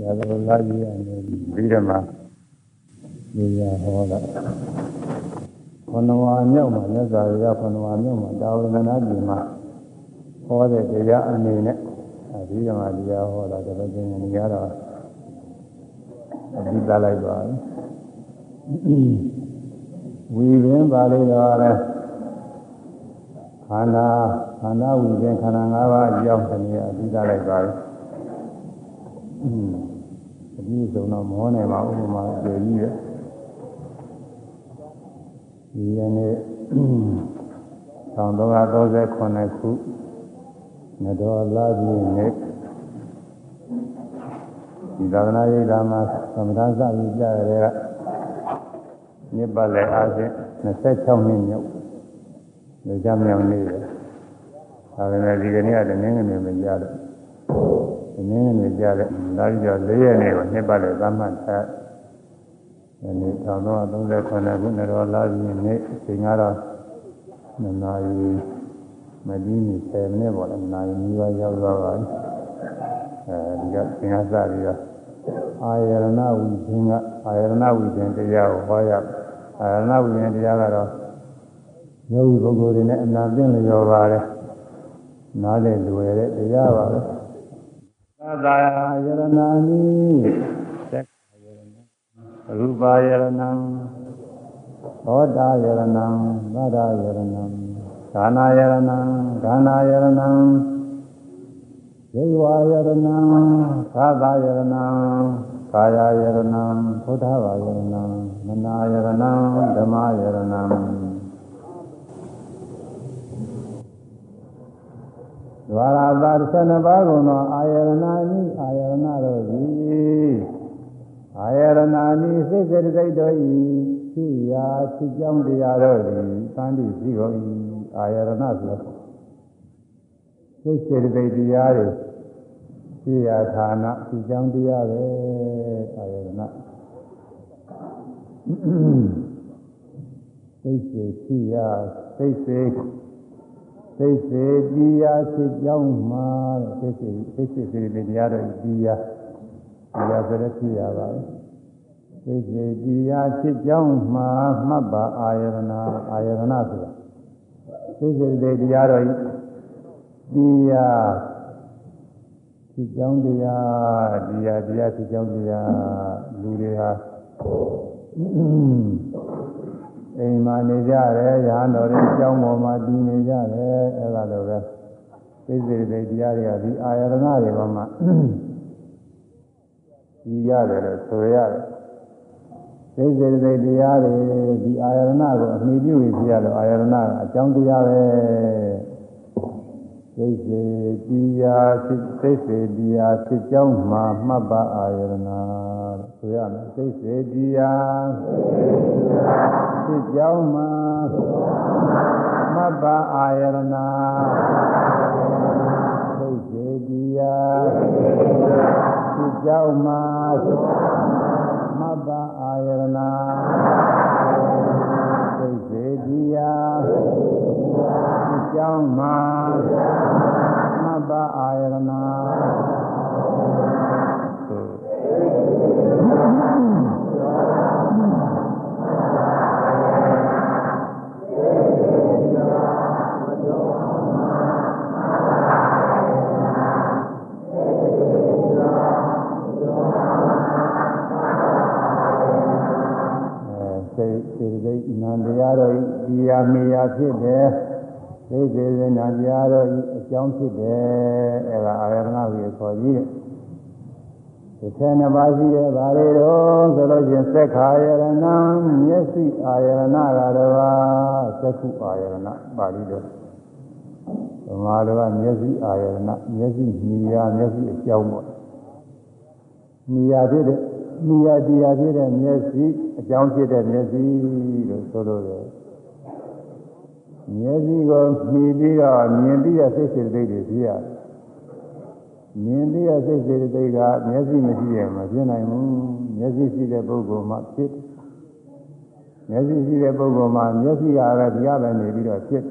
ရာဇဝလာကြီးအနေပြီးတော့မှနေရဟောတာခန္ဓဝါမြောက်မှာမြတ်စွာဘုရားခန္ဓဝါမြောက်မှာတာဝရဏပြည်မှာဟောတဲ့တရားအနေနဲ့အဲဒီကမှတရားဟောတာတော်တော်ကျင်နေရတော့အပြီးသားလိုက်ပါဝီပင်ပါလိတော့လဲခန္ဓာခန္ဓာဝီပင်ခန္ဓာ၅ပါးအကြောင်းတည်းအပြီးသားလိုက်ပါ အပြီးဆုံးတော့မောနိုင်ပါဥပမာကျေကြီးရဲ့ဒီရနေ့1339ခုနတော်လာပြည်နေ့ဒီသာသနာ့ရေးဓမ္မသမထစပြီးကြရတဲ့ကမြစ်ပတ်လည်းအားဖြင့်26နှစ်မြောက်လူကြမြောင်နေတယ်ဒါပေမဲ့ဒီကနေ့ကတနင်္ဂနွေမကြတော့ တနင်္ဂနွေကြတဲ့ဒါကြတော့၄ရက်နေ့ကိုနှစ်ပတ်လည်းသတ်မှတ်ထားဒီနေ့1339ခုနတော်လာပြည်နေ့အချိန်ကတော့နနာရီမဒီနီ10မိနစ်ပေါ့လေနာရီနီးပါးရောက်သွားပါပြီအဲဒီကသင်္ဃစပြီးတော့အာယရဏဝိသင်္ကအာယရဏဝိသင်တရားကိုဟောရအာယရဏဝိသင်တရားကတော့ယောဂီပုဂ္ဂိုလ်တွေနဲ့အနာသိလျော်ပါတယ်နားလည်လွယ်တဲ့တရားပါပဲ သာသာယရဏာနိသက်ယရဏရူပါယရဏံသောတာယရဏံသဒ္ဒယရဏံကာနာယရဏံကာနာယရဏံယေဝါယရဏံသာသာယရဏံကာယယရဏံဘုဒ္ဓဘာယရဏံမနာယရဏံဓမ္မယရဏံ ဒွါရသာ12ပါးကုန်သောအာယရဏာနိအာယရဏတို့သည်အာယရဏာနိစိတ်စေတသိက်တို့ဤဖြစ်ရာဖြစ်ကြောင်းတရားတို့သည်သံတိရှိကုန်၏အာယရဏဆိုစိတ်စေတသိက်တရားတွေရှိရာဌာနဒီကြောင့်တရားပဲအာယရဏစိတ်စေရှိရာစိတ်စေ စိတ်စေတရားရှိကြောင်းမှာစိတ်စေစိတ်စေစေတတရားတွေတရားတရားဆိုတဲ့ဖြစ်ရပါပဲစိတ်စေတရားရှိကြောင်းမှာမှတ်ပါအာယရဏအာယရဏဆိုတာစိတ်စေတဲ့တရားတော်ဤတရားဒီကြောင်းတရားတရားတရားဒီကြောင်းတရားလူတွေဟာ အိမ်မှာနေကြတယ်ရဟန်းတော်တွေကြောင်းပေါ်မှာတည်နေကြတယ်အဲ့ဒါလိုပဲစိတ်စေတဲ့တရားတွေကဒီအာရဏတွေပေါ်မှာဒီရတယ်လို့ဆိုရတယ်စိတ်စေတဲ့တရားတွေဒီအာရဏကိုအမိပြုပြီးပြရတော့အာရဏကအကြောင်းတရားပဲ စိတ်စေတရားစိတ်စေတရားဖြစ်ကြောင်းမှာမှတ်ပါအာရဏလို့ဆိုရမယ်စိတ်စေတရားဖြစ်ကြောင်းမှာမှတ်ပါအာရဏစိတ်စေတရားဖြစ်ကြောင်းမှာမတ္တအာယရဏစိတ်စေတရားဒီ ကြောင်းမှာမတ္တအာယရဏစိတ်စေစိတ်နံတရားတော်ဤဒီယာမေယာဖြစ်တယ် စိတ်စေစေနံတရားတော်ဤအကြောင်းဖြစ်တယ်အဲဒါအာရဏဝေခေါ်ကြီးတဲ့တစ်ဆယ်နှစ်ပါးရှိတဲ့ဗာလေတော်ဆိုလို့ချင်းသက်ခာယရဏံမျက်စိအာယရဏကတော့သက္ခုအာယရဏပါဠိတော်ဓမ္မတော်ကမျက်စိအာယရဏမျက်စိမြည်ရမျက်စိအကြောင်းပေါ့မြည်ရဖြစ်တဲ့မြည်ရတရားဖြစ်တဲ့မျက်စိအကြောင်းဖြစ်တဲ့မျက်စိလို့ဆိုလို့ရတယ် မျက်စိကိုမြည်ပြီးတော့မြင်ပြီးတဲ့စိတ်စေတသိက်တွေဖြစ်ရတယ်မြင်ပြီးတဲ့စိတ်စေတသိက်ကမျက်စိမရှိရင်မဖြစ်နိုင်ဘူးမျက်စိရှိတဲ့ပုဂ္ဂိုလ်မှဖြစ်မျက်စိရှိတဲ့ပုဂ္ဂိုလ်မှာမျက်စိကလည်းဒီကပဲနေပြီးတော့ဖြစ်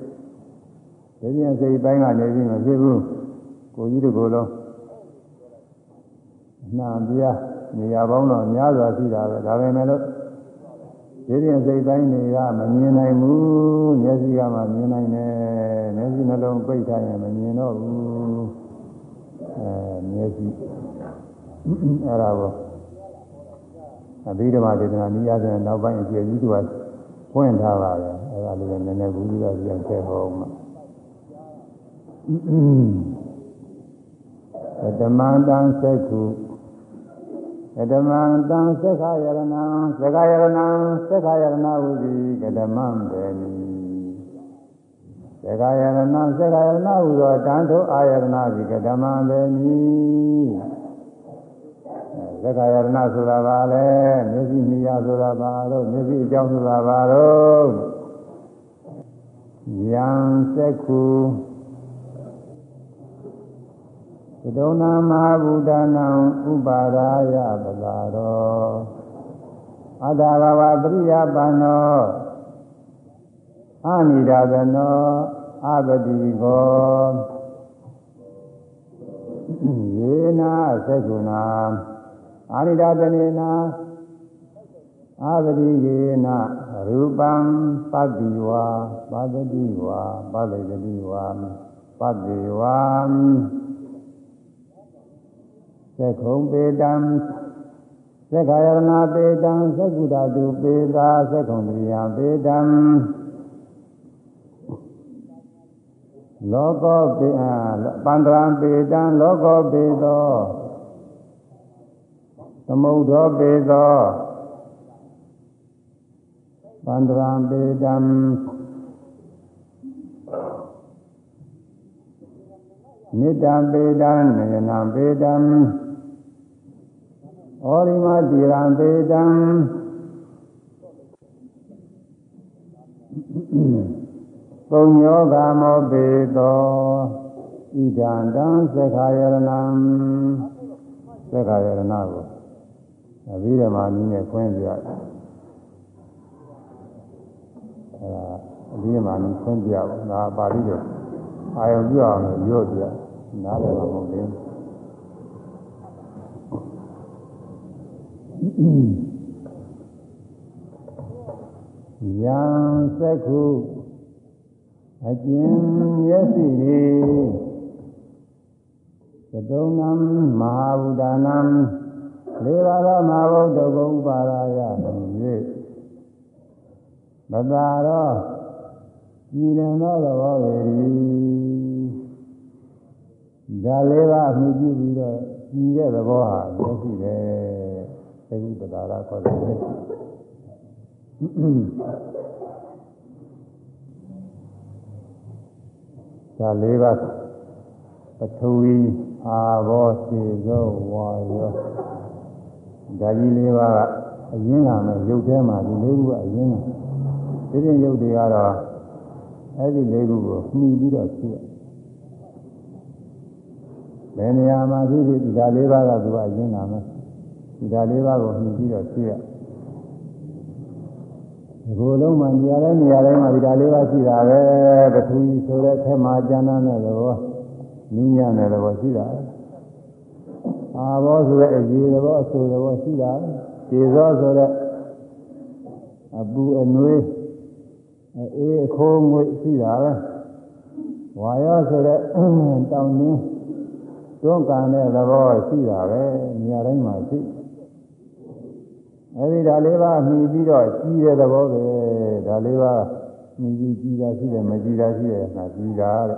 ဒီပြင်စိတ်ပိုင်းကနေပြီးမဖြစ်ဘူးကိုကြီးတို့ကိုယ်လုံးနှံပြနေရာပေါင်းတော့များစွာရှိတာပဲဒါပေမဲ့လို့ ဒီပြင်စိတ်တိုင်းတွေကမမြင်နိုင်ဘူးမျက်စိကမှမြင်နိုင်တယ်မျက်စိနှလုံးပိတ်ထားရင်မမြင်တော့ဘူးအဲမျက်စိအဲ့ဒါကိုအဘိဓမ္မာဒေသနာနိယဆိုရင်နောက်ပိုင်းအကျယ်ကြီးကဖွင့်ထားပါတယ်အဲ့ဒါလေးလည်းနည်းနည်းဘူးပြီးတော့ပြန်ထည့်ဟောမှာဓမ္မတံသက္ခု ဓမ္မတံသက္ခယရဏံသက္ခယရဏံသက္ခယရဏဝုတိကဓမ္မံဘေနိသက္ခယရဏံသက္ခယရဏဝုသောတန်ထိုအာယရဏစီကဓမ္မံဘေနိသက္ခယရဏဆိုတာပါလေမျက်စိမြင်ရဆိုတာပါတော့မျက်စိအကြောင်းဆိုတာပါတော့ယံသက္ခု သဒုံနာမဟာဗုဒ္ဓနာဥပါရာယပလာရောအတ္တဘာဝပရိယပန္နောအာနိဒာသနောအပတိကောယေနာသက္ကုဏအာနိဒာသနေနာအာပတိယေနရူပံပတ္တိဝါပတ္တိဝါပတ္တိဝါပတ္တိဝါ သက္ခုံပေတံသက္ခာယရဏပေတံသက္ကုဓာတုပေတာသက္ခုံတရိယပေတံလောကောပေအပန္တရံပေတံလောကောပေသောသမုဒ္ဒောပေသောပန္တရံပေတံနိတ္တပေတံနယနပေတံ ဩရိမတိရံပေတံပုံညောဂမောပေသောဣဒံတံသက္ခာယရဏံသက္ခာယရဏကိုအဘိဓမ္မာနည်းနဲ့ခွင့်ပြရတယ်အဲဒါအဘိဓမ္မာနည်းခွင့်ပြဘူးဒါပါဠိတော်အာယုံပြအောင်လို့ပြောပြနားလည်မှာမဟုတ်ဘူး ယံသက္ခုအကျဉ်မျက်စိတွေသတုံနံမဟာဗုဒ္ဓနံလေးပါးသောမဟာဗုဒ္ဓဘုံပါရာယ၍မသာတော့ကြည်လင်သောသဘောပေ၏ဒါလေးပါးမြည်ပြုပြီးတော့ကြည်တဲ့သဘောဟာမျက်စိပဲ သေဟုပဒါရခေါ်တယ်ဒါလေးပါပထဝီအာဘောစေသောဝါယောဒါကြီးလေးပါကအရင်ကမှရုပ်ထဲမှာဒီလေးခုကအရင်ကဒီပြင်ရုပ်တွေကတော့အဲ့ဒီလေးခုကိုမှီပြီးတော့ဖြစ်ဘယ်နေရာမှာဖြစ်ဖြစ်ဒီဓာလေးပါးကသူကအရင်ကမှ ဒီဓာလေးပါးကိုမှီပြီးတော့ဖြစ်ရဒီလိုလုံးမှာနေရာတိုင်းနေရာတိုင်းမှာဒီဓာလေးပါးရှိတာပဲပထဝီဆိုတဲ့ထဲမှာကျမ်းမ်းတဲ့ဘောနင်းရတဲ့ဘောရှိတာအာဘောဆိုတဲ့အကြီးတဲ့ဘောအဆူတဲ့ဘောရှိတာခြေစောဆိုတဲ့အပူအနွေးအေးအခိုးငွေရှိတာပဲဝါရောဆိုတဲ့တောင်းနှင်းတွန်းကန်တဲ့သဘောရှိတာပဲနေရာတိုင်းမှာရှိ အဲဒီဒါလေးပါမှီပြီးတော့ကြီးတဲ့သဘောပဲဒါလေးပါမှီပြီးကြီးတာရှိတယ်မကြီးတာရှိတယ်ငါကြီးတာတဲ့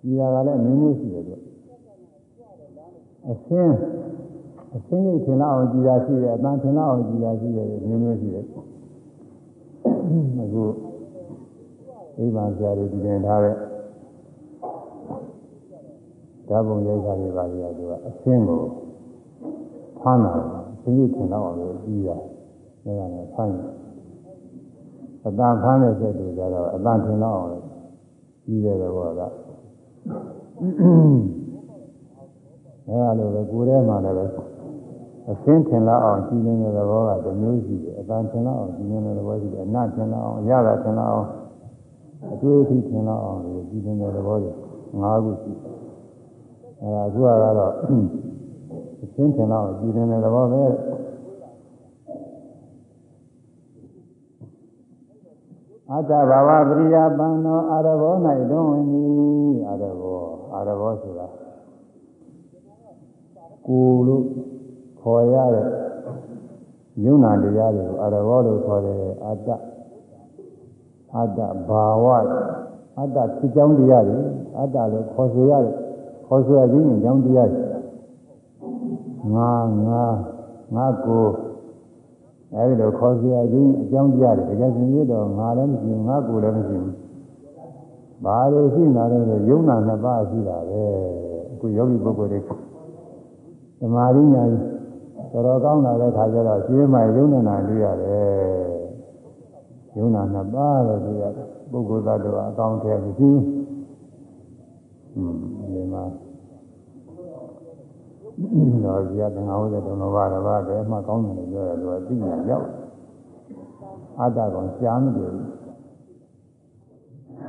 ကြီးတာကလည်းမျိုးမျိုးရှိတယ်သူအရှင်းအရှင်းရိပ်ထင်လောက်အောင်ကြီးတာရှိတယ်အတန်ထင်လောက်အောင်ကြီးတာရှိတယ်မျိုးမျိုးရှိတယ်အခုအိဗံဆရာတွေဒီတင်ထားတဲ့ဓာတ်ပုံရိုက်တာတွေပါလေသူကအရှင်းကိုဖမ်းတာ အရှင်းရိပ်ထင်လောက်အောင်လို့ကြီးတာဒါကလည်းဖမ်းတယ်အတန်ဖမ်းတဲ့စိတ်တွေကြတော့အတန်ထင်လောက်အောင်လို့ကြီးတဲ့ဘောကအဲလိုပဲကိုယ်ထဲမှာလည်းအစင်းထင်လောက်အောင်ကြီးနေတဲ့သဘောကတစ်မျိုးရှိတယ်အတန်ထင်လောက်အောင်ကြီးနေတဲ့သဘောရှိတယ်အနတ်ထင်လောက်အောင်ရတာထင်လောက်အောင်အတွေ့အထိထင်လောက်အောင်ကြီးနေတဲ့သဘောတွေ၅ခုရှိတယ်အဲဒါအခုကတော့ဒီ အချင်းထင်တော့ကြည်နေတဲ့သဘောပဲအတ္တဘာဝပရိယပန္နောအာရဘော၌တွင်ဝင်သည်အာရဘောအာရဘောဆိုတာကိုလို့ခေါ်ရတဲ့ယုံနာတရားတွေကိုအာရဘောလို့ခေါ်တယ်အတ္တအတ္တဘာဝအတ္တဖြစ်ကြောင်းတရားတွေအတ္တလို့ခေါ်ဆိုရတယ်ခေါ်ဆိုရခြင်းကြောင်းတရားတွေ ငါငါငါကိုအဲဒီလိုခေါ်ဆိုရခြင်းအကြောင်းတရားတွေတကယ်စင်ရတော့ငါလည်းမရှိဘူးငါကိုလည်းမရှိဘူးဘာလို့ရှိနေတာလဲယုံနာနှစ်ပါးရှိတာပဲအခုယောဂီပုဂ္ဂိုလ်တွေသမာဓိညာတော်တော်ကောင်းလာတဲ့ခါကျတော့ရှင်းမှယုံနေတာတွေ့ရတယ်ယုံနာနှစ်ပါးလို့တွေ့ရတယ်ပုဂ္ဂိုလ်သားတို့အကောင်းထဲမရှိဘူးอืมဒီမှာ တော့ဒီကငါဟုတ်တဲ့တုံးတော်ဘာတော်ဘာပဲမှကောင်းတယ်လို့ပြောတယ်သူကသိညာရောက်အတ္တကောင်ရှားမတယ်ဘူး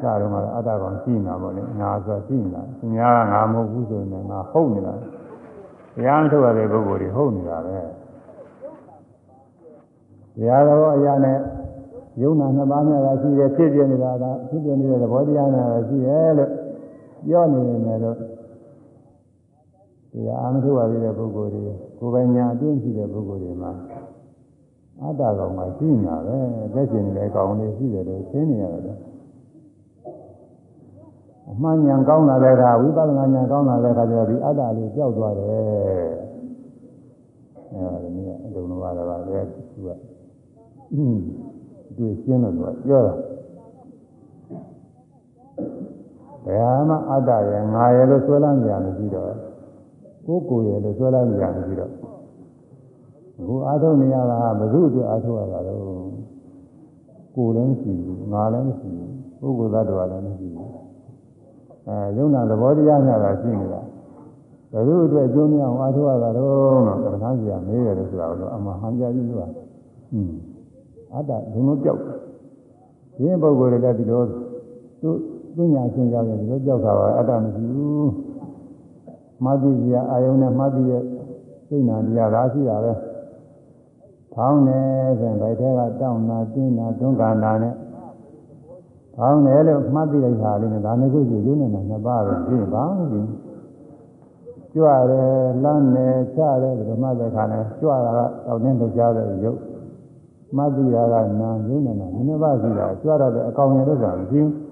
စားတော့မှအတ္တကောင်ရှိနေတာပေါ့လေငါဆိုရှိနေတာသူများကငါမဟုတ်ဘူးဆိုရင်ငါဟုတ်နေတာတရားထုတ်ရတဲ့ပုဂ္ဂိုလ်တွေဟုတ်နေတာပဲတရားတော်အရာနဲ့ယုံနာနှစ်ပါးများကရှိတယ်ဖြစ်ပြနေတာကဖြစ်ပြနေတဲ့သဘောတရားများကရှိတယ်လို့ပြောနေနေတယ်လို့ တရားအမှထုတ်ရတဲ့ပုဂ္ဂိုလ်တွေကိုယ်ပိုင်ညာအတွင်းရှိတဲ့ပုဂ္ဂိုလ်တွေမှာအတ္တကောင်ကရှိနေတာပဲသက်ရှင်နေတဲ့ကောင်လေးရှိတယ်လို့သိနေရတယ်အမှန်ဉာဏ်ကောင်းလာတဲ့အခါဝိပဿနာဉာဏ်ကောင်းလာတဲ့အခါကျတော့ဒီအတ္တလေးပျောက်သွားတယ်အဲဒီနေ့အလုံးလုံးပါတော့ပဲသူကအင်းတွေ့ရှင်းလို့သူကပြောတာဘယ်မှအတ္တရဲ့ငါရဲ့လို့ဆွဲလန်းကြရမရှိတော့ ကိုယ်ကိုယ်ရဲ့လို့ဆွဲလန်းကြရမရှိတော့အခုအာထုံနေရတာဘယ်သူအတွက်အာထုရတာတော့ကိုယ်လည်းမရှိဘူးငါလည်းမရှိဘူးပုဂ္ဂိုလ်သတ္တဝါလည်းမရှိဘူးအဲယုံနာသဘောတရားများတာရှိနေတာဘယ်သူအတွက်အကျိုးများအောင်အာထုရတာတော့တော့ပထမစီကမေးရတယ်ဆိုတာတော့အမှဟန်ကြကြည့်လို့อืมအတ္တဘုံလုံးပြောက်ဒီပုဂ္ဂိုလ်တွေလည်းဒီလိုသူသူညာရှင်းကြောင်းရင်ဒီလိုပြောက်တာပါအတ္တမရှိဘူး မှတ်သိစရာအာယုံနဲ့မှတ်သိရဲ့စိတ်နာတရားသာရှိတာပဲဖောင်းနေဆိုရင်ဗိုက်ထဲကတောင်းနာတင်းနာတွန်းကန်နာနဲ့ဖောင်းတယ်လို့မှတ်သိလိုက်တာလေးနဲ့ဒါနဲ့ကိုရှိရုံနဲ့နှစ်ပါးပဲရှင်းပါဘူးကြွတယ်လမ်းတယ်ချတယ်ဒီလိုမှတဲ့ခါနဲ့ကြွတာကတောင်းတင်းလှကြားတဲ့ရုပ်မှတ်သိတာကနာရုံနဲ့နာနှစ်ပါးရှိတာကြွတာလည်းအကောင်ရလို့ဆိုတာမရှိဘူး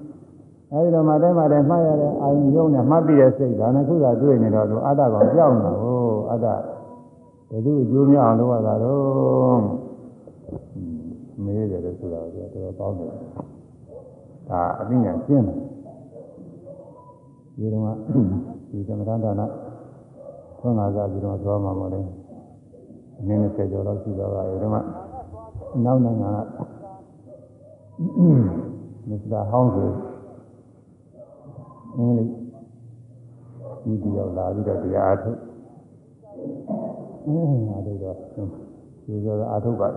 အဲဒီတော့မှတိုင်းမှတိုင်းမှတ်ရတဲ့အာယုံရုံနဲ့မှတ်ပြီးတဲ့စိတ်ဒါနဲ့ခုသာတွေ့နေတော့သူအတ္တကောင်ကြောက်နေတာကိုအတ္တဘယ်သူအကျိုးများအောင်လုပ်ရတာတော့မေးတယ်လို့ဆိုတာကတော်တော်ကောင်းတယ်ဒါအသိဉာဏ်ရှင်းတယ်ဒီတော့ဒီသမထဒါနခွန်လာကြပြီးတော့သွားမှာမဟုတ်လေအနည်းနဲ့ဆက်ကြောတော့ရှိတော့ပါရဲ့ဒီမှာနောက်နိုင်ငံကမစ္စတာဟောင်းဆို အင်္ဂလိပ်ဒီတယောက်လာပြီးတော့တရားအထုတ်အဲအားထုတ်တော့ဒီလိုအားထုတ်ပါ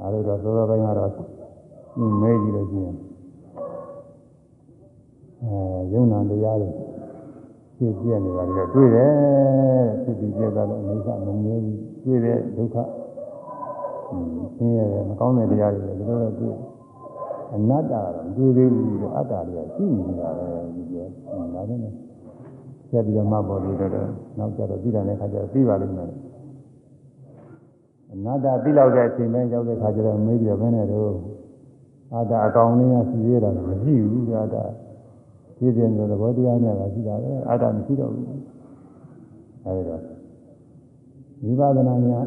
အားထုတ်တော့သောသောပိုင်းကတော့မဲကြည့်လို့ရှိရင်အဲယုံနာတရားတွေဖြစ်ပြနေတာလည်းတွေ့တယ်ဖြစ်ပြီးပြတာလည်းအိဋ္ဌမမြဲဘူးတွေ့တဲ့ဒုက္ခဆင်းရဲမကောင်းတဲ့တရားတွေလည်းဒီလိုတော့တွေ့ အနတ္တကတော့တွေ့သေးဘူးအတ္တတွေကရှိနေတာပဲဒီလိုဒါပဲနဲ့ဆက်ပြီးတော့မှပေါ်ပြီးတော့နောက်ကြတော့ပြီးတာလည်းခါကျတော့ပြီးပါလိမ့်မယ်အနတ္တပြီးလောက်တဲ့အချိန်တိုင်းရောက်တဲ့ခါကျတော့မေးပြီးတော့ဘယ်နဲ့တော့အတ္တအကောင်လေးကရှိသေးတာမရှိဘူးအတ္တဖြစ်ပြနေတဲ့သဘောတရားနဲ့ကရှိတာပဲအတ္တမရှိတော့ဘူးအဲဒီတော့ဝိပဿနာဉာဏ်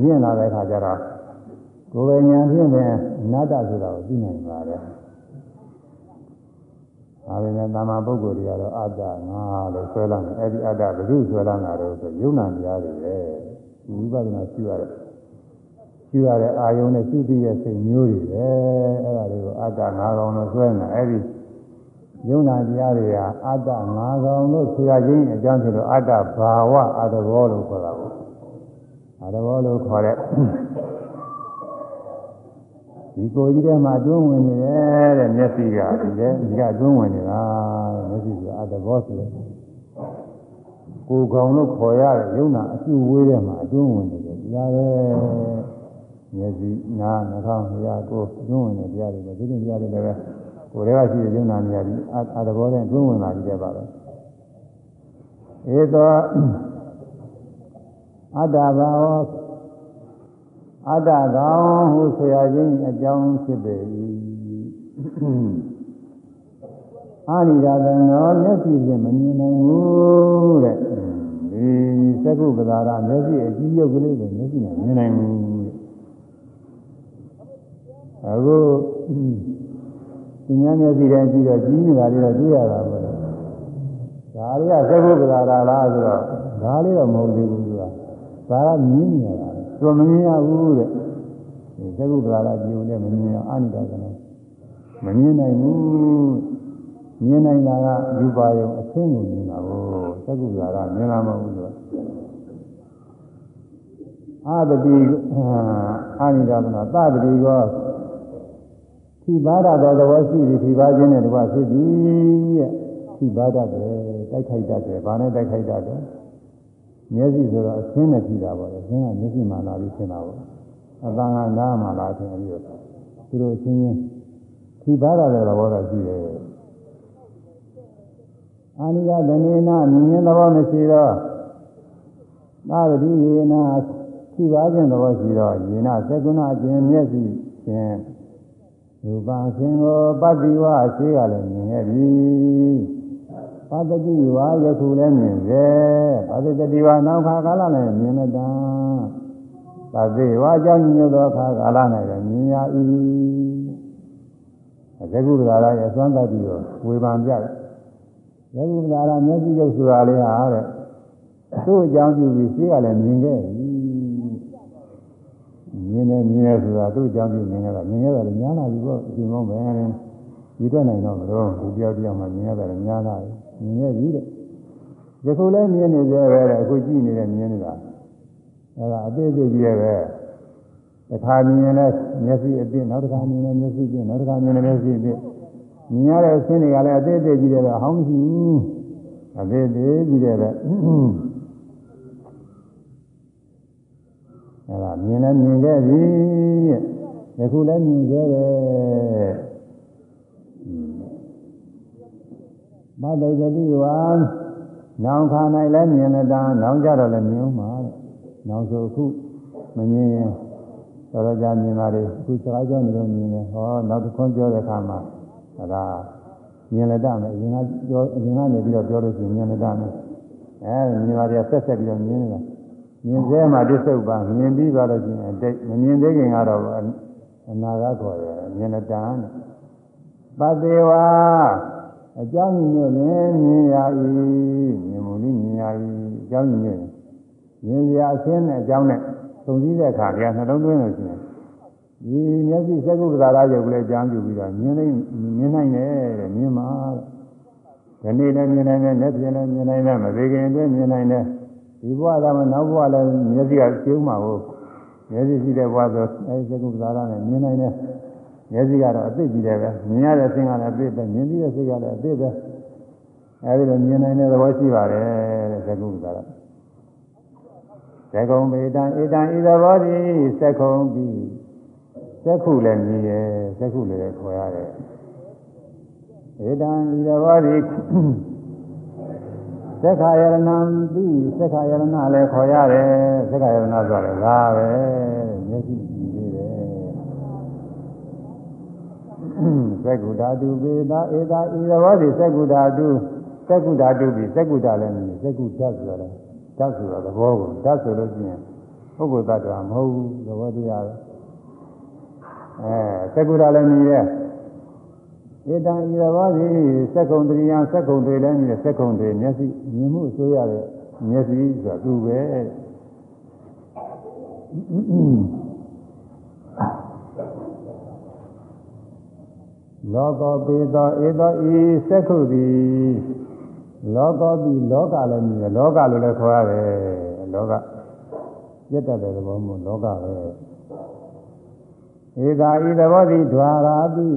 မြင်လာတဲ့အခါကျတော့ကိုယ်ပဲဉာဏ်ဖြင့်ပဲ အနတ္တဆိုတာကိုသိနိုင်ပါတယ်။ဒါပေမဲ့တာမန်ပုဂ္ဂိုလ်တွေကတော့အတ္တငါလို့ဆွဲလာတယ်။အဲဒီအတ္တဘယ်သူဆွဲလာတာတော့ဆိုယုံနာတရားတွေပဲ။ဝိပဿနာရှိရတဲ့ရှိရတဲ့အာယုံနဲ့ရှိသိရဲ့စိတ်မျိုးတွေပဲ။အဲဒါတွေကိုအတ္တငါကောင်လို့ဆွဲနေတာ။အဲဒီယုံနာတရားတွေဟာအတ္တငါကောင်လို့ဆွေရခြင်းအကြောင်းဖြစ်လို့အတ္တဘာဝအတ္တဘောလို့ခေါ်တာကိုအတ္တဘောလို့ခေါ်တဲ့ ဒီကိုကြီးထဲမှာတွင်းဝင်နေတယ်တဲ့မျက်စိကဒီလေဒီကတွင်းဝင်နေတာမျက်စိကအတ္တဘောဆိုတယ်ကိုယ်ကောင်လို့ခေါ်ရတဲ့ယုံနာအကျိုးဝေးတဲ့မှာအတွင်းဝင်နေတယ်တရားပဲမျက်စိနားနှာခေါင်းလျှာကိုယ်အတွင်းဝင်နေတရားတွေပဲဒီလိုတရားတွေလည်းပဲကိုယ်တွေကရှိတဲ့ယုံနာနေရာကြီးအာသဘောနဲ့အတွင်းဝင်လာပြီးတဲ့ပါတော့ဧသောအတ္တဘာဝ အတ္တကောင်ဟုဆိုရခြင်းအကြောင်းဖြစ်ပေ၏အာနိဒသနောမျက်စိဖြင့်မမြင်နိုင်ဘူးတဲ့ဒီသက္ကုပဒါရမျက်စိအကြည့်ရုပ်ကလေးကိုမျက်စိနဲ့မြင်နိုင်ဘူးအခုဒီညာမျက်စိတည်းကြည့်တော့ကြီးနေတာလေးတော့တွေ့ရတာပဲဒါလေးကသက္ကုပဒါရလားဆိုတော့ဒါလေးတော့မဟုတ်သေးဘူးသူကဒါကမြင်နေရတာ သူမမြင်ရဘူးတဲ့သက္ကုပဒါရကြည့်ုံနဲ့မမြင်ရအာနိဒသနောမမြင်နိုင်ဘူးမြင်နိုင်တာကယူပါယုံအချင်းကိုမြင်တာကိုသက္ကုဇာကမြင်လာမဟုတ်ဘူးဆိုအာတတိအာနိဒမနာသတတိကောထိပါဒသောသဘောရှိသည်ထိပါခြင်းနဲ့တကွဖြစ်သည်ရဲ့ထိပါဒတယ်တိုက်ခိုက်တတ်တယ်ဘာနဲ့တိုက်ခိုက်တတ်တယ် မျက်စိဆိုတော့အချင်းနဲ့ကြည့်တာပေါ့လေအချင်းကမျက်စိမှလာပြီးရှင်းတာပေါ့အတန်ကနားမှလာပြီးပြီးတော့သူတို့အချင်းချင်းထိပါဒတဲ့သဘောတော့ရှိတယ်အာနိယဒနေနာမြင်ရင်သဘောမရှိတော့သာဝတိယေနာရှိပါခြင်းသဘောရှိတော့ယေနာသက္ကုဏအခြင်းမျက်စိဖြင့်ရူပအခြင်းကိုပတ္တိဝအရှိကလည်းမြင်ခဲ့ပြီ ပတ္တိဝါယခုလည်းမြင်စေပတ္တိဝါနောက်ခါကာလလည်းမြင်မတန်သတိဝါကြောင့်ညွတ်သောခါကာလ၌လည်းမြင်ရ၏သက္ကုရရာရဲ့အစွမ်းတတ်ပြီးတော့ဝေဖန်ပြတယ်ယခုသာရမျက်စိရုပ်ဆိုတာလေးဟာတဲ့သူ့အကြောင်းပြုပြီးရှိကလည်းမြင်ခဲ့ပြီမြင်နေမြင်နေဆိုတာသူ့အကြောင်းပြုမြင်ခဲ့တာမြင်ခဲ့တာလည်းညားလာပြီပေါ့အရှင်မောင်းပဲဒီတော့နိုင်တော့မလို့ဒီပြောက်တယောက်မှမြင်ရတာလည်းညားလာပြီ မြင်ခဲ့ပြီတဲ့ယခုလည်းမြင်နေသေးပဲတဲ့အခုကြည့်နေတဲ့မြင်နေတာအဲဒါအသေးသေးကြီးရဲ့ပဲတစ်ခါမြင်လဲမျက်စိအပြည့်နောက်တစ်ခါမြင်လဲမျက်စိအပြည့်နောက်တစ်ခါမြင်လဲမျက်စိအပြည့်မြင်ရတဲ့အဆင်းတွေကလည်းအသေးသေးကြီးတယ်ပဲအဟောင်းမရှိဘူးအသေးသေးကြီးတယ်ပဲအဲဒါမြင်လည်းမြင်ခဲ့ပြီယခုလည်းမြင်ခဲ့တယ် မတိတ်တိဝါနောင်ခါ၌လည်းမြင်တဲ့တာနောင်ကြတော့လည်းမြင်မှာတဲ့နောင်ဆိုအခုမမြင်ရင်တော်တော်ကြာမြင်ပါလေအခုစကားပြောနေလို့မြင်တယ်ဟောနောက်တစ်ခွန်းပြောတဲ့အခါမှာဒါမြင်လက်တမယ်အရင်ကပြောအရင်ကနေပြီးတော့ပြောလို့ရှိရင်မြင်လက်တမယ်အဲမြင်ပါရဆက်ဆက်ပြီးတော့မြင်နေတာမြင်သေးမှဒိသုတ်ပါမြင်ပြီးသွားလို့ရှိရင်တိတ်မမြင်သေးခင်ကတော့အနာဂတ်ခေါ်တယ်မြင်လက်တန်ပသေဝ အကြောင်းညွတ်ရင်မြင်ရ၏မြင်မှုနည်းမြင်ရ၏အကြောင်းညွတ်ရင်မြင်ရအရှင်းတဲ့အကြောင်းနဲ့သုံးစည်းတဲ့အခါကျနှလုံးသွင်းလို့ရှိရင်ဒီမျက်စိစက္ကုပ္ပဒါရယုတ်လည်းကြားပြုပြီးတော့မြင်နိုင်မြင်နိုင်တယ်တဲ့မြင်ပါတဲ့ဒီနေ့လည်းမြင်နိုင်တယ်လက်ပြင်လည်းမြင်နိုင်တယ်မသေးခင်အတွင်းမြင်နိုင်တယ်ဒီဘဝကမှနောက်ဘဝလည်းမျက်စိကကျုံးမှာဟုတ်မျက်စိရှိတဲ့ဘဝဆိုအဲဒီစက္ကုပ္ပဒါရနဲ့မြင်နိုင်တယ် မျက်စိကတော့အသိကြည့်တယ်ပဲမြင်ရတဲ့စိတ်ကလည်းအသိပဲမြင်ပြီးတဲ့စိတ်ကလည်းအသိပဲအဲဒီလိုမြင်နိုင်တဲ့သဘောရှိပါတယ်တဲ့စက္ကုပ္ပဒါရသကုံပေတံဧတံဤသဘောသည်သကုံပြီးသက္ခုလည်းမြည်ရဲ့သက္ခုလည်းခေါ်ရတယ်ဧတံဤတော်သည်သက္ခာယရဏံပြီးသက္ခာယရဏလည်းခေါ်ရတယ်သက္ခာယရဏဆိုတော့ဒါပဲမျက်စိကြည့်သေးတယ် သက္ကုဓာတုပေတာဧတာဤတော်သည်သက္ကုဓာတုသက္ကုဓာတုပြီးသက္ကုဓာလည်းမြည်သက္ကုဓာဆိုတော့ဓာတ်ဆိုတော့သဘောကိုဓာတ်ဆိုလို့ရှိရင်ပုဂ္ဂိုလ်တ attva မဟုတ်ဘူးသဘောတရားပဲအဲသက္ကုရလည်းမြည်ရဲ့ဧတံဤတော်သည်သက္ကုံတရိယသက္ကုံတွေလည်းမြည်သက္ကုံတွေမျက်စိမြင်မှုအစိုးရတဲ့မျက်စိဆိုတာသူပဲ လောကောပေသောဧသောဤသက္ခုသည်လောကောပိလောကလည်းမြည်လောကလို့လည်းခေါ်ရတယ်လောကပြတ်တတ်တဲ့သဘောမျိုးလောကပဲဧသာဤသဘောသည် द्वार ာတိ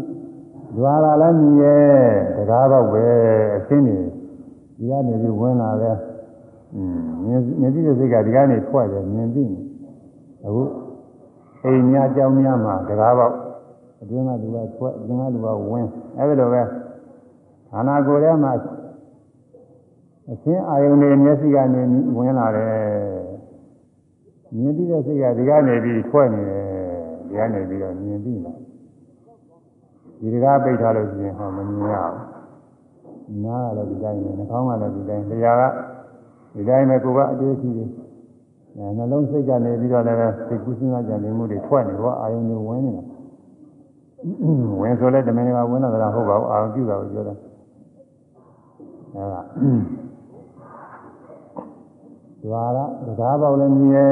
द्वार လည်းမြည်ရဲ့တရားတော့ပဲအရှင်းနေဒီကနေပြီးဝင်လာတဲ့ อืมမြင်မြင်ပြီးတဲ့စိတ်ကဒီကနေထွက်တယ်မြင်ပြီးအခုအိမ်များကြောင်းများမှာတကားပေါက် အတွင်းကလူကထွက်အတွင်းကလူကဝင်အဲဒီလိုပဲခန္ဓာကိုယ်ထဲမှာအချင်းအာယုန်တွေမျက်စိကနေဝင်လာတယ်မြင်ပြီးတဲ့စိတ်ကဒီကနေပြီးထွက်နေတယ်ဒီကနေပြီးတော့မြင်ပြီးလာဒီတကားပိတ်ထားလို့ရှိရင်ဟောမမြင်ရဘူးနားကလည်းဒီတိုင်းပဲနှာခေါင်းကလည်းဒီတိုင်းလျှာကဒီတိုင်းပဲကိုကအတွေ့အထိတွေအဲနှလုံးစိတ်ကနေပြီးတော့လည်းစိတ်ကူးစဉ်းစားကြံနေမှုတွေထွက်နေတော့အာယုန်တွေဝင်နေတာ ဝင်ဆိုလဲတမင်ကဝင်လာတာဟုတ်ပါဘူးအာရုံပြုတာကိုပြောတာအဲဒါဒွါရတကားပေါက်လည်းမြည်ရဲ့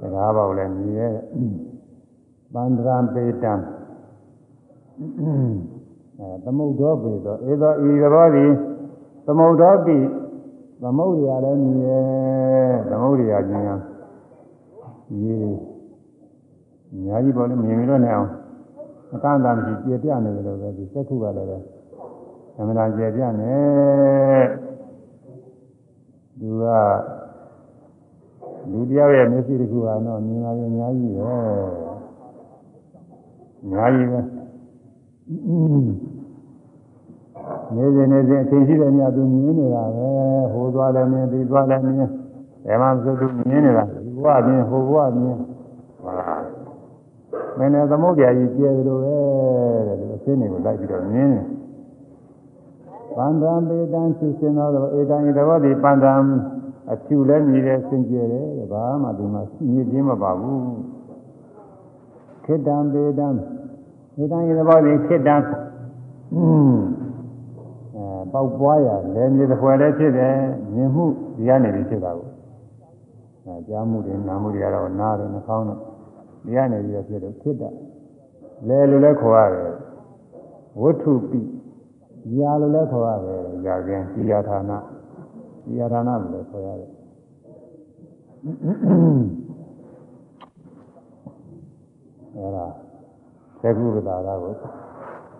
အဲတကားပေါက်လည်းမြည်ရဲ့ပန္ဒရာပေတံအဲသမုဒ္ဒောပေသောဧသောဤသဘောသည်သမုဒ္ဒောပိ သမုဒ္ဒရာလည်းမြည်ရဲ့သမုဒ္ဒရာကျင်းရရေးအများကြီးပေါ်လို့မြင်ပြီးတော့နေအောင်အကန့်အသတ်မရှိပြပြနေတယ်လို့ပဲဒီစက်ခုကလည်းပဲအမှန်တရားပြပြနေသူကလူတယောက်ရဲ့မျက်စိတစ်ခုကတော့မြင်လာရင်အများကြီးပဲအများကြီးပဲ နေစဉ်နေစဉ်အချိန်ရှိတဲ့ညသူမြင်နေတာပဲဟိုသွားလည်းမြင်ဒီသွားလည်းမြင်ဘယ်မှမစိုးသူမြင်နေတာဒီဘဝမြင်ဟိုဘဝမြင်ဟာမင်းနဲ့သမုဒ္ဒရာကြီးကျဲတယ်လို့ပဲတဲ့ဒီအစင်းတွေကိုလိုက်ပြီးတော့မြင်တယ်ပန္တံပေတံသုစင်သောဧတံဤသဘောဒီပန္တံအဖြူလည်းမြည်တယ်စင်ကြယ်တယ်ဘာမှဒီမှာမြည်ခြင်းမပါဘူးခေတ္တံပေတံဧတံဤသဘောဒီခေတ္တံအဲ ပေါက်ပွားရလည်းမြေတစ်ဖွဲလည်းဖြစ်တယ်မြင်မှုဒီကနေပြီးဖြစ်တာကိုအဲကြားမှုတွေနားမှုတွေကတော့နားတယ်နှာခေါင်းတော့ဒီကနေပြီးဖြစ်တယ်ခေတ္တလဲလို့လည်းခေါ်ရတယ်ဝတ္ထုပိညာလို့လည်းခေါ်ရတယ်ညာကင်းဒီယာဌာနဒီယာဌာနလို့လည်းခေါ်ရတယ်အဲဒါသက္ကုပတာကို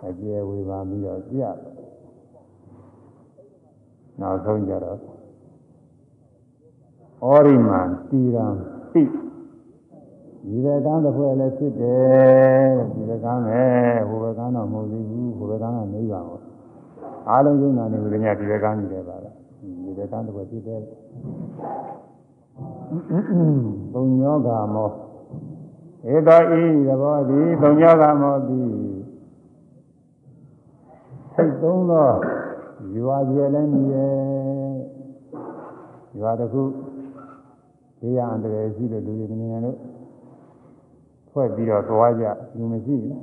အကျယ်ဝေပါပြီးတော့ကြည့် နောက်ဆုံးကြတော့ဩရိမန်တီရံပိဒီဘက်ကန်းတစ်ဖွဲ့လည်းဖြစ်တယ်ဒီဘက်ကန်းပဲဟိုဘက်ကန်းတော့မဟုတ်သေးဘူးဟိုဘက်ကန်းကနိဗ္ဗာန်ကိုအားလုံးယုံနာနေလို့ညဒီဘက်ကန်းကြီးတယ်ပါလားဒီဘက်ကန်းတစ်ဖွဲ့ဖြစ်တယ်ဘုံညောဂါမောဧတောဤသဘောသည်ဘုံညောဂါမောသည်စိတ်သုံးသော ရွာကျယ်လည်းမြည်ရဲ့ရွာတစ်ခုဘေးရန်အန္တရာယ်ရှိတဲ့လူတွေနေနေလို့ဖွဲ့ပြီးတော့သွားကြလူမရှိဘူး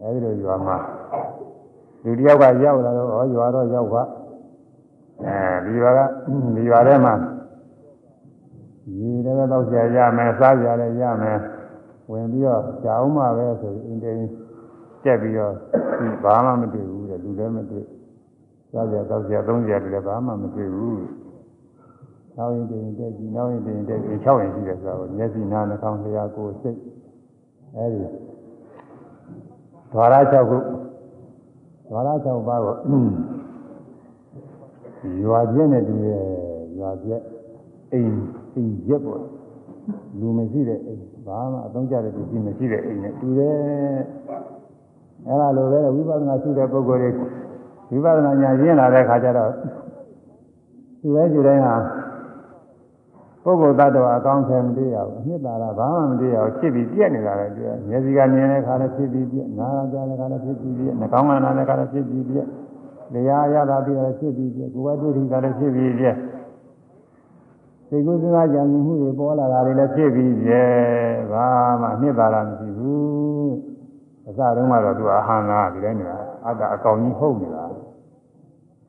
အဲဒီလိုရွာမှာလူတယောက်ကရောက်လာတော့ဩရွာတော့ရောက်ပါအဲဒီရွာကဒီရွာထဲမှာရေလည်းတော့ဆရာရမယ်စားကြလည်းရမယ်ဝင်ပြီးတော့ကြာအောင်မှပဲဆိုပြီးအင်းတင်းတက်ပြီးတော့ဘာမှမတွေ့ဘူးတဲ့လူလည်းမတွေ့ စားကြတော့ဆရာသုံးဆရာလည်းဘာမှမတွေ့ဘူးနောက်ရင်တင်တက်ကြည့်နောက်ရင်တင်တက်ကြည့်6ရင်ရှိတယ်ဆိုတော့မျက်စိနားနှာခေါင်းလျှာကိုယ်စိတ်အဲဒီဓဝရ6ခုဓဝရ6ပါးကိုရွာပြည့်နဲ့တူရဲ့ရွာပြည့်အိမ်အိမ်ရက်ပေါ့လူမရှိတဲ့အိမ်ဘာမှအသုံးကျတဲ့လူကြီးမရှိတဲ့အိမ်နဲ့တူတယ်အဲလိုပဲဝိပဿနာရှိတဲ့ပုဂ္ဂိုလ်တွေ ဝိပဿနာဉာဏ်ရင်းလာတဲ့ခါကျတော့ဒီလဲဒီတိုင်းဟာပုဂ္ဂိုလ်သတ္တဝါအကောင်းဆုံးမတွေ့ရဘူးအနှစ်သာရဘာမှမတွေ့ရဘူးဖြစ်ပြီးပြက်နေတာပဲတွေ့ရမျက်စိကမြင်တဲ့ခါလည်းဖြစ်ပြီးပြက်နားကကြားတဲ့ခါလည်းဖြစ်ပြီးပြက်နှာခေါင်းကနားတဲ့ခါလည်းဖြစ်ပြီးပြက်လျှာရတာပြီးတော့ဖြစ်ပြီးပြက်ကိုယ်ကတွေ့ထိတာလည်းဖြစ်ပြီးပြက်စိတ်ကူးစဉ်းစားကြံမှုတွေပေါ်လာတာတွေလည်းဖြစ်ပြီးပြက်ဘာမှအနှစ်သာရမရှိဘူးအစတုန်းကတော့သူအဟံသာဒီတိုင်းနေတာအတ္တအကောင်ကြီးဟုတ်နေတာ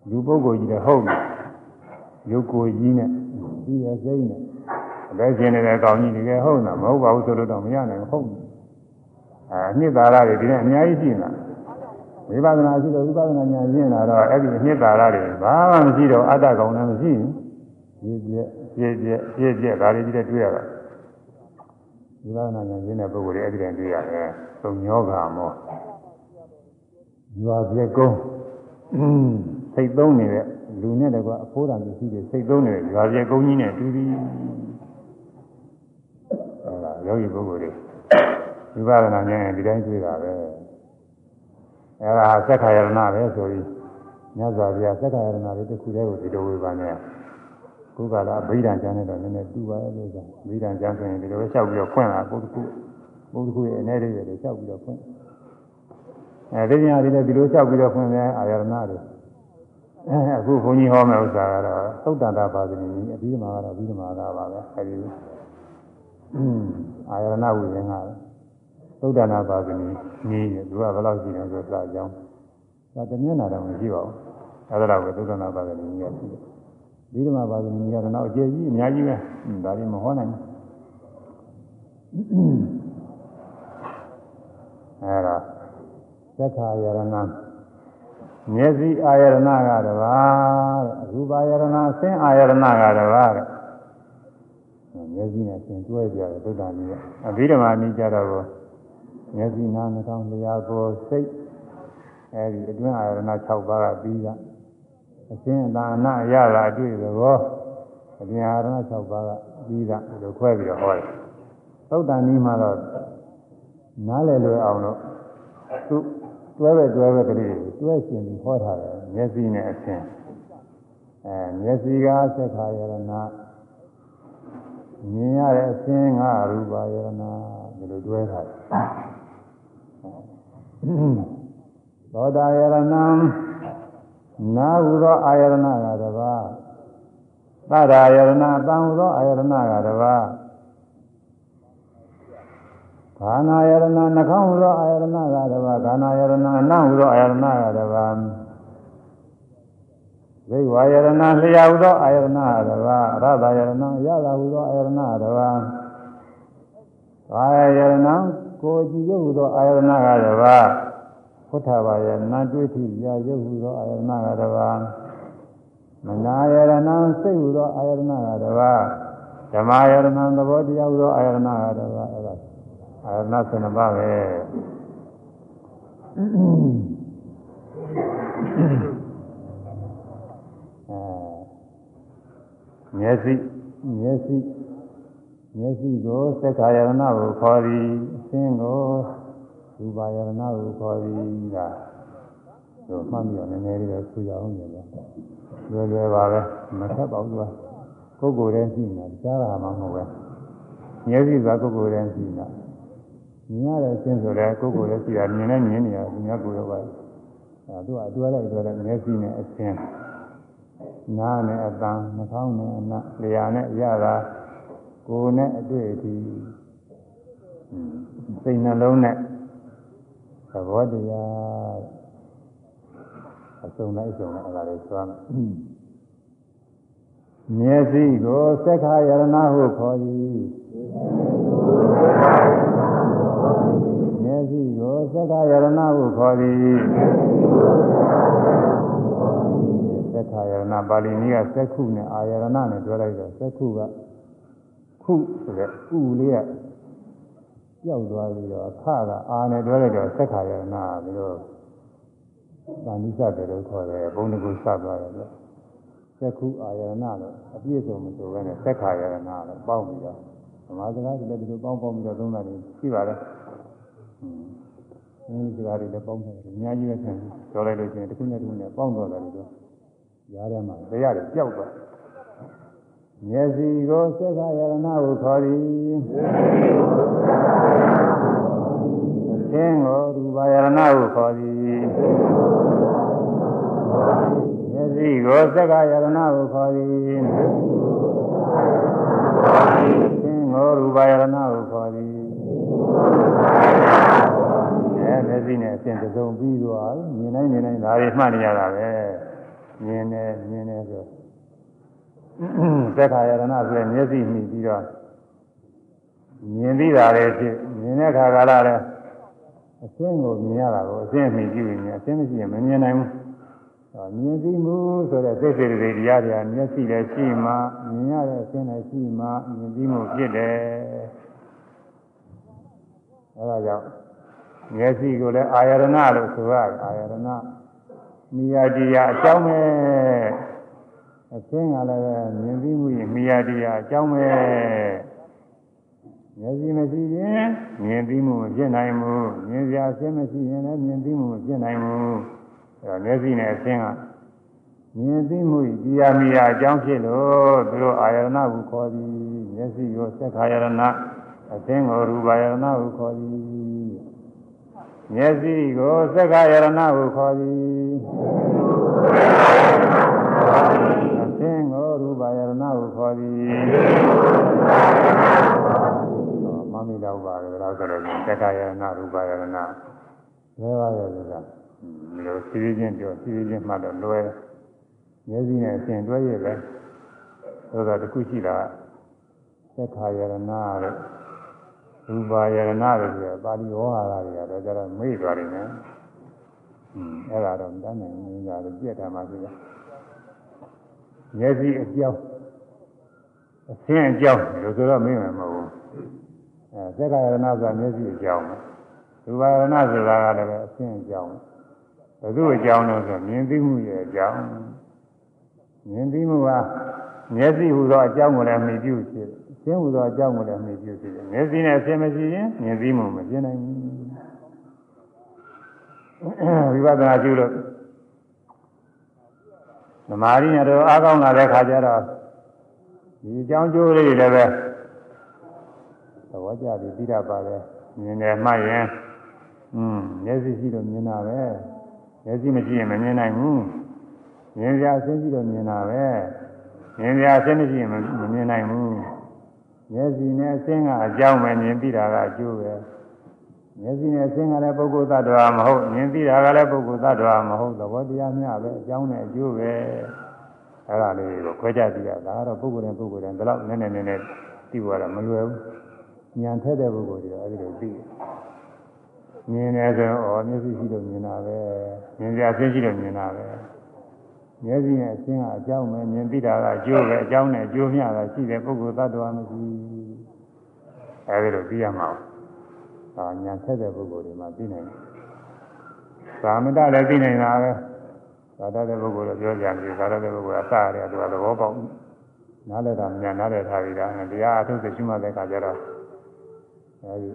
လူပုဂ္ဂိုလ်ကြီးလည်းဟုတ်နေရုပ်ကိုယ်ကြီးနဲ့ဒီရစိမ့်နဲ့အလဲရှင်နေတဲ့အကောင်ကြီးတကယ်ဟုတ်တာမဟုတ်ပါဘူးဆိုလို့တော့မရနိုင်ဘူးဟုတ်တယ်အဲအနှစ်သာရတွေဒီနဲ့အများကြီးရှိနေတာဝိပဿနာရှိတော့ဝိပဿနာဉာဏ်ရှင်းလာတော့အဲ့ဒီအနှစ်သာရတွေဘာမှမရှိတော့အတ္တကောင်လည်းမရှိဘူးပြည့်ပြည့်ပြည့်ပြည့်ပြည့်ဒါတွေကြီးတဲ့တွေ့ရတာဝိပဿနာဉာဏ်ရှင်းတဲ့ပုဂ္ဂိုလ်တွေအဲ့ဒီတိုင်းတွေ့ရတယ်သုံညောဂါမောရွာပြက်ကုန်း စိတ်သုံးနေတဲ့လူနဲ့တကွအဖိုးတော်မရှိတဲ့စိတ်သုံးနေတဲ့ရွာပြက်ကုန်းကြီးနဲ့တူပြီးအဲဒါယောဂီပုဂ္ဂိုလ်တွေဝိပဿနာဉာဏ်ဒီတိုင်းတွေ့တာပဲအဲဒါသက္ခာယရဏပဲဆိုပြီးမြတ်စွာဘုရားသက္ခာယရဏလေးတစ်ခုတည်းကိုဒီလိုဝေဘာနဲ့ခုကလာဗိဓာန်ကျမ်းနဲ့တော့နည်းနည်းတူပါရဲ့လို့ဆိုဗိဓာန်ကျမ်းဆိုရင်ဒီလိုပဲလျှောက်ပြီးတော့ဖွင့်လာပုဒ်တစ်ခုပုဒ်တစ်ခုရဲ့အနေလေးတွေလျှောက်ပြီးတော့ဖွင့်အဲဒီညာတွေလည်းဒီလိုလျှောက်ပြီးတော့ဖွင့်တယ်အာရဏတွေ အခုဘုန်းကြီးဟောမယ့်ဥစ္စာကတော့သုတ်တန်တာပါဇနီအပြီးမှာကတော့ပြီးမှာကပါပဲအဲဒီအာရဏဝိရင်ကသုတ်တန်တာပါဇနီကြီးတယ်သူကဘယ်လောက်ရှိတယ်ဆိုတော့အကြောင်းဒါတမျက်နာတော့မရှိပါဘူးအဲဒါတော့ပဲသုတ်တန်တာပါဇနီကြီးကရှိတယ်ပြီးတော့ပါဇနီကြီးကတော့အကျေကြီးအများကြီးပဲဒါလည်းမဟောနိုင်ဘူးအဲဒါသက်ခာယရဏ မျက်စိအာယရဏကတပါးတဲ့ရူပါယရဏအဆင်းအာယရဏကတပါးတဲ့မျက်စိနဲ့ဆင်တွဲကြတယ်သုဒ္ဓမြတ်အဘိဓမ္မာနိကြတော့မျက်စိနာနှာခေါင်းလျှာကိုယ်စိတ်အဲဒီအတွင်းအာယရဏ6ပါးကပြီးတာအရှင်းအသာအနရတာအတွေ့သဘောအပြင်အာရဏ6ပါးကပြီးတာဒီလိုခွဲပြီးတော့ဟောတယ်သုဒ္ဓနီးမှာတော့နားလည်လွယ်အောင်လို့သူ တွဲပဲတွဲပဲကလေးတွဲရှင်ပြီးဟောထားတယ်မျက်စိနဲ့အချင်းအဲမျက်စိကသက်ခါယရဏမြင်ရတဲ့အချင်းကရူပါယရဏဒီလိုတွဲထားတယ်သောတာယရဏနာဟုသောအာယရဏကတပါးသဒ္ဒါယရဏတန်ဟုသောအာယရဏကတပါး ခန္ဓာယရဏနှခေါင်းဟူသောအာယရဏကတပါခန္ဓာယရဏအနံ့ဟူသောအာယရဏကတပါဇိဝါယရဏလျှာဟူသောအာယရဏကတပါရသယရဏရတာဟူသောအာယရဏကတပါကာယယရဏကိုကြည်ရုပ်ဟူသောအာယရဏကတပါဖုထဘာယနာတွေ့ထိရာရုပ်ဟူသောအာယရဏကတပါမနာယရဏစိတ်ဟူသောအာယရဏကတပါဓမ္မယရဏသဘောတရားဟူသောအာယရဏကတပါအဲဒါ အာရဏ7ပါးပဲအဲမျက်စိမျက်စိမျက်စိကိုသက္ကာယရဏကိုခေါ်သည်အရှင်းကိုရူပါယရဏကိုခေါ်သည်ကတို့မှတ်ပြီးတော့နည်းနည်းလေးတော့ဆူရအောင်ညင်လွယ်လွယ်ပါပဲမထက်ပါဘူးကွာကိုယ်ကိုယ်တည်းရှိနေတာကြားတာမှမဟုတ်ပဲမျက်စိကကိုယ်ကိုယ်တည်းရှိနေတာ မြင်ရတဲ့အချင်းဆိုလည်းကိုယ်ကိုယ်လည်းရှိတာမြင်နဲ့မြင်နေရသူများကိုယ်တော့ပါအဲသူကအတွဲလိုက်အတွဲလိုက်မျက်စိနဲ့အချင်းနားနဲ့အတန်နှာခေါင်းနဲ့အနံ့လျှာနဲ့ရတာကိုယ်နဲ့အတွေ့အထိစိတ်နှလုံးနဲ့သဘောတရားအစုံလိုက်အစုံလိုက်အဲ့ဒါလေးသွားမယ်မျက်စိကိုသက္ခာယရဏဟုခေါ်သည် မျက်စိကိုသက္ခယရဏဟုခေါ်သည်သက္ခယရဏပါဠိနည်းကသက္ခုနဲ့အာယရဏနဲ့ပြောလိုက်တော့သက္ခုကခုဆိုတဲ့ဥလေးကကြောက်သွားပြီးတော့အခကအာနဲ့ပြောလိုက်တော့သက္ခယရဏပြီးတော့ဗာဏိစတယ်လို့ခေါ်တယ်ဘုံတကူစသွားတယ်လို့သက္ခုအာယရဏလို့အပြည့်စုံမဆိုဘဲနဲ့သက္ခယရဏလို့ပေါင်းပြီးတော့ဓမ္မစကားတွေလည်းဒီလိုပေါင်းပေါင်းပြီးတော့သုံးတာတွေရှိပါတယ် အင်းဒီစကားတွေလည်းပေါင်းတယ်အများကြီးပဲဆင်ပြောလိုက်လို့ရှိရင်တစ်ခုနဲ့တစ်ခုနဲ့ပေါင်းတော့တယ်လို့ရားထဲမှာတရားတွေကြောက်သွားမျက်စိကိုသက္ခယရဏကိုခေါ်သည်သင်ကိုရူပယရဏကိုခေါ်သည်မျက်စိကိုသက္ခယရဏကိုခေါ်သည်သင်ကိုရူပယရဏကိုခေါ်သည် အဲမျက်စိနဲ့အစဉ်တစုံပြီးသွားမြင်တိုင်းမြင်တိုင်းဒါတွေမှတ်နေရတာပဲမြင်တယ်မြင်တယ်ဆိုသက်ခါယရဏဆိုရင်မျက်စိမှီပြီးတော့မြင်ပြီးတာလည်းဖြစ်မြင်တဲ့ခါကလာလည်းအရှင်းကိုမြင်ရတာကိုအရှင်းမှီကြည့်ရင်အရှင်းမရှိရင်မမြင်နိုင်ဘူးမြင်သိမှုဆိုတဲ့သိစေတွေတရားတွေမျက်စိလည်းရှိမှမြင်ရတဲ့အရှင်းလည်းရှိမှမြင်သိမှုဖြစ်တယ်အဲဒါကြောင့် မျက်စိကိုလည်းအာယရဏလို့ဆိုရတယ်အာယရဏမိယာတရားအကြောင်းပဲအသင်းကလည်းပဲမြင်ပြီးမှုရင်မိယာတရားအကြောင်းပဲမျက်စိမရှိရင်မြင်ပြီးမှုမဖြစ်နိုင်ဘူးမြင်စရာအသင်းမရှိရင်လည်းမြင်ပြီးမှုမဖြစ်နိုင်ဘူးအဲတော့မျက်စိနဲ့အသင်းကမြင်သိမှုတရားမိယာအကြောင်းဖြစ်လို့သူတို့အာယရဏဟုခေါ်သည်မျက်စိကိုသက်ခာယရဏအသင်းကိုရူပါယရဏဟုခေါ်သည် မျက်စိကိုသက်ခာယရဏဟုခေါ်သည်အသင်းကိုရူပါယရဏဟုခေါ်သည်မမိတော့ပါဘူးတော့ဆိုတော့သက်ခာယရဏရူပါယရဏလဲပါရဲ့ဆိုတာဒီလိုစီးချင်းပြောစီးချင်းမှတော့လွယ်မျက်စိနဲ့အရှင်တွဲရပဲသို့သောတစ်ခုရှိတာသက်ခာယရဏတဲ့ ရူပါယရဏတဲ့ဆိုပါဠိဝါဟာရတွေကတော့ကျတော့မေ့သွားတယ်နော်။อืมအဲ့ဒါတော့မတတ်နိုင်ဘူးဒါတော့ပြည့်တယ်မှာဆိုရ။မျက်စိအကြောင်းအဆင်းအကြောင်းလို့ဆိုတော့မေ့မှာမဟုတ်ဘူး။အဲသက်ခာယရဏဆိုတာမျက်စိအကြောင်းပဲ။ရူပါယရဏဆိုတာကလည်းအဆင်းအကြောင်းဘယ်သူအကြောင်းလို့ဆိုမြင်သိမှုရဲ့အကြောင်းမြင်သိမှုကမျက်စိဟူသောအကြောင်းကိုလည်းမြင်ပြုဖြစ်တယ်။ ရှင်းဟူသောအကြောင်းကိုလည်းမြင်ပြုဖြစ်တယ်။မျက်စိနဲ့အရှင်းမရှိရင်မြင်သိမှုမဖြစ်နိုင်ဘူး။ဝိပဿနာကျူလို့သမာဓိနဲ့တော့အားကောင်းလာတဲ့ခါကျတော့ဒီအကြောင်းကျိုးလေးတွေလည်းပဲသဘောကျပြီးပြီးတာပါပဲမြင်တယ်မှတ်ရင်อืมမျက်စိရှိလို့မြင်တာပဲမျက်စိမရှိရင်မမြင်နိုင်ဘူးမြင်ကြအရှင်းရှိလို့မြင်တာပဲမြင်ကြအရှင်းမရှိရင်မမြင်နိုင်ဘူး မျက်စိနဲ့အရှင်းကအကြောင်းပဲမြင်ပြီးတာကအကျိုးပဲမျက်စိနဲ့အရှင်းကလည်းပုဂ္ဂိုလ်သတ္တဝါမဟုတ်မြင်ပြီးတာကလည်းပုဂ္ဂိုလ်သတ္တဝါမဟုတ်သဘောတရားများပဲအကြောင်းနဲ့အကျိုးပဲအဲ့ဒါလေးကိုခွဲခြားသိရတာကတော့ပုဂ္ဂိုလ်နဲ့ပုဂ္ဂိုလ်နဲ့ဒီလောက်နည်းနည်းနည်းနည်းသိဖို့ကတော့မလွယ်ဘူးဉာဏ်ထက်တဲ့ပုဂ္ဂိုလ်တွေအဲ့ဒီလိုသိတယ်မြင်တယ်ဆိုတော့ဩမျက်စိရှိလို့မြင်တာပဲမြင်ကြအရှင်းရှိလို့မြင်တာပဲ မျက်စိနဲ့အရှင်းကအကြောင်းပဲမြင်ပြီးတာကအကျိုးပဲအကြောင်းနဲ့အကျိုးမျှတာရှိတဲ့ပုဂ္ဂိုလ်သတ္တဝါမရှိအဲဒီလိုသိရမှာပါညာဆက်တဲ့ပုဂ္ဂိုလ်တွေမှာသိနိုင်တယ်သာမတလည်းသိနိုင်တာပဲသာတတဲ့ပုဂ္ဂိုလ်တော့ပြောကြတယ်သာတတဲ့ပုဂ္ဂိုလ်အစရတယ်သူကသဘောပေါက်နားလည်တာမညာနားလည်ထားပြီးတာတရားအထုတ်သိရှိမှတဲ့အခါကျတော့အဲဒီ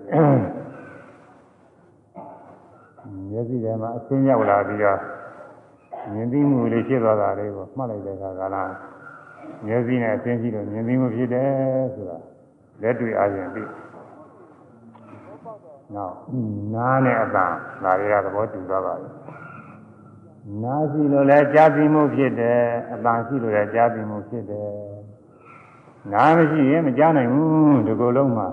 မျက်စိထဲမှာအရှင်းရောက်လာပြီးတော့ မြင်သိမှုလေးဖြစ်သွားတာလေးကိုမှတ်လိုက်တဲ့အခါကလားမျက်စိနဲ့အရှင်းရှိလို့မြင်သိမှုဖြစ်တယ်ဆိုတာလက်တွေ့အားဖြင့်ပြီးနောက်နားနဲ့အတန်ဒါတွေကသဘောတူသွားပါပြီနားရှိလို့လည်းကြားသိမှုဖြစ်တယ်အတန်ရှိလို့လည်းကြားသိမှုဖြစ်တယ်နားမရှိရင်မကြားနိုင်ဘူးဒီကုလုံးမှာ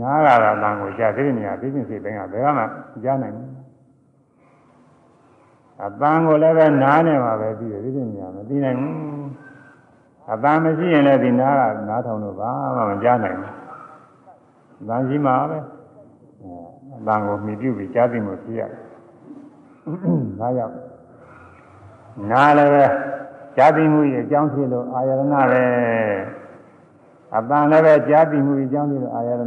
နားရတာတန်ကိုကြားသိနေရသိချင်းစိတ်တိုင်းကဘယ်မှကြားနိုင်ဘူး အတန်ကိုလည်းပဲနားနေမှာပဲသိတယ်သိချင်းညာမသိနိုင်ဘူးအတန်မရှိရင်လည်းဒီနားကနားထောင်လို့ဘာမှမကြားနိုင်ဘူးအတန်ရှိမှာပဲအတန်ကိုမြည်ပြုပြီးကြားသိမှုရှိရတယ်ဒါကြောင့်နားလည်းပဲကြားသိမှုရဲ့အကြောင်းဖြစ်လို့အာယရဏပဲအတန်လည်းပဲကြားသိမှုအကြောင်းပြုလို့အာယရဏပဲ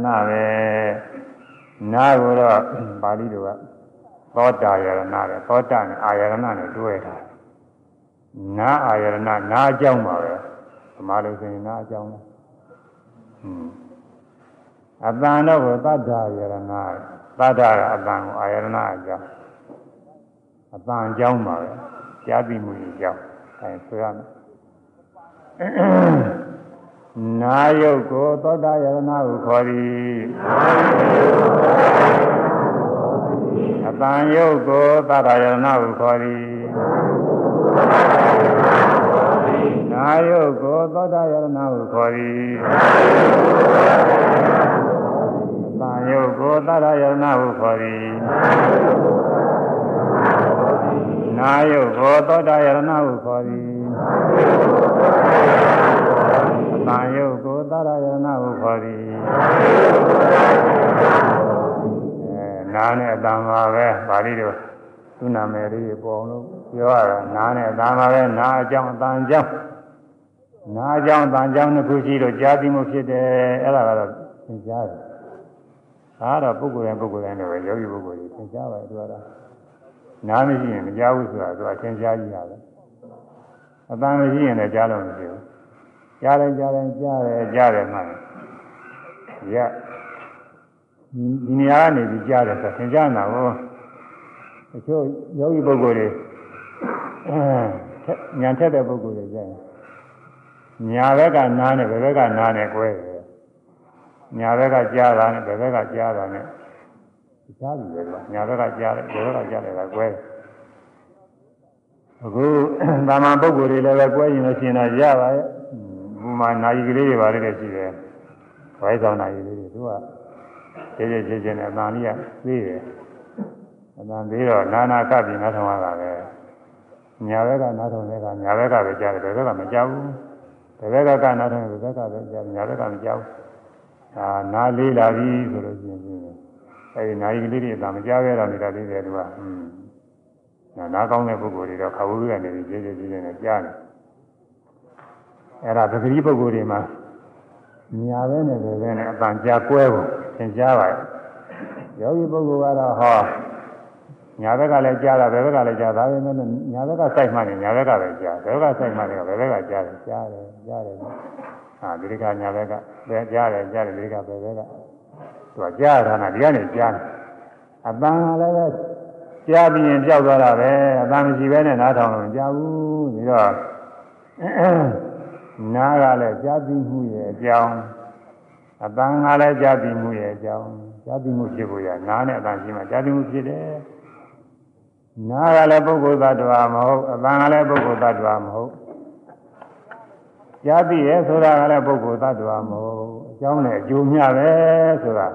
နာကိုတော့ပါဠိတော်က သောတာယရဏတဲ့သောတာနဲ့အာယရဏနဲ့တွဲတာနာအာယရဏနာအကြောင်းပါပဲသမာလို့ဆိုရင်နာအကြောင်းလားอืมအတန်တော့ကိုသတ္တာယရဏသတ္တာကအတန်ကိုအာယရဏအကြောင်းအတန်အကြောင်းပါပဲကြားသိမှုအကြောင်းအဲဆိုရမယ်နာယုတ်ကိုသောတာယရဏဟုခေါ်သည် အတန်ယုတ်ကိုသတ္တယရဏဟုခေါ်သည်နာယုတ်ကိုသောတာယရဏဟုခေါ်သည်အတန်ယုတ်ကိုသတ္တယရဏဟုခေါ်သည်နာယုတ်ကိုသောတာယရဏဟုခေါ်သည်တန်ယုတ်ကိုသာရယနာဟုခေါ်သည်အဲ နာနဲ့အတန်ပါပဲပါဠိတော်သူနာမည်လေးပေါ်လို့ပြောရတာနာနဲ့အတန်ပါပဲနာအကြောင်းအတန်အကြောင်းနာအကြောင်းအတန်အကြောင်းနှစ်ခုရှိလို့ကြားသိမှုဖြစ်တယ်အဲ့ဒါကတော့သင်ကြားတယ်ဒါကတော့ပုဂ္ဂိုလ်တိုင်းပုဂ္ဂိုလ်တိုင်းတော့ယောဂီပုဂ္ဂိုလ်ကြီးသင်ကြားပါလေသူကတော့နားမရှိရင်မကြားဘူးဆိုတာသူကသင်ကြားကြီးရတယ်အတန်မရှိရင်လည်းကြားလို့မရှိဘူးကြားတယ်ကြားတယ်ကြားတယ်ကြားတယ်မှရ ဒီနေရာကနေပြီးကြားတယ်ဆိုသင်ကြားနာဘောတချို့ယောဂီပုဂ္ဂိုလ်တွေညာထက်တဲ့ပုဂ္ဂိုလ်တွေကျရင်ညာဘက်ကနားနဲ့ဘယ်ဘက်ကနားနဲ့ကွဲတယ်ညာဘက်ကကြားတာနဲ့ဘယ်ဘက်ကကြားတာနဲ့ကြားပြီလေကွာညာဘက်ကကြားတယ်ဘယ်ဘက်ကကြားတယ်ကကွဲတယ်အခုတာမန်ပုဂ္ဂိုလ်တွေလည်းပဲကွဲရင်လည်းရှင်တာရပါရဲ့ဘုမာနာယီကလေးတွေပါလေတဲ့ရှိတယ်ဝိုင်းဆောင်နာယီလေးတွေသူက ကျေကျေကျေကျေနဲ့အတန်လေးကသေးတယ်အတန်သေးတော့နာနာကပ်ပြီးနားထောင်ရတာပဲညာဘက်ကနားထောင်တဲ့ကညာဘက်ကပဲကြားတယ်ဘယ်ဘက်ကမကြားဘူးဘယ်ဘက်ကကနားထောင်တယ်ဘယ်ဘက်ကပဲကြားညာဘက်ကမကြားဘူးဒါနားလေးလာပြီဆိုလို့ရှိရင်အဲဒီနာယီကလေးတွေအတန်မကြားရတော့နေတာလေးတွေသူကอืมနားကောင်းတဲ့ပုဂ္ဂိုလ်တွေတော့ခဝုရကနေပြီးကျေကျေကျေကျေနဲ့ကြားတယ်အဲ့ဒါပဂတိပုဂ္ဂိုလ်တွေမှာညာပဲနဲ့ပဲပဲနဲ့အတန်ကြားကွဲဖို့ သင်ကြားပါရဲ့ယောဂီပုဂ္ဂိုလ်ကတော့ဟောညာဘက်ကလည်းကြားတာဘယ်ဘက်ကလည်းကြားဒါပဲမဲ့ညာဘက်ကစိုက်မှနေညာဘက်ကပဲကြားဘယ်ဘက်ကစိုက်မှနေဘယ်ဘက်ကကြားတယ်ကြားတယ်ကြားတယ်ဟာဒီကညာဘက်ကပဲကြားတယ်ကြားတယ်ဒီကဘယ်ဘက်ကသူကကြားတာနာဒီကနေကြားတယ်အတန်လည်းပဲကြားပြီးရင်ပြောက်သွားတာပဲအတန်မရှိဘဲနဲ့နားထောင်လို့မကြားဘူးပြီးတော့နားကလည်းကြားပြီးမှုရဲ့အကြောင်း အတန်ကလည်းကြားပြီးမှုရဲ့အကြောင်းကြားပြီးမှုဖြစ်ဖို့ရနားနဲ့အတန်ရှိမှကြားပြီးမှုဖြစ်တယ်နားကလည်းပုဂ္ဂိုလ်သတ္တဝါမဟုတ်အတန်ကလည်းပုဂ္ဂိုလ်သတ္တဝါမဟုတ်ကြားပြီးရဲ့ဆိုတာကလည်းပုဂ္ဂိုလ်သတ္တဝါမဟုတ်အကြောင်းနဲ့အကျိုးမျှပဲဆိုတာ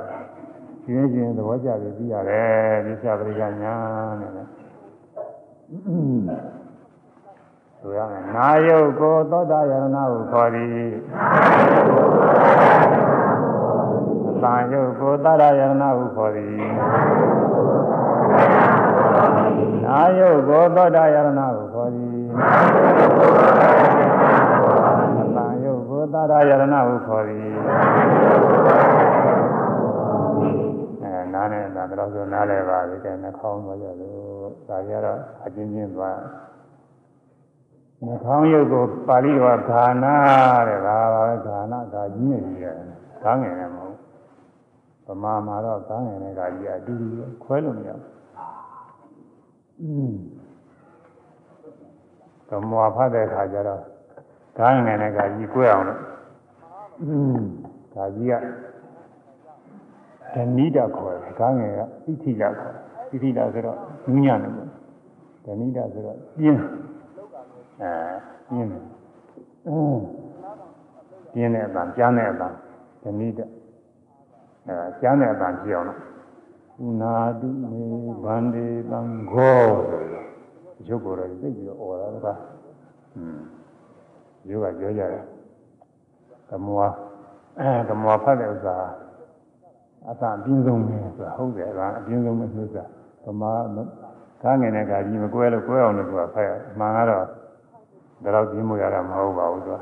ရှင်းရှင်းသဘောကျပြီးပြီးရတယ်ဒီသပရိကညာနဲ့ဆိုရမယ်နာယုတ်ကိုသောတာယရဏဟုခေါ်သည် အတန်ယုတ်ကိုသတ္တယရဏဟုခေါ်သည်နာယုတ်ကိုသောတာယရဏဟုခေါ်သည်အတန်ယုတ်ကိုသတ္တယရဏဟုခေါ်သည်အဲနားနဲ့ဒါတော့ဆိုနားလဲပါပြီတဲ့နှာခေါင်းသွားကြလို့ဒါကြတော့အချင်းချင်းသွားနှာခေါင်းရုပ်ကိုပါဠိတော်ကဂာနာတဲ့ဒါပါပဲဂာနာဂါကြီးနေကြီးရတယ်ဂာငယ်နဲ့မဟုတ် ဗမာမှာတော့ဂာငယ်နဲ့ဂါကြီးအတူတူခွဲလို့မရဘူးကမွာဖတ်တဲ့အခါကျတော့ဂာငယ်နဲ့ဂါကြီးကွဲအောင်လို့ဂါကြီးကဓနိဒခေါ်တယ်ဂာငယ်ကဣတိဒခေါ်တယ်ဣတိဒဆိုတော့ညညနေပေါ့ဓနိဒဆိုတော့ပြင်းအဲပြင်းတယ်အင်းပြင်းတဲ့အပံကြားတဲ့အပံဓနိဒ အဲကြားတဲ့အပံကြည့်အောင်လို့ဥနာတုမေဗန္ဒေတံဂောရုပ်ကိုယ်တော်သိပြီးတော့អော်တာကอืมရုပ်ကပြောကြတယ်ကမောအဲကမောဖတ်တဲ့ဥစ္စာအသာအပြင်းဆုံးပဲဆိုတာဟုတ်တယ်ကအပြင်းဆုံးပဲဆိုတာဗမာကားငယ်နဲ့ကာကြီးမကွဲလို့ကွဲအောင်လို့သူကဖတ်ရအမှန်ကတော့ဒါတော့ပြင်းမှုရတာမဟုတ်ပါဘူးသူက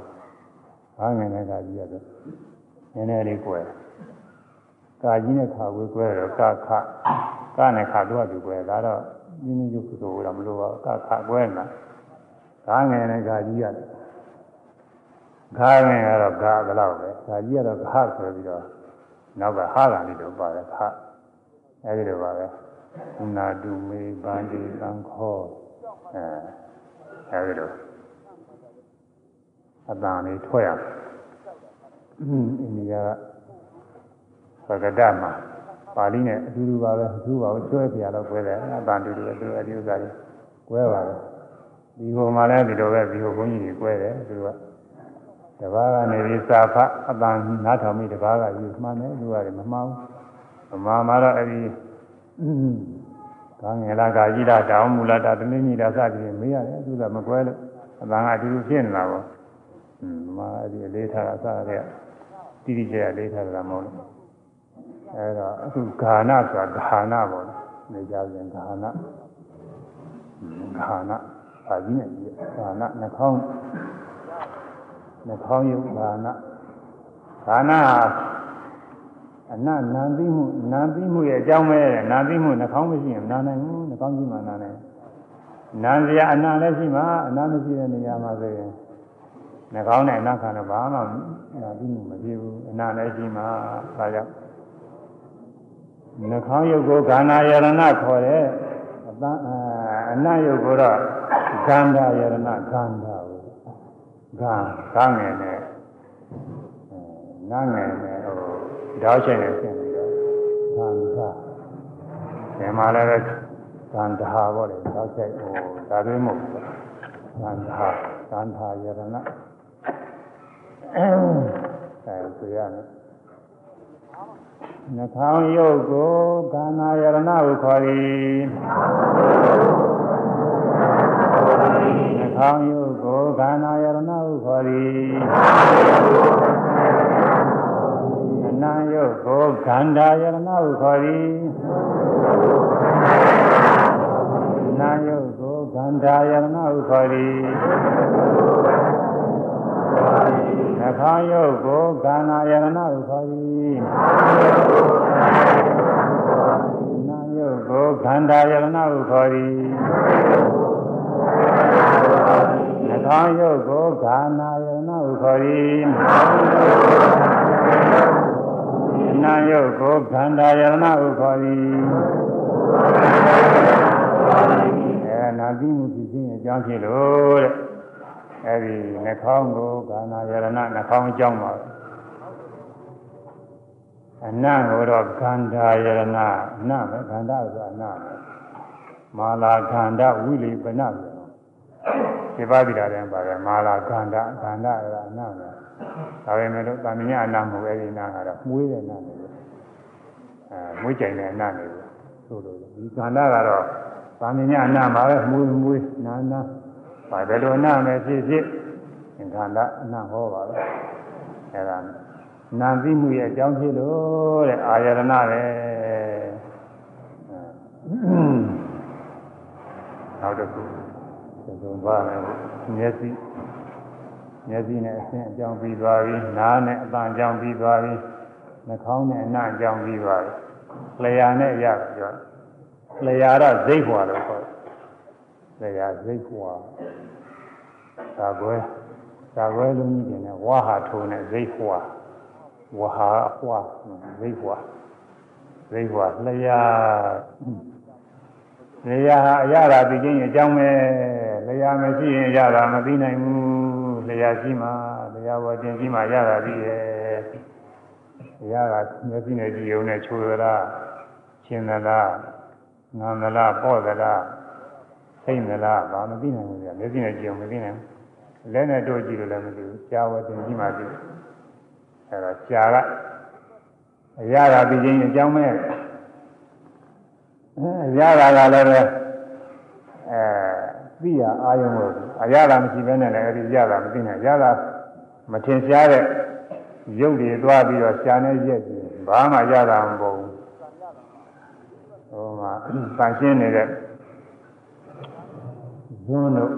ကားငယ်နဲ့ကာကြီးကတော့နည်းနည်းလေးကွဲ ကာကြီးနဲ့ခါကွဲကွဲတော့ကခကနဲ့ခါတော့သူကွဲဒါတော့ပြင်းနေရုပ်ဆိုတော့မလို့ပါကခကွဲနေတာကားငယ်နဲ့ကာကြီးရတယ်ခါငယ်ကတော့ခါဘယ်လောက်ပဲကာကြီးကတော့ခါဆိုပြီးတော့နောက်ကဟာလာလေးတော့ပါတယ်ခအဲဒီလိုပါပဲနာတုမေဗန္တိသံခောအဲအဲဒီလိုအတန်လေးထွက်ရအင်းအိန္ဒိယက ပကဒမှာပါဠိနဲ့အတူတူပါပဲအတူပါပဲကျွဲပြရတော့ကွဲတယ်အတန်တူတူအတူအဒီဥစ္စာကြီးကွဲပါပဲဒီဟိုမှာလည်းဒီလိုပဲဒီဟိုဘုန်းကြီးကြီးကွဲတယ်သူကတပားကနေပြီးစာဖအတန်နားထောင်ပြီးတပားကယူမှန်းတယ်သူကလည်းမမှောင်ဗမာမှာတော့အဲ့ဒီကာငယ်လာကာကြီးလာတောင်းမူလာတာတနည်းနည်းလာစသည်မေးရတယ်သူကမကွဲလို့အတန်ကအတူတူဖြစ်နေတာပေါ့อืมဗမာအဲ့ဒီအလေးထားတာစတဲ့တိတိကျကျလေးထားတာမဟုတ်လို့ အဲ့တော့အခုဂာနဆိုတာဂာနပေါ့နေကြပြန်ဂာနဂာနပါကြီးနဲ့ဂာနနှာခေါင်းနှာခေါင်းယုတ်ဘာနာဘာနာဟာအနနာသိမှုနာသိမှုရဲ့အကြောင်းပဲနာသိမှုနှာခေါင်းမရှိရင်နာနိုင်ဘူးနှာခေါင်းရှိမှနာနိုင်နာစရာအနာလည်းရှိမှအနာမရှိတဲ့နေရာမှာဆိုရင်နှာခေါင်းနဲ့အနာခံတော့ဘာမှနာသိမှုမဖြစ်ဘူးအနာလည်းရှိမှဒါကြောင့် နှာခေါင်းရုပ်ကိုခန္ဓာယရဏခေါ်တဲ့အတန်းအနတ်ရုပ်ကိုတော့ခန္ဓာယရဏခန္ဓာကိုခန္ဓာငယ်နဲ့နာငယ်နဲ့ဟိုတောက်ချိန်နဲ့ဆင်းပြီးတော့ခန္ဓာဒီမှာလည်းခန္ဓာပေါ့လေတောက်ချိန်ဟိုဒါတွေမဟုတ်ဘူးခန္ဓာခန္ဓာယရဏအဲဆိုရမယ် နှခေါင်းယုတ်ကိုကာနာယရဏဟုခေါ်သည်နှခေါင်းယုတ်ကိုကာနာယရဏဟုခေါ်သည်အနံယုတ်ကိုခန္ဓာယရဏဟုခေါ်သည်နာယုတ်ကိုခန္ဓာယရဏဟုခေါ်သည်နှခေါင်းယုတ်ကိုကာနာယရဏဟုခေါ်သည် နာယုတ်ကိုခန္ဓာယရဏဟုခေါ်သည်နှခေါင်းယုတ်ကိုကာနာယရဏဟုခေါ်သည်နာယုတ်ကိုခန္ဓာယရဏဟုခေါ်သည်အဲနာတိမှုဖြစ်ခြင်းအကြောင်းဖြစ်လို့တဲ့အဲဒီနှာခေါင်းကိုကာနာယရဏနှာခေါင်းအကြောင်းပါ အနံ့ကိုတော့ခန္ဓာယရဏအနံ့ပဲခန္ဓာဆိုအနံ့ပဲမာလာခန္ဓာဝိလိပနပဲဒီပါတိတာတဲ့ပါတယ်မာလာခန္ဓာခန္ဓာကအနံ့ပဲဒါပေမဲ့လို့တာမညအနံ့မဟုတ်အဲဒီနာကတော့မှုေးတဲ့နာနေလို့အဲမွေးကြိုင်တဲ့အနံ့နေလို့ဆိုလို့ဒီခန္ဓာကတော့တာမညအနံ့ပါပဲမှုေးမှုေးနာနာ။ဘာတယ်လို့အနမဲ့ဖြစ်ဖြစ်သင်္ခါရအနဟောပါပဲ။အဲဒါ နာသိမှုရဲ့အကြောင်းဖြစ်လို့တဲ့အာယရဏပဲ။နောက်တစ်ခုသုံးပါမယ်မျက်စိမျက်စိနဲ့အဆင်းအကြောင်းပြီးသွားပြီနားနဲ့အသံအကြောင်းပြီးသွားပြီနှာခေါင်းနဲ့အနံ့အကြောင်းပြီးသွားပြီလျှာနဲ့ရပြောလျှာတော့ဇိတ်ဟွာလို့ခေါ်တယ်တရားစိတ်ဖွာသာကွဲသာကွဲလုံးကြီးတင်တဲ့ဝါဟာထုံတဲ့စိတ်ဖွာ ဝါဟာအဖွာစိတ်ဖွာစိတ်ဖွာလျာလျာဟာအရသာသိခြင်းအကြောင်းပဲလျာမရှိရင်အရသာမသိနိုင်ဘူးလျာရှိမှလျာဝတင်ရှိမှရတာပြီးရဲ့ရတာမျက်စိနဲ့ကြည့်ုံနဲ့ချိုးသလားရှင်းသလားငမ်းသလားပေါ့သလားသိမလားဘာမသိနိုင်ဘူးကြာမျက်စိနဲ့ကြည့်အောင်မသိနိုင်ဘူးလက်နဲ့တို့ကြည့်လို့လည်းမသိဘူးရှားဝတ်တင်ကြည့်မှသိ အဲဒါရှားကအရာရာပြီးချင်းအကြောင်းမဲ့အရာရာကလည်းပဲအဲသိရအာယုံလို့အရာရာမရှိဘဲနဲ့လည်းအဲဒီရတာမသိနိုင်ရတာမထင်ရှားတဲ့ရုပ်တွေသွားပြီးတော့ရှားနေရက်ကြည့်ဘာမှရတာမပေါ်ဘူးဟိုမှာပန်ရှင်းနေတဲ့ဇွန်းတို့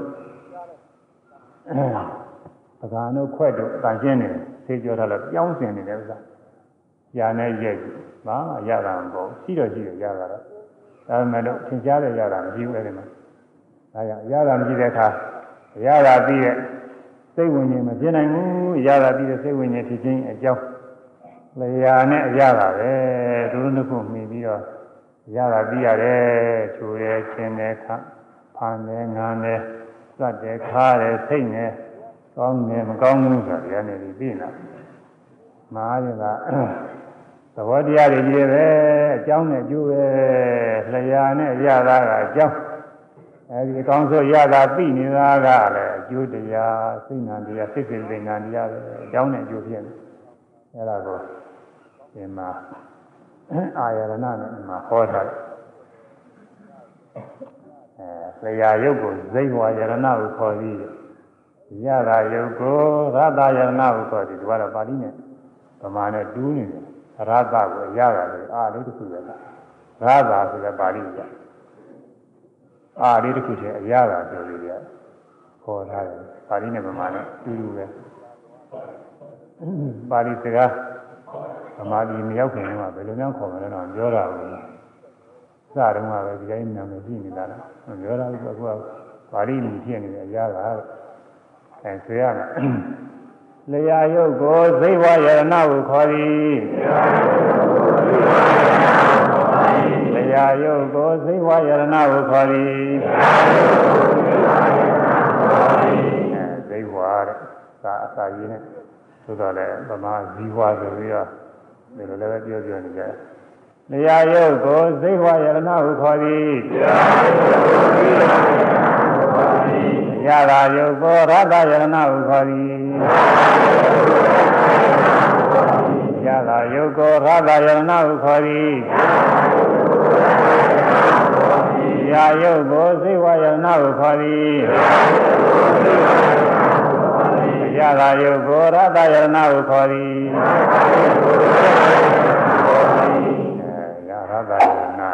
အဲပကံတို့ခွက်တို့တန်ရှင်းနေ ဆေးကြောထားလို့ပြောင်းစင်နေတဲ့ဥစ္စာညာနဲ့ရဲ့ဘာမှရတာမပေါ့ရှိတော့ရှိရရတာတော့ဒါပေမဲ့လို့သင်ကြားရရတာမရှိဘူးအဲ့ဒီမှာဒါကြောင့်ရတာမရှိတဲ့အခါရတာပြီးတဲ့စိတ်ဝိညာဉ်မပြနိုင်ဘူးရတာပြီးတဲ့စိတ်ဝိညာဉ်ဖြစ်ခြင်းအကြောင်းလျာနဲ့ရတာပဲသူတို့နှစ်ခုမှီပြီးတော့ရတာပြီးရတယ်ချိုးရဲခြင်းနဲ့ခါဖန်တယ်ငန်းတယ်စက်တယ်ခါတယ်စိတ်နဲ့ ကောင်းတယ်မကောင်းဘူးဆိုတာဒီကနေပြီးပြီနော်မဟာရင်ကသဘောတရားတွေကြီးပဲအကြောင်းနဲ့ကျိုးပဲလျာနဲ့ရတာကအကြောင်းအဲဒီအကောင်းဆုံးရတာသိနေတာကလည်းအကျိုးတရားစိတ်နာတရားစိတ်စိတ်စိတ်နာတရားပဲအကြောင်းနဲ့အကျိုးဖြစ်တယ်အဲဒါကိုဒီမှာအာယရဏနဲ့ဒီမှာဟောထားတယ်အဲလျာယုတ်ကိုဇိဝါယရဏကိုခေါ်ပြီး ရတာယုတ်ကိုရတာယရဏကိုခေါ်ပြီးဒီကတော့ပါဠိနဲ့ဗမာနဲ့တူးနေတယ်ရတာကိုရတာလေအာလေးတစ်ခုပဲရတာဆိုတဲ့ပါဠိကအာလေးတစ်ခုချင်းအရတာဆိုပြီးရခေါ်ထားတယ်ပါဠိနဲ့ဗမာနဲ့တူတူပဲပါဠိစကားရမာဓိမရောက်ခင်ကဘယ်လိုများခေါ်မလဲတော့ပြောတာဘူးစတုန်းကပဲဒီတိုင်းနာမည်ကြည့်နေတာလားပြောတာကအခုကပါဠိမြည်ဖြစ်နေတယ်အရာက အဲဆိုရမယ်လျာယုတ်ကိုဇိဝယရဏဟုခေါ်သည်လျာယုတ်ကိုဇိဝယရဏဟုခေါ်သည်အဲဇိဝတဲ့သာအစာရင်းနဲ့ဆိုတော့လေဗမာဇီဝဆိုပြီးတော့ဒီလိုလည်းပြောပြောနေကြတယ်လျာယုတ်ကိုဇိဝယရဏဟုခေါ်သည်ရ တာယုတ်ကိုရတယရဏဟုခေါ်သည်ရတာယုတ်ကိုရတယရဏဟုခေါ်သည်ရာယုတ်ကိုဇိဝယရဏဟုခေါ်သည်ရတာယုတ်ကိုရတယရဏဟုခေါ်သည်သာယနာ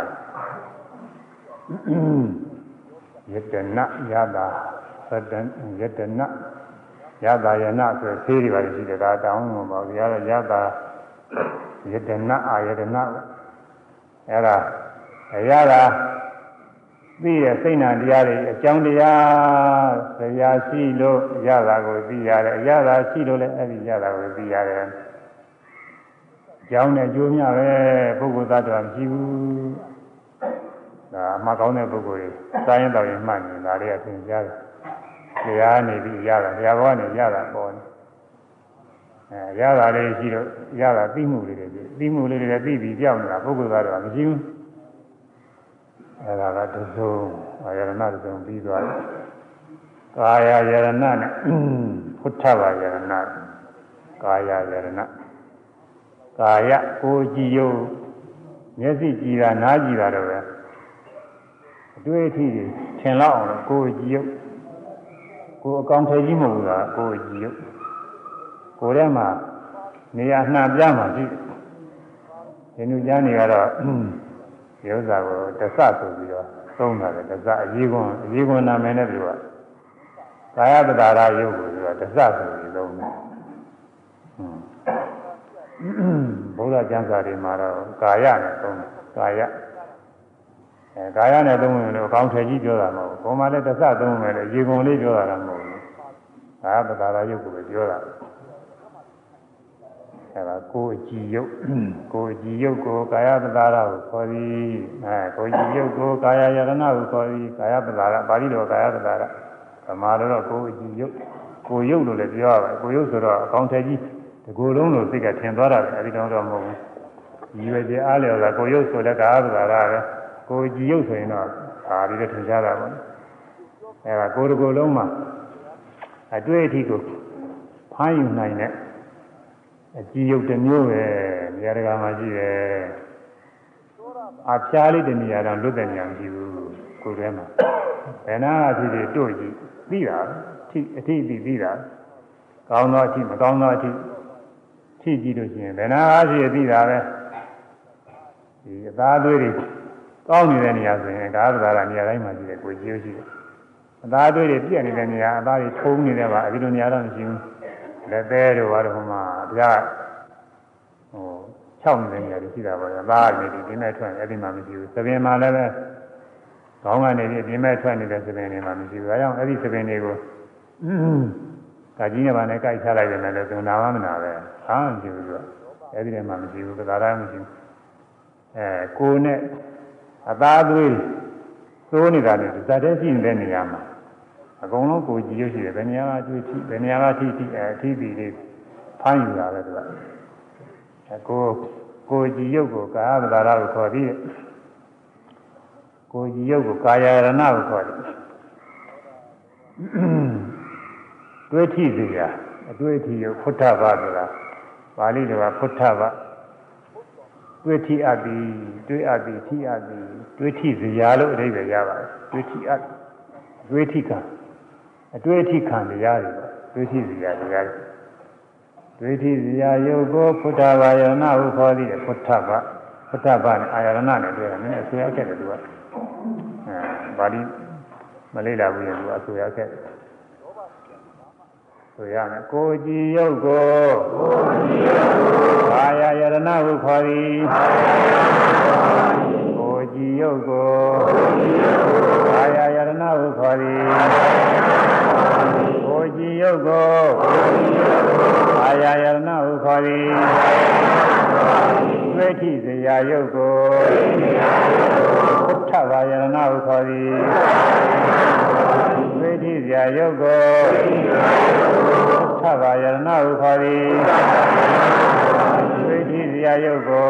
ယတနာယတာ သတ္တယတနာယတာယနာဆိုဆေးတွေပါရှိတယ်ဒါတောင်းမှာပါဗျာယတာယတနာအာယတနာအဲ့ဒါအရာတာသိတဲ့စိတ်နာတရားတွေအကြောင်းတရားဆရာရှိလို့ရတာကိုသိရတယ်အရာတာရှိလို့လည်းအဲ့ဒီရတာကိုသိရတယ်ကြောင်းနဲ့ကြိုးမြပဲပုဂ္ဂိုလ်သတ္တဝါမရှိဘူးဒါအမှကောင်းတဲ့ပုဂ္ဂိုလ်တွေစာရင်တော်ရင်မှတ်နေတာလေးအထင်ရှားတယ် တရားနေပြီးရတာဘုရားဘောကနေရတာပေါ်နေအဲရတာလေးရှိတော့ရတာသိမှုလေးတွေသိမှုလေးတွေသိပြီးပြောင်းနေတာပုဂ္ဂိုလ်သတ္တဝါမရှိဘူးအဲဒါကတစုံအာရဏတစုံပြီးသွားတယ်ကာယယရဏနဲ့ဖုထဘာယရဏကာယယရဏကာယကိုကြည်ယုတ်မျက်စိကြည်တာနားကြည်တာတော့ပဲအတွေ့အထိတွေထင်လောက်အောင်လို့ကိုကြည်ယုတ် ကိုအကောင်ထဲကြီးမဟုတ်ဘူးလားကိုကြည်ယုတ်ကိုထဲမှာနေရာနှံပြမှာရှိဒီလူကျမ်းတွေကတော့ဒီဥစ္စာကိုတဆဆိုပြီးတော့သုံးတာလေတဆအရေးကွန်အရေးကွန်နာမည်နဲ့ပြောတာကာယပဒါရယုတ်ကိုပြောတဆဆိုပြီးသုံးတယ်ဘုရားကျမ်းစာတွေမှာတော့ကာယနဲ့သုံးတယ်ကာယ အဲကာယနဲ့သုံးရင်တော့အကောင်းထည်ကြီးပြောတာမဟုတ်ဘူးဘုံမှာလည်းတဆသုံးမယ်လေရေကုန်လေးပြောတာလည်းမဟုတ်ဘူးကာယပဒါရယုတ်ကိုပဲပြောတာအဲဒါကိုယ်ကြည်ယုတ်ကိုယ်ကြည်ယုတ်ကိုကာယပဒါရကိုခေါ်သည်အဲကိုယ်ကြည်ယုတ်ကိုကာယယရဏကိုခေါ်သည်ကာယပဒါရပါဠိတော်ကာယပဒါရဗမာလိုတော့ကိုယ်ကြည်ယုတ်ကိုယ်ယုတ်လို့လည်းပြောရပါတယ်ကိုယ်ယုတ်ဆိုတော့အကောင်းထည်ကြီးဒီကိုယ်လုံးလို့စိတ်ကထင်သွားတာပဲအဲဒီတော့တော့မဟုတ်ဘူးရည်ရွယ်ချက်အားလျော်တာကိုယ်ရုပ်ဆိုလည်းကာသရာပဲ ကိုယ်ကြည်ရုပ်ဆိုရင်တော့ဒါပြီးတော့ထင်ရှားတာပေါ့အဲဒါကိုယ်တစ်ကိုယ်လုံးမှာအတွေ့အထိကိုဖမ်းယူနိုင်တဲ့အကြည်ရုပ်တစ်မျိုးပဲနေရာတကာမှာရှိတယ်အဖျားလေးတနေရာတော့လွတ်တဲ့နေရာမရှိဘူးကိုယ်ထဲမှာဘယ်နာအဖြစ်တွေတို့ကြည့်သိတာအထိအထိသိတာကောင်းသောအထိမကောင်းသောအထိထိကြည့်လို့ရှိရင်ဘယ်နာအားဖြင့်သိတာပဲဒီအသားသွေးတွေ ကောင်းနေတဲ့နေရာဆိုရင်ကာသရာနေရာတိုင်းမှာရှိတယ်ကိုကြည့်ရှိတယ်အသားသွေးတွေပြည့်နေတဲ့နေရာအသားတွေထုံးနေတဲ့ပါအဲဒီလိုနေရာတော့မရှိဘူးလက်သေးတို့ဘာလို့ဟိုမှာဗျာဟို၆နေတဲ့နေရာတွေရှိတာပါဗျာသားနေဒီဒီမဲ့ထွက်အဲ့ဒီမှာမရှိဘူးသပင်မှာလည်းပဲခေါင်းကနေဒီဒီမဲ့ထွက်နေတဲ့သပင်တွေမှာမရှိဘူးဒါကြောင့်အဲ့ဒီသပင်တွေကိုကာကြီးနဲ့ဗာနဲ့ကြိုက်ချလိုက်တယ်လည်းသူနာမမနာပဲဟာမရှိဘူးသူကအဲ့ဒီထဲမှာမရှိဘူးသကာရမရှိဘူးအဲကိုနဲ့ အသားသွေးသိုးနေတာနဲ့ဇာတဲ့ရှိနေတဲ့နေရာမှာအကုန်လုံးကိုကြည့်ရရှိတယ်ဘယ်နေရာကကြွေးထိဘယ်နေရာကထိထိအဲထိပြီးလေးဖမ်းယူတာပဲသူကအကိုကိုကြည်ရုပ်ကိုကာယပဒါရကိုခေါ်ပြီးကိုကြည်ရုပ်ကိုကာယရဏကိုခေါ်တယ်တွေးထိစီရာအတွေ့အထိရဖုထဘာဆိုတာပါဠိတော်ကဖုထဘာ တွေ့ထိအပ်သည်တွေ့အပ်သည်ထိအပ်သည်တွေ့ထိစရာလို့အဓိပ္ပာယ်ရပါတယ်တွေ့ထိအပ်တွေ့ထိကအတွေ့အထိခံတရားတွေတွေ့ထိစရာတရားတွေတွေ့ထိစရာယုတ်ကိုဖုထဘာယနာဟုခေါ်သည်ဖုထဘာဖုထဘာနဲ့အာယရဏနဲ့တွေ့တာနည်းနည်းအဆွေရခဲ့တယ်သူကအဲပါဠိမလေးလာဘူးရင်သူအဆွေရခဲ့တယ် ဆိုရမယ်ကိုကြည်ရုပ်ကိုကိုကြည်ရုပ်ကိုဘာယာယရဏဟုခေါ်သည်ဘာယာယရဏဟုခေါ်သည်ကိုကြည်ရုပ်ကိုကိုကြည်ရုပ်ကိုဘာယာယရဏဟုခေါ်သည်ဘာယာယရဏဟုခေါ်သည်ကိုကြည်ရုပ်ကိုကိုကြည်ရုပ်ကိုဘာယာယရဏဟုခေါ်သည်ဘာယာယရဏဟုခေါ်သည်တွေ့ထိစရာရုပ်ကိုတွေ့ထိစရာရုပ်ကိုထဘာယရဏဟုခေါ်သည် သိတိစရာယုတ်ကိုသဗ္ဗယရဏဟုခေါ်သည်သိတိစရာယုတ်ကို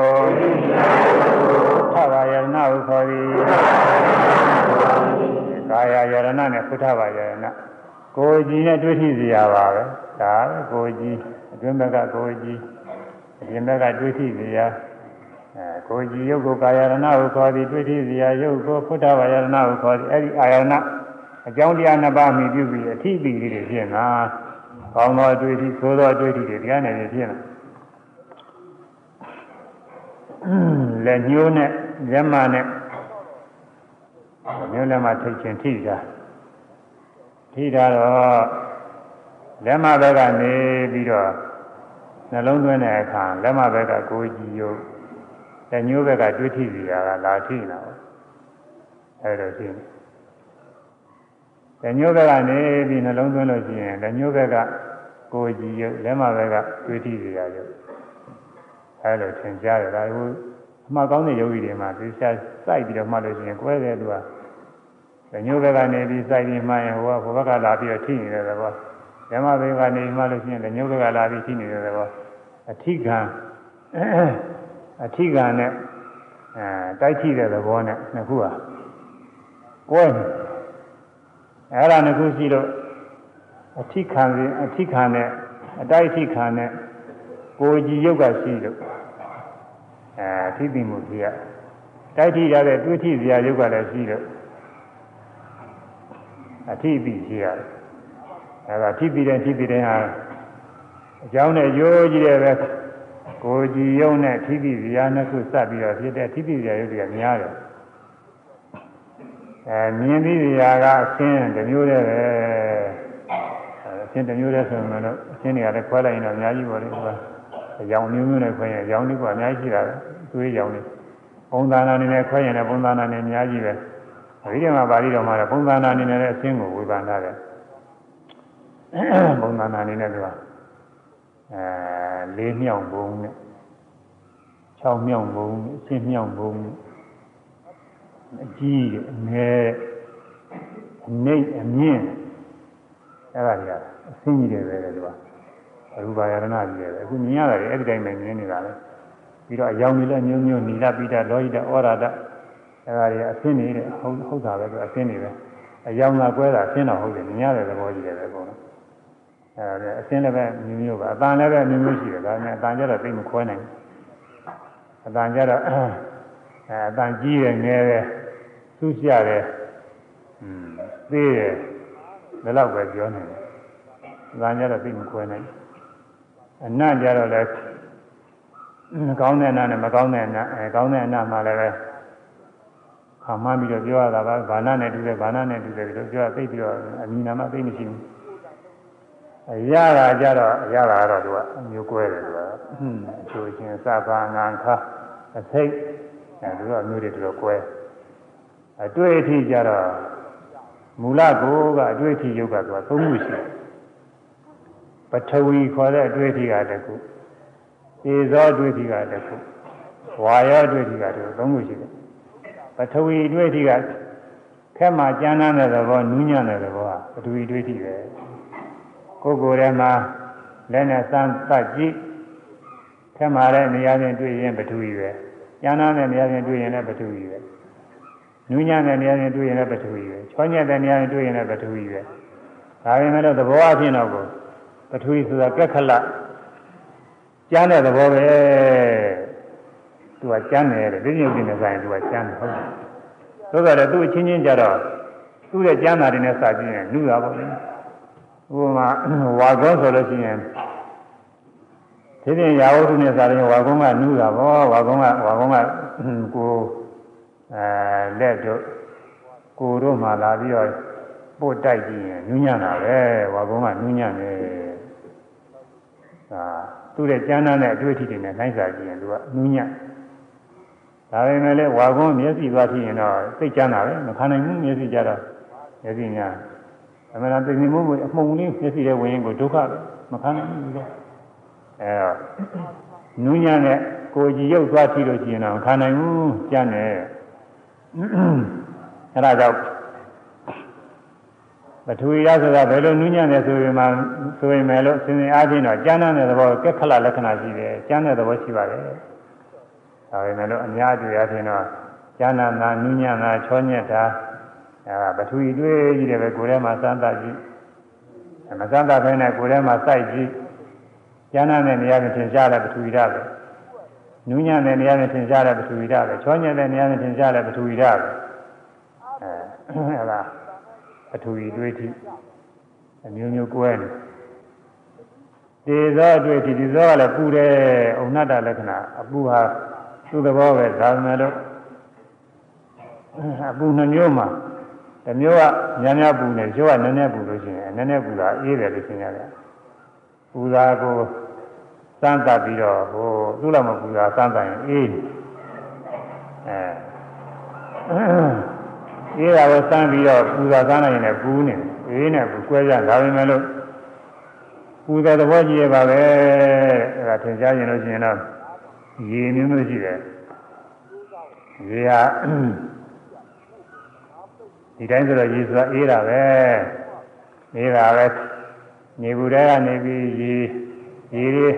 သဗ္ဗယရဏဟုခေါ်သည်ကာယယရဏနဲ့ကုသဗ္ဗယရဏကိုယ်ကြီးနဲ့တွေ့ရှိစရာပါပဲဒါပဲကိုယ်ကြီးအတွင်းဘက်ကကိုယ်ကြီးအပြင်ဘက်ကတွေ့ရှိစရာကိုယ်ကြီးယုတ်ကိုကာယရဏဟုခေါ်သည်တွေ့ရှိစရာယုတ်ကိုဖုဒ္ဓဝါယရဏဟုခေါ်သည်အဲ့ဒီအာယရဏ အကြောင်းတရားနှစ်ပါးမြည်ပြုပြီးအထိပီလေးတွေဖြစ်နာကောင်းသောအတွေ့အထိသိုးသောအတွေ့အထိတွေတရားနယ်နေဖြစ်လာလက်ညှိုးနဲ့လက်မနဲ့မျိုးလက်မထိတ်ချင်းထိတာထိတာတော့လက်မဘက်ကနေပြီးတော့နှလုံးသွင်းတဲ့အခါလက်မဘက်ကကိုယ်ကြည့်ရုပ်လက်ညှိုးဘက်ကတွေးထိစီတာကလာထိနေတာပေါ့အဲဒါရှိတယ် လက်ညှိုးဘက်ကနေပြီးနှလုံးသွင်းလို့ရှိရင်လက်ညှိုးဘက်ကကိုယ်ကြည်ရုပ်လက်မဘက်ကတွေးထိစီရရုပ်အဲလိုသင်ကြားတယ်ဒါကအမှကောင်းတဲ့ယောဂီတွေမှာသိချစိုက်ပြီးတော့မှတ်လို့ရှိရင်ကွဲတယ်သူကလက်ညှိုးဘက်ကနေပြီးစိုက်ပြီးမှရင်ဟိုကဘဘက်ကလာပြီးတော့ထိနေတယ်ကောလက်မဘက်ကနေမှလို့ရှိရင်လက်ညှိုးဘက်ကလာပြီးထိနေတယ်ကောအထိကံအထိကံနဲ့အဲတိုက်ထိတဲ့သဘောနဲ့နှစ်ခုဟာကွဲနေ အဲ့ဒါနှစ်ခုရှိလို့အထိခံစဉ်အထိခံနဲ့အတိုက်အထိခံနဲ့ကိုယ်ကြည်ရုပ်ကရှိလို့အဲထိသိမှုကြီးကတိုက်ထိရတဲ့တွေးထိစရာရုပ်ကလည်းရှိလို့အထိပြီးရှိရတယ်အဲဒါထိပြီးတဲ့ထိပြီးတဲ့ဟာအကြောင်းနဲ့ရိုးကြီးတဲ့ပဲကိုယ်ကြည်ရုပ်နဲ့ထိပြီးစရာနှစ်ခုစပ်ပြီးတော့ဖြစ်တဲ့ထိပြီးစရာရုပ်တွေကများတယ် အဲမြင်ပြီးရာကအရှင်းတစ်မျိုးတည်းပဲအရှင်းတစ်မျိုးတည်းဆိုရင်တော့အရှင်းတွေကလည်းခွဲလိုက်ရင်တော့အများကြီးပါလေကွာအယောင်မျိုးမျိုးနဲ့ခွဲရင်အယောင်တွေကအများကြီးရှိတာပဲသွေးရောင်တွေပုံသဏ္ဍာန်နေနဲ့ခွဲရင်လည်းပုံသဏ္ဍာန်နေအများကြီးပဲဒီထဲမှာပါဠိတော်မှာပုံသဏ္ဍာန်နေနဲ့အရှင်းကိုဝေဖန်ထားတယ်ပုံသဏ္ဍာန်နေနဲ့သူကအဲလေးမြောင်ဘုံနဲ့6မြောင်ဘုံနဲ့အရှင်းမြောင်ဘုံနဲ့ အကြီးအငယ်အနှိမ့်အမြင့်အဲ့ဒါတွေကအဆင်းကြီးတွေပဲလေသူကအရူပါယရဏကြီးတွေပဲအခုမြင်ရတယ်အဲ့ဒီတိုင်းပဲမြင်နေတာလေပြီးတော့အယောင်ကြီးလည်းမျိုးမျိုးနီလာပိတာလောဟိတဩရာဒအဲ့ဒါတွေအဆင်းနေတဲ့ဟုတ်ဟုတ်တာပဲသူအဆင်းနေပဲအယောင်ကကွဲတာအဆင်းတော့ဟုတ်တယ်မြင်ရတဲ့သဘောကြီးတယ်ပဲပေါ့နော်အဲ့ဒါအဆင်းလည်းပဲမျိုးမျိုးပါအတန်လည်းပဲမျိုးမျိုးရှိတယ်ဒါနဲ့အတန်ကြတော့သိမခွဲနိုင်ဘူးအတန်ကြတော့အဲအတန်ကြီးတယ်ငယ်တယ် သူ့ကြတယ်อืมသေးတယ်ဒါတော့ပဲပြောနေတယ်အတန်ကြတော့သိမခွဲနိုင်အနတ်ကြတော့လည်းကောင်းတဲ့အနတ်နဲ့မကောင်းတဲ့အနတ်အဲကောင်းတဲ့အနတ်မှလည်းပဲခါမှပြီးတော့ပြောရတာပါဘာနာနဲ့တူတယ်ဘာနာနဲ့တူတယ်ဒီလိုပြောသိပြီးတော့အမိနာမသိမရှိဘူးအရာကကြတော့အရာကတော့သူကအမျိုးကွဲတယ်သူကအချိုးချင်းစပါငံခါအစိတ်အဲသူကအမျိုးတွေတော်တော်ကွဲ အတွေ့အထိကြတော့မူလကိုကအတွေ့အထိယုတ်ကသူကသုံးခုရှိတယ်ပထဝီခေါ်တဲ့အတွေ့အထိကတခုသေဇောအတွေ့အထိကတခုဝါယောအတွေ့အထိကတခုသုံးခုရှိတယ်ပထဝီအတွေ့အထိကခက်မှကျမ်းမ်းတဲ့သဘောနူးညံ့တဲ့သဘောဟာပထဝီအတွေ့အထိပဲကိုယ်ကိုယ်ထဲမှာလက်နဲ့စမ်းသပ်ကြည့်ခက်မှတဲ့နေရာချင်းတွေ့ရင်ပထဝီပဲကျမ်းမ်းတဲ့နေရာချင်းတွေ့ရင်လည်းပထဝီပဲ နူးညံ့တဲ့နေရာချင်းတွေ့ရင်လည်းပထဝီပဲချောညက်တဲ့နေရာချင်းတွေ့ရင်လည်းပထဝီပဲဒါပေမဲ့လို့သဘောအဖြစ်တော့ကိုပထဝီဆိုတာကက်ခလကျမ်းတဲ့သဘောပဲသူကကျမ်းတယ်တဲ့ဒီညုတ်တင်နေဆိုင်သူကကျမ်းတယ်ဟုတ်တယ်သို့တော်လည်းသူအချင်းချင်းကြတော့သူ့ရဲ့ကျမ်းစာတွေနဲ့စကြည့်ရင်နုတာပေါ့လေဥပမာဝါကောဆိုလို့ရှိရင်ဒီပြင်ရာဝတ္ထုနဲ့စာရင်ဝါကုန်းကနုတာပေါ့ဝါကုန်းကဝါကုန်းကကို အဲလက်တို့ကိုတို့မှလာပြီးတော့ပို့တိုက်ကြည့်ရင်နူးညံ့တာပဲဝါကုန်းကနူးညံ့တယ်သူ့ရဲ့ကျမ်းနာတဲ့အတွေ့အထိတွေနဲ့နိုင်စားကြည့်ရင်သူကနူးညံ့ဒါပေမဲ့လည်းဝါကုန်းမျက်စိသွားထိရင်တော့စိတ်ကျမ်းတာပဲမခံနိုင်ဘူးမျက်စိကြတော့မျက်စိညာအမှန်တရားသိနေမှုအမှုန်လေးမျက်စိထဲဝင်ရင်ကိုဒုက္ခပဲမခံနိုင်ဘူးလေအဲတော့နူးညံ့တဲ့ကိုကြည်ရုပ်သွားထိလို့ရှိရင်တော့ခံနိုင်ဘူးကျမ်းတယ် အဲဒါကြောင့်ပထဝီရဆိုတာဘယ်လိုနူးညံ့တယ်ဆိုရင်မှဆိုရင်မယ်လို့စင်စင်အားဖြင့်တော့ကျမ်းတဲ့သဘောကက်ခလလက္ခဏာရှိတယ်ကျမ်းတဲ့သဘောရှိပါတယ်ဒါပေမဲ့လို့အများကြီးအားဖြင့်တော့ကျမ်းနာနာနူးညံ့တာချောညက်တာအဲဒါပထဝီတွေးကြီးတယ်ပဲကိုယ်ထဲမှာစမ်းသပ်ကြည့်မစမ်းသပ်ဘဲနဲ့ကိုယ်ထဲမှာစိုက်ကြည့်ကျမ်းနာတဲ့နေရာမှာသင်ရှားတဲ့ပထဝီရပဲ နူးညံ့တဲ့နေရာမှာသင်ရှားတဲ့ပထဝီရပဲချောညက်တဲ့နေရာမှာသင်ရှားတဲ့ပထဝီရပဲအဲအဲဒါအထူကြီးတွေးထိအမျိုးမျိုးကွဲနေဒီသောအတွေ့အထိဒီသောကလည်းပူတယ်အုံနတ္တလက္ခဏာအပူဟာသူ့သဘောပဲဒါပေမဲ့လို့အပူနှမျိုးမှာတစ်မျိုးကညာညာပူနေကျောကနည်းနည်းပူလို့ရှိရင်နည်းနည်းပူတာအေးတယ်လို့ရှင်းရတယ်ပူတာကို စမ်းသပ်ပြီးတော့ဟိုသူ့လောက်မပူတာစမ်းသပ်ရင်အေးအဲအေးတာကိုစမ်းပြီးတော့ပူဇော်စားနိုင်ရင်လည်းပူးနေအေးနဲ့ပူကွဲကြဒါပေမဲ့လို့ပူဇော်သဘောကြီးရပါပဲအဲဒါထင်ရှားရင်လို့ရှိရင်တော့ရေမျိုးမျိုးရှိတယ်ရေဟာဒီတိုင်းဆိုတော့ရေဆိုတာအေးတာပဲအေးတာပဲနေဘူးတဲကနေပြီးရေရေလေး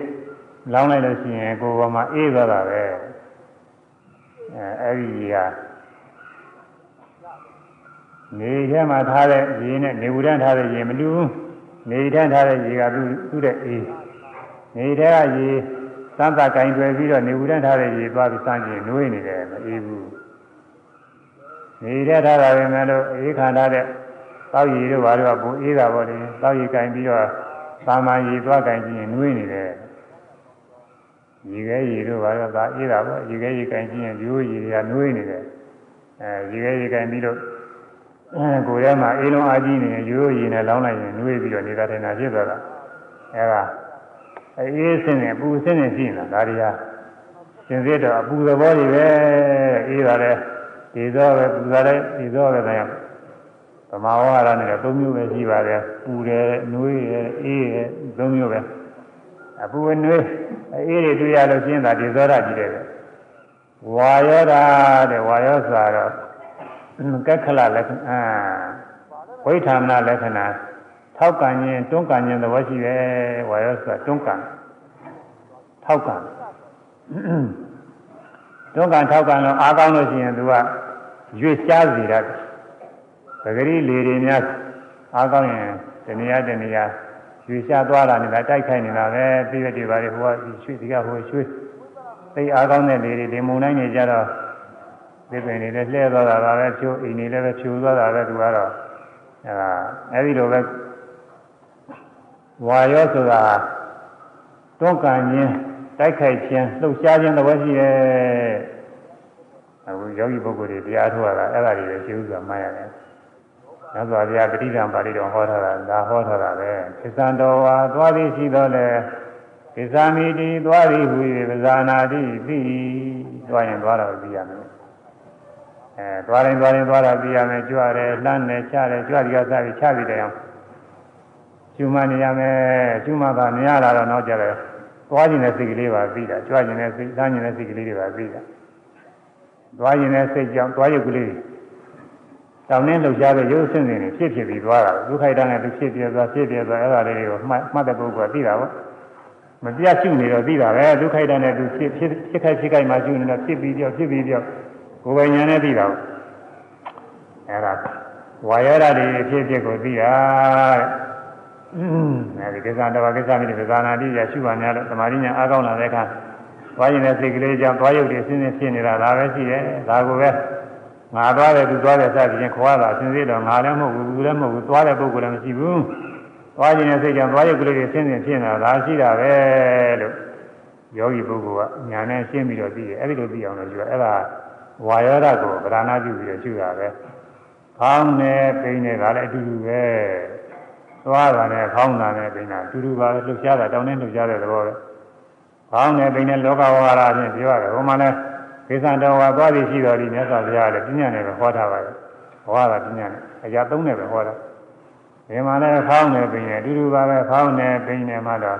လောင်းလိုက်လို့ရှိရင်ကိုယ်ပေါ်မှာအေးသွားတာပဲအဲအဲ့ဒီရေဟာနေထဲမှာထားတဲ့ရေနဲ့နေဘူးတန်းထားတဲ့ရေမတူဘူးနေထန်းထားတဲ့ရေကသူ့သူ့တဲ့အေးနေထဲကရေစမ်းသာကင်တွယ်ပြီးတော့နေဘူးတန်းထားတဲ့ရေသွားပြီးစမ်းကြည့်နှွေးနေတယ်မအေးဘူးနေထဲထားတာပဲမဲ့လို့အေးခံထားတဲ့တောက်ရည်တို့ဘာလို့ကဘူးအေးတာပေါ့လေတောက်ရည်ကင်ပြီးတော့သာမန်ရေသွားကင်ကြည့်ရင်နှွေးနေတယ် ရေခဲရေတို့ဘာလို့ကအေးတာပေါ့ရေခဲရေကင်ကြည့်ရင်ရိုးရေတွေကနှွေးနေတယ်အဲရေခဲရေကင်ပြီးတော့အဲကိုယ်ထဲမှာအေးလုံးအားကြီးနေရင်ရိုးရည်နဲ့လောင်းလိုက်ရင်နှွေးပြီးတော့နေတာထိုင်တာဖြစ်သွားတာအဲဒါအေးစင်းနေပူစင်းနေရှိနေတာဒါတွေဟာသင်္စေတော့အပူသဘောတွေပဲအေးတာလေဒီသောပဲပူတာလေဒီသောပဲတရားဗမာဝါရနဲ့သုံးမျိုးပဲရှိပါတယ်ပူတယ်နှွေးတယ်အေးတယ်သုံးမျိုးပဲ အပူနှွေးအေးတွေတွေ့ရလို့ရှင်းတာဒီသောရကြီးတယ်ဝါယောဓာတဲ့ဝါယောဆိုတော့ကက္ခလလက္ခဏာဝိထာမနာလက္ခဏာထောက်ကံခြင်းတွန်းကံခြင်းသဘောရှိတယ်ဝါရောဆိုတာတွန်းကံထောက်ကံတွန်းကံထောက်ကံလို့အားကောင်းလို့ရှိရင်သူကရွေ့ရှားစေတတ်တယ်ပဂရိလေတွေများအားကောင်းရင်တဏှာတဏှာ ရွေ့ရှားသွားတာနေတာတိုက်ခိုက်နေတာပဲပြည့်ပြည့်ပါလေဟိုကရွှေ့ဒီကဟိုရွှေ့သိအားကောင်းတဲ့လေတွေဒီမုံတိုင်းနေကြတော့သစ်ပင်တွေလည်းလှဲသွားတာပါပဲဖြိုးအိမ်တွေလည်းပဲဖြိုးသွားတာပဲသူကတော့အဲဒါအဲဒီလိုပဲဝါရောဆိုတာတွန်းကန်ခြင်းတိုက်ခိုက်ခြင်းလှုပ်ရှားခြင်းသဘောရှိရဲ့အခုယောဂီပုဂ္ဂိုလ်တွေတရားထုတ်ရတာအဲ့ဒါတွေပဲရှင်းဥစွာမှတ်ရတယ်။ နောက်ဆိုဘုရားပဋိသင်္ပါဠိတော်ဟောထားတာဒါဟောထားတာပဲ။သစ္ဆံတော်ဝါသွားသည်ရှိတော်လဲသစ္စာမိတိသွားသည်ဟူ၍ပဇာနာတိသိသွားရင်သွားတော့သိရမယ်အဲသွားရင်သွားရင်သွားတာပြရမယ်ကြွရတယ်လှမ်းတယ်ချတယ်ကြွဒီကစားပြီးချပြီးတယ်အောင်ကျူမနေရမယ်ကျူမသာနေရတာတော့နောက်ကြတယ်သွားခြင်းတဲ့စိတ်ကလေးပါပြီးတာကြွခြင်းတဲ့စိတ်လှမ်းခြင်းတဲ့စိတ်ကလေးတွေပါပြီးတာသွားခြင်းတဲ့စိတ်ကြောင့်သွားရုပ်ကလေးတော င်းနှင်းလှုပ်ရှားတဲ့ရုပ်ဆင်းနေဖြစ်ဖြစ်ပြီးသွားတာဒုက္ခိတနဲ့သူဖြစ်ပြသွားဖြစ်ပြသွားအဲ့ဒါလေးတွေကိုမှတ်မှတ်တဲ့ပုဂ္ဂိုလ်ကသိတာပေါ့မပြတ်ရှုနေတော့သိတာပဲဒုက္ခိတနဲ့သူဖြစ်ဖြစ်ဖြစ်ခိုက်ဖြစ်ခိုက်မှရှုနေတော့ဖြစ်ပြီးပြောဖြစ်ပြီးပြောကိုယ်ပိုင်ဉာဏ်နဲ့သိတာအဲ့ဒါဝါရဒတွေဖြစ်ဖြစ်ကိုသိတာအဲဒီကိစ္စတော့ကိစ္စမိတဲ့သာနာတိရရှုပါများလို့သမာဓိညာအားကောင်းလာတဲ့အခါသွားရင်လည်းစိတ်ကလေးကြောင့်သွားရုပ်တွေဆင်းဆင်းဖြစ်နေတာဒါပဲရှိတယ်ဒါကိုပဲ ငါသွားတယ်သူသွားတယ်စသဖြင့်ခေါ်ရတာဆင်းရဲတော့ငါလည်းမဟုတ်ဘူးသူလည်းမဟုတ်ဘူးသွားတဲ့ပုဂ္ဂိုလ်လည်းမရှိဘူးသွားခြင်းနဲ့စိတ်ကြောင့်သွားရုပ်ကလေးတွေဆင်းဆင်းဖြစ်နေတာဒါရှိတာပဲလို့ယောဂီပုဂ္ဂိုလ်ကညာနဲ့ရှင်းပြီးတော့သိတယ်အဲ့ဒီလိုသိအောင်လို့ယူအဲ့ဒါဝါယောဓာတ်ကိုဗราဏပြုပြီးတော့ရှုတာပဲခေါင်းနဲ့ပိန်နဲ့ကလည်းအတူတူပဲသွားတာနဲ့ခေါင်းတာနဲ့ပိန်တာအတူတူပါပဲလှုပ်ရှားတာတောင်းနေလှုပ်ရှားတဲ့သဘောပဲဘောင်းနဲ့ပိန်နဲ့လောကဝါဒအချင်းပြောရတယ်ဟိုမှာလည်း ကိစ္စတော်ဝါသွားပြီးရှိတော်ဒီမြတ်စွာဘုရားလည်းပြညာနဲ့ပဲဟောထားပါတယ်ဟောတာပြညာနဲ့အရာသုံးနဲ့ပဲဟောတာဒီမှာလည်းဖောင်းနဲ့ပိန်နဲ့အတူတူပါပဲဖောင်းနဲ့ပိန်နဲ့မှတော့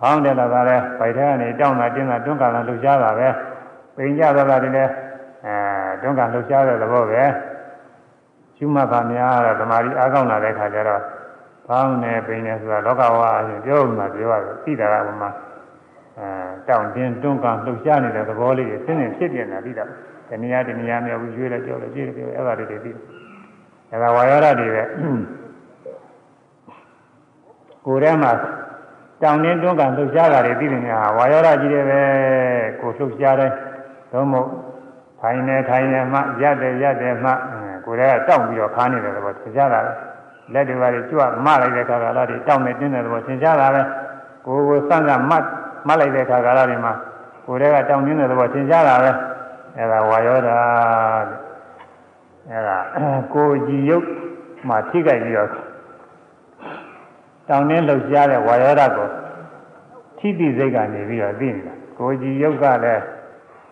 ဖောင်းတယ်လို့ကလည်းဗိုက်ထဲကနေတောင်းတာတင်းတာတွန်းကန်လာလှုပ်ရှားတာပဲပိန်ကြတော့တာဒီလည်းအဲတွန်းကန်လှုပ်ရှားတဲ့သဘောပဲရှုမှတ်ပါများတော့ဓမ္မရီအားကောင်းလာတဲ့ခါကျတော့ဖောင်းနဲ့ပိန်နဲ့ဆိုတာလောကဝါအရင်ပြောမှပြောရတယ်သိတာကဘုမှာ အဲတောင်းတင်းတွန်းကန်လှုပ်ရှားနေတဲ့သဘောလေးတွေသင်္င်ဖြစ်ပြနေတာသိတာတဏှာတဏှာမြောက်ရွေးလဲကြောက်လဲကြည့်တယ်ပြောအဲ့ဒါတွေသိတယ်အဲ့ဒါဝါယောဓာတွေပဲကိုယ်ထဲမှာတောင်းတင်းတွန်းကန်လှုပ်ရှားတာတွေသိတယ်များဝါယောဓာကြီးတွေပဲကိုလှုပ်ရှားတိုင်းသုံးမို့ထိုင်နေထိုင်နေမှရက်တယ်ရက်တယ်မှကိုယ်ထဲကတောင့်ပြီးတော့ခါနေတယ်တော့သင်ကြတာလက်တွေပါလေကြွမလိုက်တဲ့ခါကလာတွေတောင့်နေတင်းတယ်တော့သင်ကြတာပဲကိုယ်ကိုစမ်းစမ်းမတ် မလိုက်တဲ့ခါကလာတွေမှာကိုယ်ထဲကတောင့်တင်းတယ်တော့သင်ကြတာပဲအဲဒါဝါယောဓာအဲဒါကိုကြည်ယုတ်မှထိကြိုက်ပြီးတော့တောင်းတင်းလှုပ်ရှားတဲ့ဝါယောဓာကိုထိတိစိတ်ကနေပြီးတော့သိနေတာကိုကြည်ယုတ်ကလည်း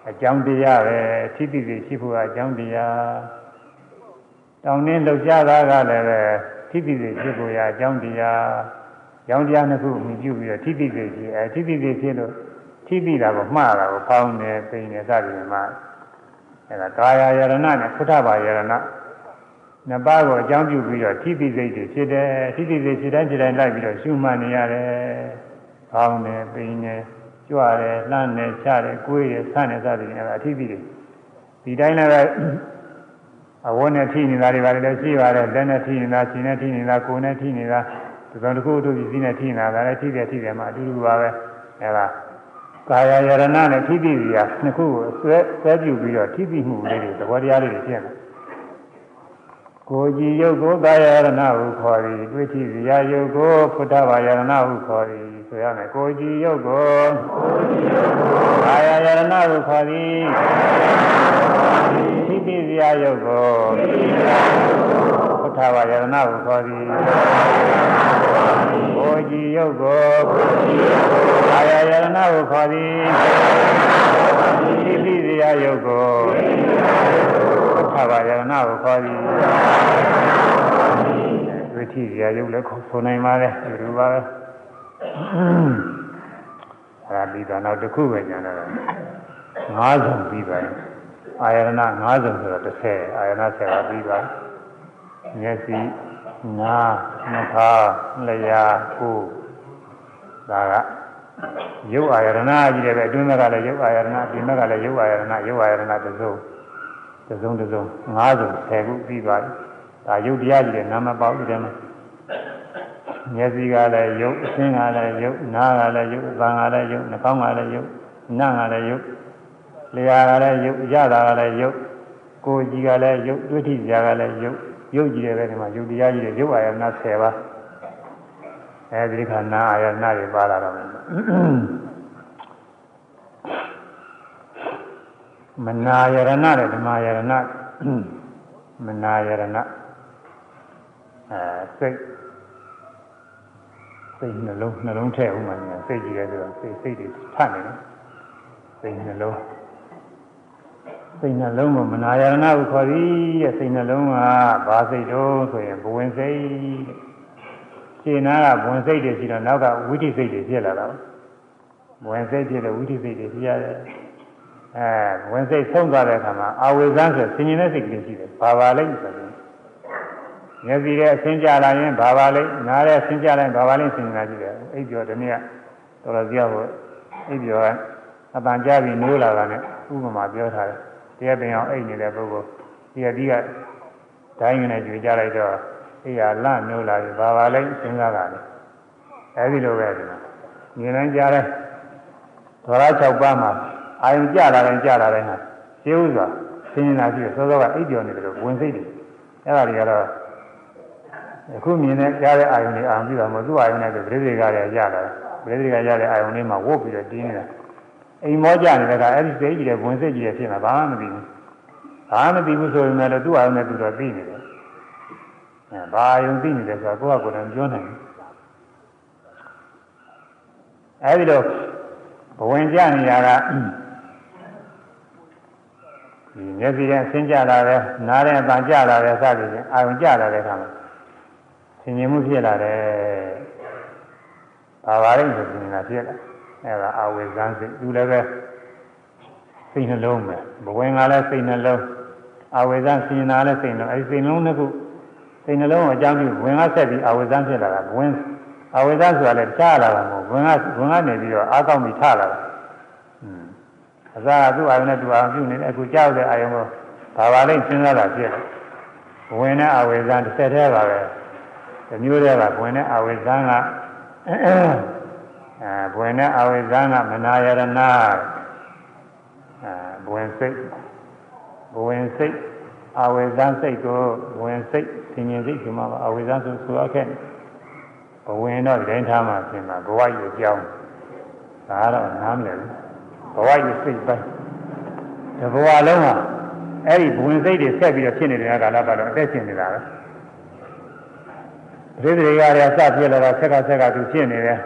အကြောင်းတရားပဲထိတိစိတ်ရှိဖို့အကြောင်းတရားတောင်းတင်းလှုပ်ရှားတာကလည်းပဲထိတိစိတ်ဖြစ်ဖို့ရအကြောင်းတရား ကြောင်းတရားနှစ်ခုမြည်ပြုပြီးတော့ထိတိစိတ်ဖြစ်အဲထိတိစိတ်ဖြစ်လို့ထိတိတာကိုမှားတာကိုဖောင်းနေပိန်နေစသည်မှာအဲဒါကာယယရဏနဲ့ဖုထဘာယရဏနှစ်ပါးကိုအကြောင်းပြုပြီးတော့ထိတိစိတ်တွေဖြစ်တယ်ထိတိစိတ်ဖြစ်တိုင်းဖြစ်တိုင်းလိုက်ပြီးတော့ရှုမှတ်နေရတယ်ဖောင်းနေပိန်နေကြွတယ်လှမ်းနေချတယ်ကိုယ်ရဆန့်နေစသည်အဲဒါအထိတိတွေဒီတိုင်းလည်းအဝန်းနဲ့ထိနေတာတွေပါလေရှိပါတယ်လက်နဲ့ထိနေတာခြေနဲ့ထိနေတာကိုယ်နဲ့ထိနေတာ ဒီကောင်တစ်ခုတို့ပြည်စည်းနဲ့ထိနေတာလည်းထိတယ်ထိတယ်မှအတူတူပါပဲအဲဒါကာယယရဏနဲ့ထိတိစီကနှစ်ခုကိုဆွဲဆွဲပြုပြီးတော့ထိတိမှုလေးတွေသဘောတရားလေးတွေဖြစ်နေကိုကြည်ယုတ်ကိုကာယယရဏဟုခေါ်သည်တွေ့ထိစီယယုတ်ကိုဖုဒ္ဓဘာယရဏဟုခေါ်သည်ဆိုရမယ်ကိုကြည်ယုတ်ကိုကာယယရဏဟုခေါ်သည်ထိတိစီယယုတ်ကို ဖုဒ္ဓဘာယရဏဟုခေါ်သည်ကိုကြည်ယုတ်ကိုကာယယရဏဟုခေါ်သည်ထိတိစီယယုတ်ကိုဖုဒ္ဓဘာယရဏဟုခေါ်သည်ဝိထိစီယယုတ်လည်းဆိုနိုင်ပါလေဒီလိုပါပဲအဲဒါပြီးတော့နောက်တစ်ခုပဲညာတော့ငါးစုံပြီးပါရင်အာယရဏငါးစုံဆိုတော့30အာယရဏ10ပါပြီးပါ မျက်စိနားနှာခေါင်းလျှာကိုယ်ဒါကရုပ်အာယရဏကြီးတယ်ပဲအတွင်းဘက်ကလည်းရုပ်အာယရဏဒီဘက်ကလည်းရုပ်အာယရဏရုပ်အာယရဏတစ်စုံတစ်စုံတစ်စုံငါးစုံ10ခုပြီးသွားပြီဒါရုပ်တရားကြီးတယ်နာမပေါက်တယ်မှာမျက်စိကလည်းရုပ်အဆင်းကလည်းရုပ်နားကလည်းရုပ်အသံကလည်းရုပ်နှာခေါင်းကလည်းရုပ်နားကလည်းရုပ်လျှာကလည်းရုပ်ရတာကလည်းရုပ်ကိုယ်ကြီးကလည်းရုပ်တွေ့ထိစရာကလည်းရုပ် ရုပ်ကြီးတယ်ပဲဒီမှာရုပ်တရားကြီးတယ်ရုပ်အာယနာ10ပါးအဲဒီခါနာအာယနာတွေပါလာတော့မယ်မနာယရဏတဲ့ဓမ္မယရဏမနာယရဏအဲစိတ်စိတ်နှလုံးနှလုံးထဲဥမှန်ညာစိတ်ကြည့်ရဲဆိုတော့စိတ်စိတ်တွေထနေတယ်စိတ်နှလုံး စိတ်နှလုံးကိုမနာယရဏကိုခေါ်သည်တဲ့စိတ်နှလုံးကဘာစိတ်တော့ဆိုရင်ဘဝင်စိတ်ရှင်းနာကဘဝင်စိတ်တွေရှိတော့နောက်ကဝိသိစိတ်တွေဖြစ်လာတာဘဝင်စိတ်ဖြစ်လို့ဝိသိစိတ်တွေဖြစ်ရတယ်အဲဝင်စိတ်ဆုံးသွားတဲ့အခါမှာအာဝေဇန်းဆိုဆင်ញင်တဲ့စိတ်ကလေးရှိတယ်ဘာပါလိမ့်ဆိုရင်မျက်စိရဲ့အဆင်းကြလာရင်ဘာပါလိမ့်နားရဲ့အဆင်းကြလိုက်ဘာပါလိမ့်ဆင်ញင်တာရှိတယ်အိပ်ကျော်တနေ့ကတော်တော်ကြောက်ဖို့အိပ်ကျော်ကအပန်ကြပြီးနိုးလာတာနဲ့ဥပမာပြောထားတယ် တရားပင်အောင်အိတ်နေတဲ့ပုဂ္ဂိုလ်ဒီကဒီကဒိုင်းနဲ့ကြွေကြလိုက်တော့အေးရလန့်နိုးလာပြီဘာပါလဲစဉ်းစားတာလေအဲဒီလိုပဲဒီမှာမြင်နိုင်ကြတယ်ဒေါရ6ပါးမှာအာယုကြလာတိုင်းကြလာတိုင်းဟာရှင်းဥစွာစဉ်းစားကြည့်စောစောကအိပ်ကျော်နေတယ်လို့ဝင်စိတ်တယ်အဲ့ဒါတွေကတော့အခုမြင်တဲ့ကြားတဲ့အာယုန်တွေအာရုံပြုတာမဟုတ်သူ့အာယုန်နဲ့ဆိုပရိသေကလည်းရလာတယ်ပရိသေကရတဲ့အာယုန်လေးမှာဝုတ်ပြီးတော့တင်းနေတာ အိမ်မောကြနေတဲ့ကအဲ့ဒီစိတ်ကြီးတဲ့ဝင်စိတ်ကြီးတဲ့ဖြစ်မှာဘာမှမသိဘူးဘာမှမသိဘူးဆိုရင်လည်းသူ့အာရုံနဲ့သူတော့သိနေတယ်အဲဘာအာရုံသိနေတယ်ဆိုတာကိုယ့်ဟာကိုယ်တိုင်ပြောနိုင်တယ်အဲဒီတော့ဘဝင်ကြနေရကဒီမျက်စိနဲ့ဆင်းကြလာတယ်နားနဲ့အပန်ကြလာတယ်စသည်ဖြင့်အာရုံကြလာတဲ့အခါမှာဆင်ញင်မှုဖြစ်လာတယ်ဘာပါလဲဆိုရင်လည်းဖြစ်လာ အဲဒါအာဝေဇန်းစိတ်သူလည်းပဲစိတ်နှလုံးပဲဘဝင်ကလည်းစိတ်နှလုံးအာဝေဇန်းဆင်ញင်တာလည်းစိတ်နှလုံးအဲဒီစိတ်နှလုံးတစ်ခုစိတ်နှလုံးကိုအကြောင်းပြုဝင်ကဆက်ပြီးအာဝေဇန်းဖြစ်လာတာဝင်အာဝေဇန်းဆိုတာလည်းကြားလာတာမဟုတ်ဝင်ကဝင်ကနေပြီးတော့အားကောင်းပြီးထလာတာအစားကသူ့အာရုံနဲ့သူ့အာရုံပြုနေတယ်အခုကြောက်တဲ့အာရုံကိုဘာပါလိမ့်စဉ်းစားတာဖြစ်တယ်ဝင်တဲ့အာဝေဇန်တစ်ဆက်တည်းပါပဲဒီမျိုးတည်းကဝင်တဲ့အာဝေဇန်က အဲဝင်တဲ့အာဝေဇန်ကမနာယရဏအဲဝင်စိတ်ဝင်စိတ်အာဝေဇန်စိတ်ကိုဝင်စိတ်သင်ញင်စိတ်ဒီမှာအာဝေဇန်ဆိုဆိုရခဲ့ဘဝင်တော့ဒီတိုင်းထားမှပြင်မှာဘဝကြီးကြောင်းဒါကတော့နားမလည်ဘူးဘဝကြီးစိတ်ပိုင်းတဘဝလုံးဟာအဲ့ဒီဘဝင်စိတ်တွေဆက်ပြီးတော့ဖြစ်နေတဲ့ကာလပတ်တော့အသက်ရှင်နေတာပဲပရိသေတွေကလည်းစပြလာတာဆက်ကဆက်ကသူဖြစ်နေတယ်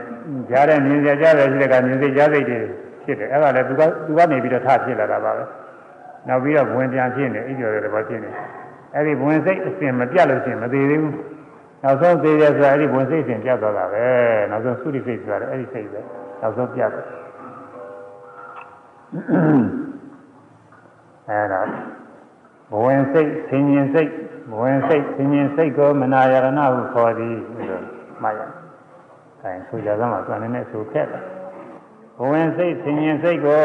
ကြားတဲ့မြင်ကြကြတဲ့ရှိတဲ့ကမြင်စိတ်ကြားစိတ်တွေဖြစ်တယ်အဲ့ဒါလည်းသူကသူကနေပြီးတော့ထဖြစ်လာတာပါပဲနောက်ပြီးတော့ဘဝင်ပြန်ဖြစ်နေအိပ်ကျော်တဲ့ဘောဖြစ်နေအဲ့ဒီဘဝင်စိတ်အစဉ်မပြတ်လို့ရှိရင်မသေးသေးဘူးနောက်ဆုံးသေးတယ်ဆိုတာအဲ့ဒီဘဝင်စိတ်စဉ်ပြတ်သွားတာပဲနောက်ဆုံးသုတိစိတ်ဆိုတာအဲ့ဒီစိတ်ပဲနောက်ဆုံးပြတ်တယ်အဲဒါဘဝင်စိတ်ဆင်ញင်စိတ်ဘဝင်စိတ်ဆင်ញင်စိတ်ကိုမနာယရဏဟုခေါ်သည်လို့မှတ်ရ။ အဲဆိုကြသမှာသူအနေနဲ့ဆိုခဲ့တယ်။ဘဝင်စိတ်ဆင်ញင်စိတ်ကို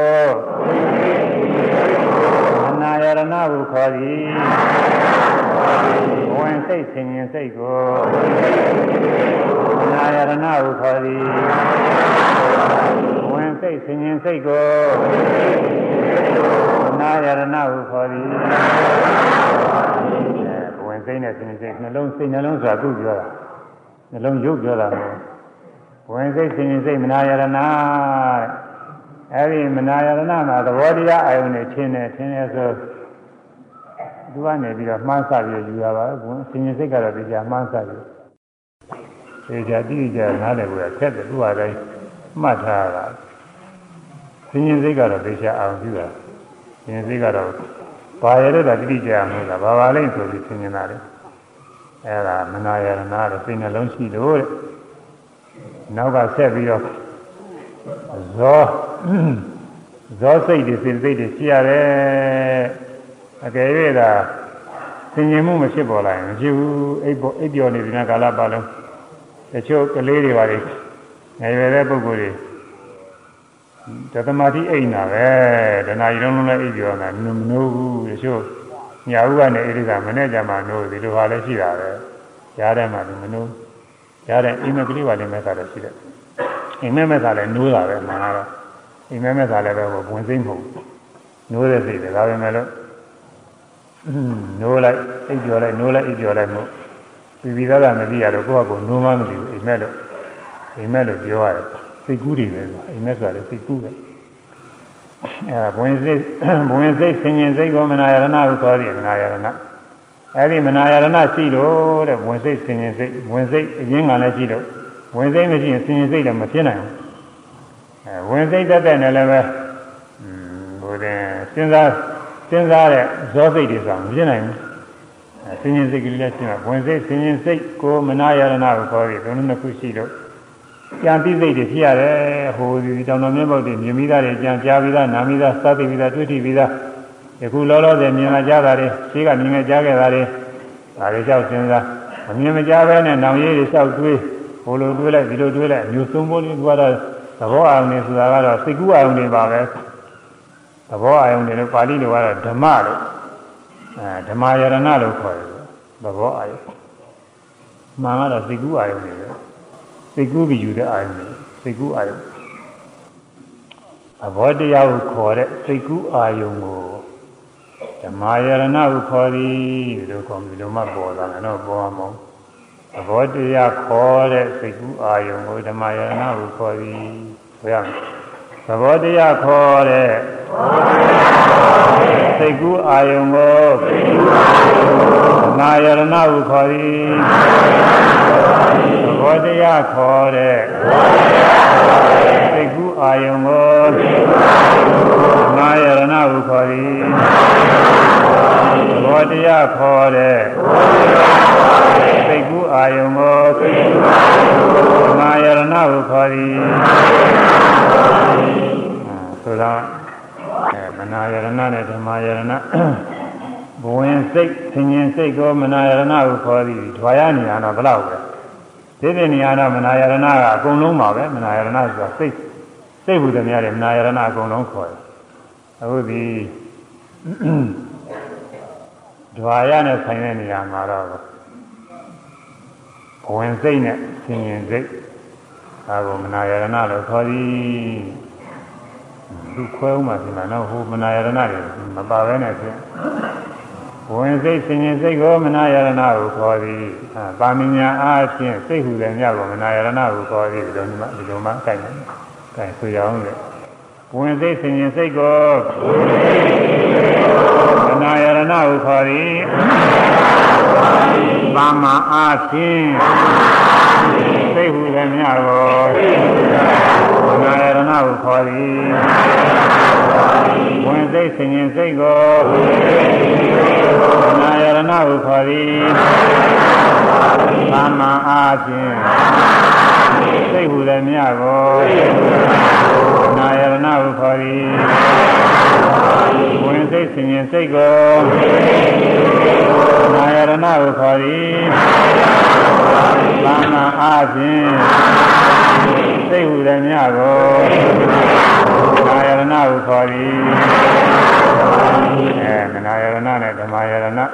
မနာယရဏဟုခေါ်သည်။ဘဝင်စိတ်ဆင်ញင်စိတ်ကိုမနာယရဏဟုခေါ်သည်။စိတ်ဆင်ញင်စိတ်ကိုနာယရဏဟုခေါ်သည်ဘဝင်စိတ်နဲ့ဆင်ញင်စိတ်နှလုံးစိတ်နှလုံးဆိုတာသူ့ပြောတာနှလုံးရုပ်ပြောတာမဟုတ်ဘ ဝင်စိတ်စဉ်ရင်စိတ်မနာယရဏအဲဒီမနာယရဏမှာသဘောတရားအာယုန်နဲ့ချင်းတယ်ချင်းတယ်ဆိုသူကနေပြီးတော့မှန်းဆပြီးယူရပါဘူးစဉ်ရင်စိတ်ကတော့ဒီကြမှန်းဆပြီးဒီကြတိကြနားလည်ကိုဖြတ်တယ်သူ့ဟာတိုင်းမှတ်ထားတာစဉ်ရင်စိတ်ကတော့ဒီကြအောင်ပြုတာစဉ်ရင်စိတ်ကတော့ဘာရတဲ့တိတိကြမှုလားဘာပါလိမ့်ဆိုပြီးစဉ်ရင်တာလေအဲဒါမနာယရဏတဲ့စိတ်နှလုံးရှိလို့တဲ့ နောက်ကဆက်ပြီးတော့ဇောဇောစိတ်တွေစိတ်စိတ်တွေရှိရတယ်အကယ်၍သာသင်ញင်မှုမဖြစ်ပေါ်လာရင်မရှိဘူးအိပ်ပေါ်အိပ်ပျော်နေပြီနာကာလပတ်လုံးတချို့ကလေးတွေပါလေငယ်ရွယ်တဲ့ပုဂ္ဂိုလ်တွေတသမာတိအိမ်နာပဲဒနာရီလုံးလုံးလည်းအိပ်ပြောတာမနိုးဘူးတချို့ညာဥကနေအိရိကမနဲ့ကြမှာနိုးဒီလိုဟာလည်းရှိတာပဲရားထဲမှာလည်းမနိုး ရားတဲ့အိမ်မကလေးပါလည်းမဲ့တာလည်းရှိတယ်အိမ်မက်မဲ့တာလည်းနိုးတာပဲမှန်တော့အိမ်မက်မဲ့တာလည်းပဲဝင်စိမ့်မဟုတ်နိုးတဲ့စိတ်တွေဒါပဲမဲ့လို့နိုးလိုက်အိပ်ပြောလိုက်နိုးလိုက်အိပ်ပြောလိုက်မို့ပြီးပြီးသားကမသိရတော့ကိုယ့်ဟာကိုယ်နိုးမှမသိဘူးအိမ်မက်လို့အိမ်မက်လို့ပြောရတယ်စိတ်ကူးတွေပဲဆိုအိမ်မက်ဆိုတာလည်းစိတ်ကူးပဲအဲဘဝင်စိတ်ဘဝင်စိတ်ဆင်ញင်စိတ်ကိုမနာယရဏဟုခေါ်တယ်မနာယရဏ အဲ့ဒီမနာယရဏရှိလို့တဲ့ဝင်စိတ်ဆင်ရင်စိတ်ဝင်စိတ်အရင်းကလည်းရှိလို့ဝင်စိတ်မရှိရင်ဆင်ရင်စိတ်လည်းမဖြစ်နိုင်ဘူးအဲဝင်စိတ်တတ်တဲ့နဲ့လည်းပဲဟိုတဲ့စဉ်းစားစဉ်းစားတဲ့ဇောစိတ်တွေဆိုတာမဖြစ်နိုင်ဘူးအဲဆင်ရင်စိတ်ကလေးလည်းရှိမှာဝင်စိတ်ဆင်ရင်စိတ်ကိုမနာယရဏကိုခေါ်ပြီးဘုံနှစ်ခုရှိလို့ကြံပြီးစိတ်တွေဖြစ်ရတယ်ဟိုဒီတောင်တော်မြတ်ဘုရားမြင်မိသားတွေကြံကြားပြီးသားနာမိသားစသဖြင့်ပြီးသားတွေ့ထိပြီးသား ယခုလောလောဆယ်မြင်လာကြတာတွေရှိကမြင်ငယ်ကြားခဲ့တာတွေဒါတွေလျှောက်စဉ်းစားမမြင်မကြားပဲနဲ့နောင်ရည်တွေလျှောက်တွေးဟိုလိုတွေးလိုက်ဒီလိုတွေးလိုက်အမျိုးစုံပေါ်လေးကတော့သဘောအာရုံတွေဆိုတာကတော့စိတ်ကူးအာရုံတွေပါပဲသဘောအာရုံတွေလို့ပါဠိလိုကတော့ဓမ္မလို့အဲဓမ္မယရဏလို့ခေါ်တယ်သဘောအာရုံမှန်ကတော့စိတ်ကူးအာရုံတွေပဲစိတ်ကူးပြီးယူတဲ့အာယုံတွေစိတ်ကူးအာယုံအဘောတရားကိုခေါ်တဲ့စိတ်ကူးအာယုံကို ဓမ္မယရဏကိုခေါ်သည်လို့ခေါ်ပြီးလို့မှပေါ်လာတယ်တော့ပေါ်မှာအဘောတရားခေါ်တဲ့စိတ်ကူးအာယုံကိုဓမ္မယရဏကိုခေါ်သည်ဆိုရမယ်သဘောတရားခေါ်တဲ့စိတ်ကူးအာယုံကိုဓမ္မယရဏကိုခေါ်သည်ဘောတရားခေါ်တဲ့စိတ်ကူးအာယုံကို ဓမ္မယရဏဟုခေါ်သည်သဘောတရားခေါ်တဲ့စိတ်ကူးအာယုံကိုဓမ္မယရဏဟုခေါ်သည်ဆိုတော့အဲမနာယရဏနဲ့ဓမ္မယရဏဘဝင်စိတ်သင်ញင်စိတ်ကိုမနာယရဏဟုခေါ်သည်ဓဝါရနေရတော့ဘယ်လောက်လဲဒီပြနေရတော့မနာယရဏကအကုန်လုံးပါပဲမနာယရဏဆိုတာစိတ်စိတ်ဟူသည်များတယ်မနာယရဏအကုန်လုံးခေါ်တယ် အခုဒီဓဝါရနဲ့ဆိုင်တဲ့နေရာမှာတော့ဘဝင်စိတ်နဲ့သင်ញင်စိတ်ဒါကိုမနာယရဏလို့ခေါ်သည်သူခွဲဦးမှဒီမှာတော့ဟိုမနာယရဏတွေမပါဘဲနဲ့ဖြင့်ဝင်စိတ်ဆင်ញင်စိတ်ကိုမနာယရဏကိုခေါ်သည်။ပါမညာအားဖြင့်စိတ်ဟူတဲ့မြတ်ကိုမနာယရဏကိုခေါ်သည်ဒီလိုမှဒီလိုမှကြိုက်တယ်။ကြိုက်ဆိုရအောင်လေ။ ဝင်စိတ်ဆင်ញင်စိတ်ကိုမနာယရဏကိုခေါ်သည်။ပါမအားဖြင့်စိတ်ဟူတဲ့မြတ်ကိုမနာယရဏကိုခေါ်သည်။ဝင်စိတ်ဆင်ញင်စိတ်ကိုနာယရဏဟုခေါ်သည်သမ္မာအားဖြင့်စိတ်ဟူသည်မြတ်ကို နာယရဏဟုခေါ်သည်ဝင်စိတ်ဆင်ញင်စိတ်ကိုနာယရဏဟုခေါ်သည်သမ္မာအားဖြင့်စိတ်ဟူသည်မြတ်ကိုနာယရဏဟုခေါ်သည်အဲမနာယရဏနဲ့ဓမ္မယရဏနောက်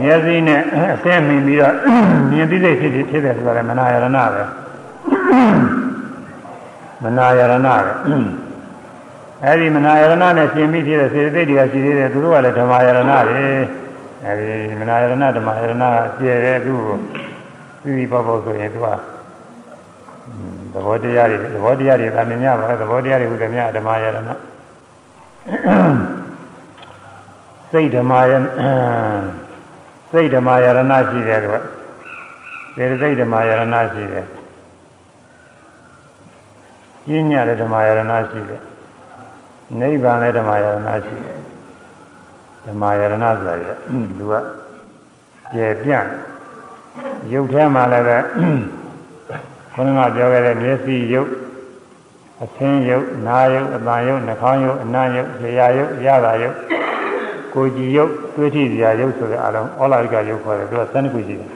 မျက်စိနဲ့အစင်းမြင်ပြီးတော့မြင်သိစိတ်ဖြစ်ဖြစ်တယ်ဆိုတာလည်းမနာယရဏပဲ မနာယရဏပဲအဲဒီမနာယရဏနဲ့ရှင်ပြီးဖြစ်တဲ့စေတသိက်တွေကရှိသေးတယ်သူတို့ကလည်းဓမ္မယရဏတွေအဲဒီမနာယရဏဓမ္မယရဏကပြည့်တယ်သူ့ကိုသိပြီးပေါ့ပေါ့ဆိုရင်သူကသဘောတရားတွေသဘောတရားတွေသာမြင်ရပါသဘောတရားတွေဥဒ္ဓမြဓမ္မယရဏစိတ်ဓမ္မယစိတ်ဓမ္မယရဏရှိတယ်ကွစေတသိက်ဓမ္မယရဏရှိတယ် ပြင်းညတဲ့ဓမ္မယရဏရှိတယ်နိဗ္ဗာန်လည်းဓမ္မယရဏရှိတယ်ဓမ္မယရဏဆိုတာကလူကကျေပြန့်ရုပ်ထဲမှာလည်းပဲခေါင်းကပြောခဲ့တဲ့မျက်စိရုပ်အသင်းရုပ်နာရုပ်အတန်ရုပ်နှာခေါင်းရုပ်အနံ့ရုပ်လျှာရုပ်ရတာရုပ်ကိုကြည်ရုပ်တွေးထိစရာရုပ်ဆိုတဲ့အလုံးဩလာရိကရုပ်ခေါ်တယ်သူက12ခုရှိတယ်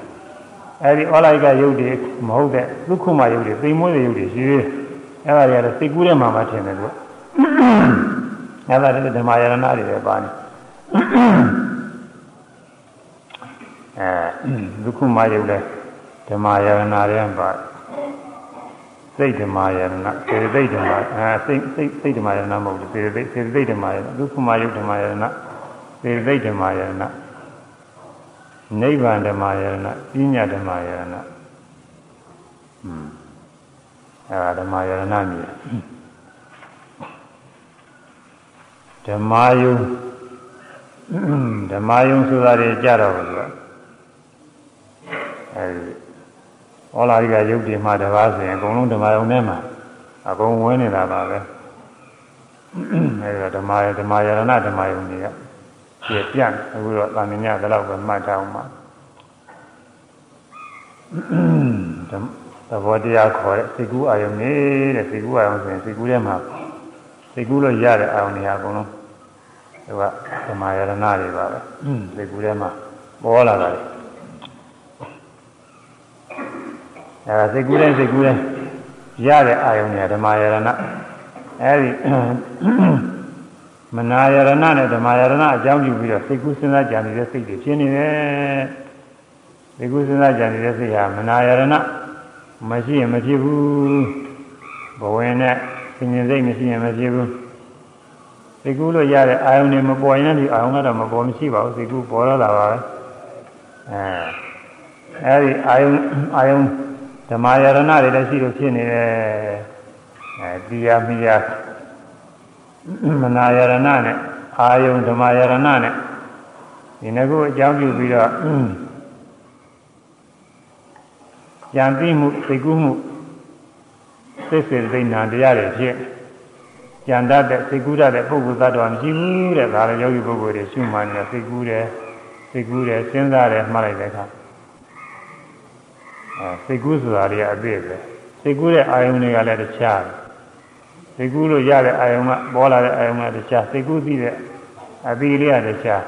အဲဒီဩလာရိကရုပ်တွေမဟုတ်တဲ့သုခုမရုပ်တွေသိမ်မွေးတဲ့ရုပ်တွေရှိသေးတယ် အဲဒါတွေကလည်းစိတ်ကူးထဲမှာမှထင်တယ်သူကအဲဒါတွေဓမ္မယရဏတွေပဲပါနေအဲသုခုမရုပ်လည်းဓမ္မယရဏတွေပါတယ်စိတ်ဓမ္မယရဏစေတသိက်ဓမ္မအဲစိတ်စိတ်စိတ်ဓမ္မယရဏမဟုတ်ဘူးစေတသိက်စေတသိက်ဓမ္မယရဏဒုက္ခမယုတ်ဓမ္မယရဏစေတသိက်ဓမ္မယရဏနိဗ္ဗာန်ဓမ္မယရဏပညာဓမ္မယရဏอืม အဲဓမ္မယရဏမြည်ဓမ္မယုံဓမ္မယုံဆိုတာတွေကြတော့ဘူးကွာအဲဒီဩလာရိကယုတ်တိမှတပါးဆိုရင်အကုန်လုံးဓမ္မယုံထဲမှာအကုန်ဝင်နေတာပါပဲအဲဒီတော့ဓမ္မယဓမ္မယရဏဓမ္မယုံတွေကပြည့်ပြန့်အခုတော့သာမညဘယ်လောက်ပဲမှတ်ထားအောင်ပါ သဘောတရားခေါ်တဲ့စိတ်ကူးအာယုံနေတဲ့စိတ်ကူးအာယုံဆိုရင်စိတ်ကူးထဲမှာစိတ်ကူးလို့ရတဲ့အာယုံတွေအကုန်လုံးဒီကဓမ္မယရဏတွေပါပဲစိတ်ကူးထဲမှာပေါ်လာတာလေအဲဒါစိတ်ကူးတဲ့စိတ်ကူးတဲ့ရတဲ့အာယုံတွေဓမ္မယရဏအဲဒီမနာယရဏနဲ့ဓမ္မယရဏအကြောင်းပြုပြီးတော့စိတ်ကူးစဉ်းစားကြံနေတဲ့စိတ်တွေဖြစ်နေတယ်စိတ်ကူးစဉ်းစားကြံနေတဲ့စိတ်ဟာမနာယရဏ မရှိရင်မဖြစ်ဘူးဘဝင်နဲ့သင်္ញင်စိတ်မရှိရင်မဖြစ်ဘူးစိတ်ကူးလို့ရတဲ့အာယုံတွေမပေါ်ရင်လည်းဒီအာယုံကတော့မပေါ်မရှိပါဘူးစိတ်ကူးပေါ်တော့လာပါပဲအဲအဲဒီအာယုံအာယုံဓမ္မယရဏတွေလည်းရှိလို့ဖြစ်နေတယ်အဲတရားမိယာမနာယရဏနဲ့အာယုံဓမ္မယရဏနဲ့ဒီနှစ်ခုအကြောင်းပြုပြီးတော့ ကြံပြီးမှုသိကူးမှုစိတ်စေသိဏတရားတွေဖြစ်ကြံတတ်တဲ့စိတ်ကူးတတ်တဲ့ပုဂ္ဂိုလ်သတ္တဝါမရှိဘူးတဲ့ဒါလည်းယောဂီပုဂ္ဂိုလ်တွေရှုမှန်နေစိတ်ကူးတယ်စိတ်ကူးတယ်စဉ်းစားတယ်မှားလိုက်တဲ့အခါအဲစိတ်ကူးဆိုတာတွေကအပြည့်ပဲစိတ်ကူးတဲ့အာယုန်တွေကလည်းတခြားစိတ်ကူးလို့ရတဲ့အာယုန်ကပေါ်လာတဲ့အာယုန်ကတခြားစိတ်ကူးသိတဲ့အသီးလေးကတခြား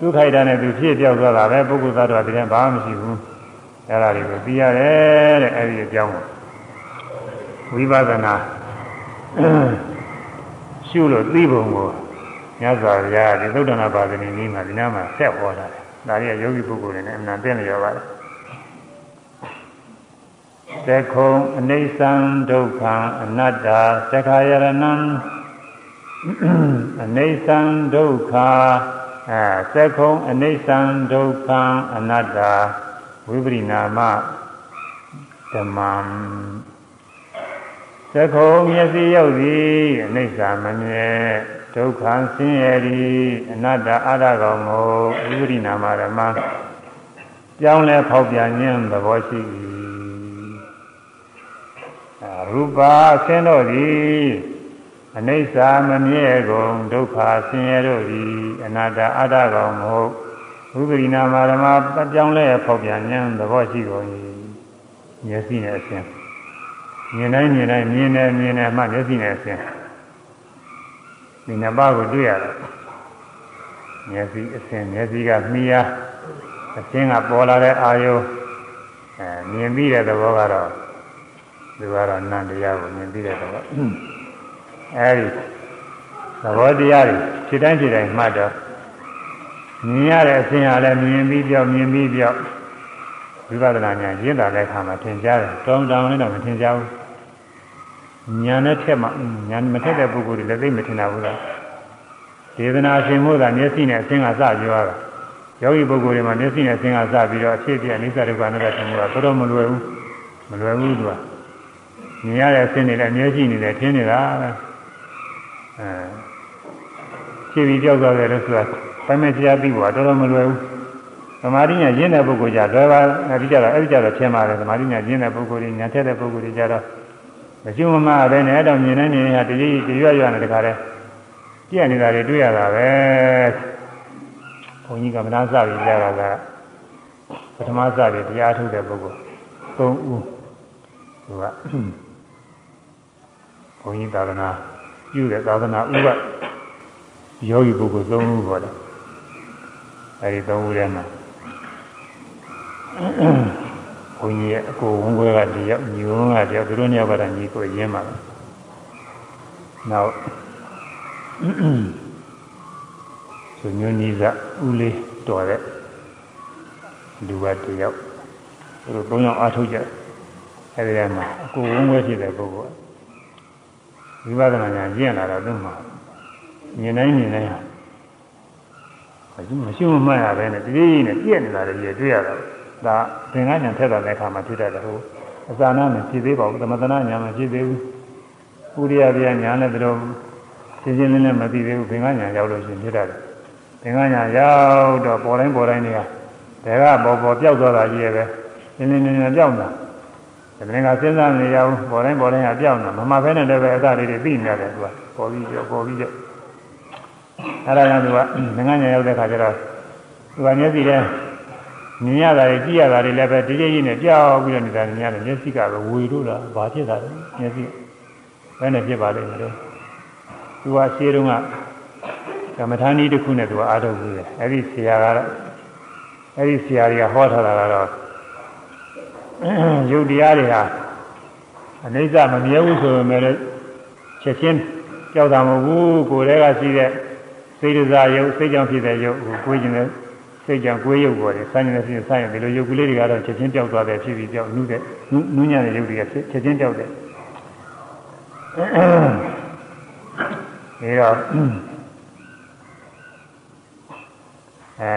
ဒုက္ခိုက်တာနဲ့သူဖြစ်ပြောက်သွားတာပဲပုဂ္ဂိုလ်သတ္တဝါတည်းဘာမှမရှိဘူး အဲ့ဒါတွေကိုသိရတယ်တဲ့အဲ့ဒီအကြောင်းကိုဝိပဿနာရှုလို့သိပုံကိုမြတ်စွာဘုရားဒီသုဒ္ဓနာပါဒနီနည်းမှာဒီနားမှာဆက်ဟောတာတယ်ဒါရီကယောဂီပုဂ္ဂိုလ်တွေနဲ့အမှန်တင့်လျော်ပါတယ်သက္ခုံအနိစ္စံဒုက္ခံအနတ္တသက္ခာယရဏံအနိစ္စံဒုက္ခအဲသက္ခုံအနိစ္စံဒုက္ခံအနတ္တ ဝိပရိနာမဓမ္မံသက္ခုံမျက်စိရောက်သည်အနိစ္စမမြဲဒုက္ခဆင်းရဲသည်အနတ္တအာရကောင်ကိုဝိပရိနာမဓမ္မပြောင်းလဲဖောက်ပြန်ခြင်းသဘောရှိ၏ရူပါဆင်းတို့သည်အနိစ္စမမြဲကုန်ဒုက္ခဆင်းရဲတို့သည်အနတ္တအာရကောင်မဟုတ် ဝိပရိနာမဓမ္မပြောင်းလဲဖောက်ပြန်ခြင်းသဘောရှိကုန်၏မျက်စိနဲ့အစဉ်မြင်တိုင်းမြင်တိုင်းမြင်တယ်မြင်တယ်မှမျက်စိနဲ့အစဉ်ဒီနှစ်ပါးကိုတွေ့ရတယ်မျက်စိအစဉ်မျက်စိကမြည်ရအစဉ်ကပေါ်လာတဲ့အာယုအဲမြင်ပြီးတဲ့သဘောကတော့သူကတော့နန္တရားကိုမြင်ပြီးတဲ့သဘောအဲဒီသဘောတရားတွေဖြစ်တိုင်းဖြစ်တိုင်းမှတ်တော့ မြင်ရတဲ့အစဉ်ဟာလည်းမြင်ပြီးပြောက်မြင်ပြီးပြောက်ဝိပဿနာဉာဏ်ရင်းတာတဲ့အခါမှာသင်ကြားတယ်တောင်းတောင်းလည်းတော့မသင်ကြားဘူးညာနဲ့ထက်မှညာမထက်တဲ့ပုဂ္ဂိုလ်တွေလည်းသိမထင်တာဘူးလားဒေသနာရှင်မို့သာမျက်စိနဲ့အသင်ကစပြောရတာယောဂီပုဂ္ဂိုလ်တွေမှာမျက်စိနဲ့အသင်ကစပြီးတော့အဖြစ်ပြအိစ္ဆဒုက္ခအနတ္တထင်မှုကတော်တော်မလွယ်ဘူးမလွယ်ဘူးသူကမြင်ရတဲ့အသင်တွေလည်းမျက်စိနဲ့ထင်နေတာပဲအဲဖြစ်ပြီးကြောက်သွားတယ်လို့ဆိုတာ ပိုင်းမဲ့တရားပြီးဖို့ကတော်တော်မလွယ်ဘူးသမာဓိညာရင်းတဲ့ပုဂ္ဂိုလ်ကြလွယ်ပါအပြီးကြတော့အဲ့ဒီကြတော့ထင်ပါတယ်သမာဓိညာရင်းတဲ့ပုဂ္ဂိုလ်တွေညာထက်တဲ့ပုဂ္ဂိုလ်တွေကြတော့မရှိမမပဲနဲ့အဲ့တော့မြင်နေမြင်နေတာတတိတရွရွနဲ့တခါတည်းကြည့်နေတာတွေတွေ့ရတာပဲဘုန်းကြီးကမနာစပြီးကြားတာကပထမစပြီးတရားထုတ်တဲ့ပုဂ္ဂိုလ်၃ဦးသူကဘုန်းကြီးသာသနာပြုတဲ့သာသနာဥကယောဂီပုဂ္ဂိုလ်၃ဦးပေါ်တယ် အဲဒီ၃ဦးထဲမှာဘုန်းကြီးရဲ့အကိုဝန်ခွဲကတယောက်ညီဝန်ကတယောက်သူတို့နှစ်ယောက်ကတည်းကညီကိုရင်းပါလားနောက်ဆိုညွနီးကဦးလေးတော်တဲ့လူကတယောက်သူတို့သုံးယောက်အားထုတ်ကြအဲဒီထဲမှာအကိုဝန်ခွဲဖြစ်တဲ့ပုဂ္ဂိုလ်ဝိပဿနာဉာဏ်ကျင့်လာတော့သူ့မှာမြင်တိုင်းမြင်တိုင်း မရှိမရှိမမှတ်ရပဲနဲ့တတိယနဲ့ပြည့်နေတာတွေတွေ့ရတာဒါသင်္ကညာထက်တဲ့အခါမှာဖြစ်တတ်တယ်ဟိုအစာနာနဲ့ဖြစ်သေးပါဘူးသမထနာညာမဖြစ်သေးဘူးဥရိယပြညာနဲ့တို့ရှင်းရှင်းလင်းလင်းမသိသေးဘူးသင်္ကညာရောက်လို့ရှိရင်ဖြစ်တတ်တယ်သင်္ကညာရောက်တော့ပေါ်တိုင်းပေါ်တိုင်းတွေကဒါကပေါ်ပေါ်ပြောက်သွားတာကြီးရဲ့ပဲနင်းနင်းနင်းနင်းပြောက်တာဒီနေ့ကစဉ်းစားနေရအောင်ပေါ်တိုင်းပေါ်တိုင်းကပြောက်တာမမှဘဲနဲ့လည်းပဲအစလေးတွေပြီးနေတယ်သူကပေါ်ပြီးကြောပေါ်ပြီးကြော အဲ့ဒါကြောင့်သူကသင်္ကညာရောက်တဲ့ခါကျတော့သူကမျက်စိထဲမြင်ရတာတွေကြည့်ရတာတွေလည်းပဲဒီကြီးကြီးနဲ့ကြောက်ပြီးတော့နေတာမြင်ရတယ်မျက်စိကပဲဝေလို့လားဘာဖြစ်တာလဲမျက်စိဘယ်နဲ့ဖြစ်ပါလိမ့်မလို့သူကရှင်းတုန်းကကမ္မထာနည်းတစ်ခုနဲ့သူကအားထုတ်ပြီးတယ်အဲ့ဒီဆရာကတော့အဲ့ဒီဆရာကြီးကဟောထားတာကတော့ယုတ်တရားတွေဟာအနိစ္စမမြဲဘူးဆိုပေမဲ့ချက်ချင်းကြောက်တာမဟုတ်ဘူးကိုယ်တည်းကရှိတဲ့ စိတ်ဒဇာယုတ်စိတ်ကြောင့်ဖြစ်တဲ့ယုတ်ကိုကိုယ်ကျင်တဲ့စိတ်ကြောင့်ကိုယ်ရုပ်ပေါ်တယ်ဆိုင်းနေတဲ့စိတ်ဆိုင်းရင်ဒီလိုရုပ်ကလေးတွေကတော့ချက်ချင်းပျောက်သွားတယ်ဖြစ်ပြီးပျောက်နုတဲ့နုညံ့တဲ့ရုပ်တွေကချက်ချင်းပျောက်တယ်အဲတော့အဲ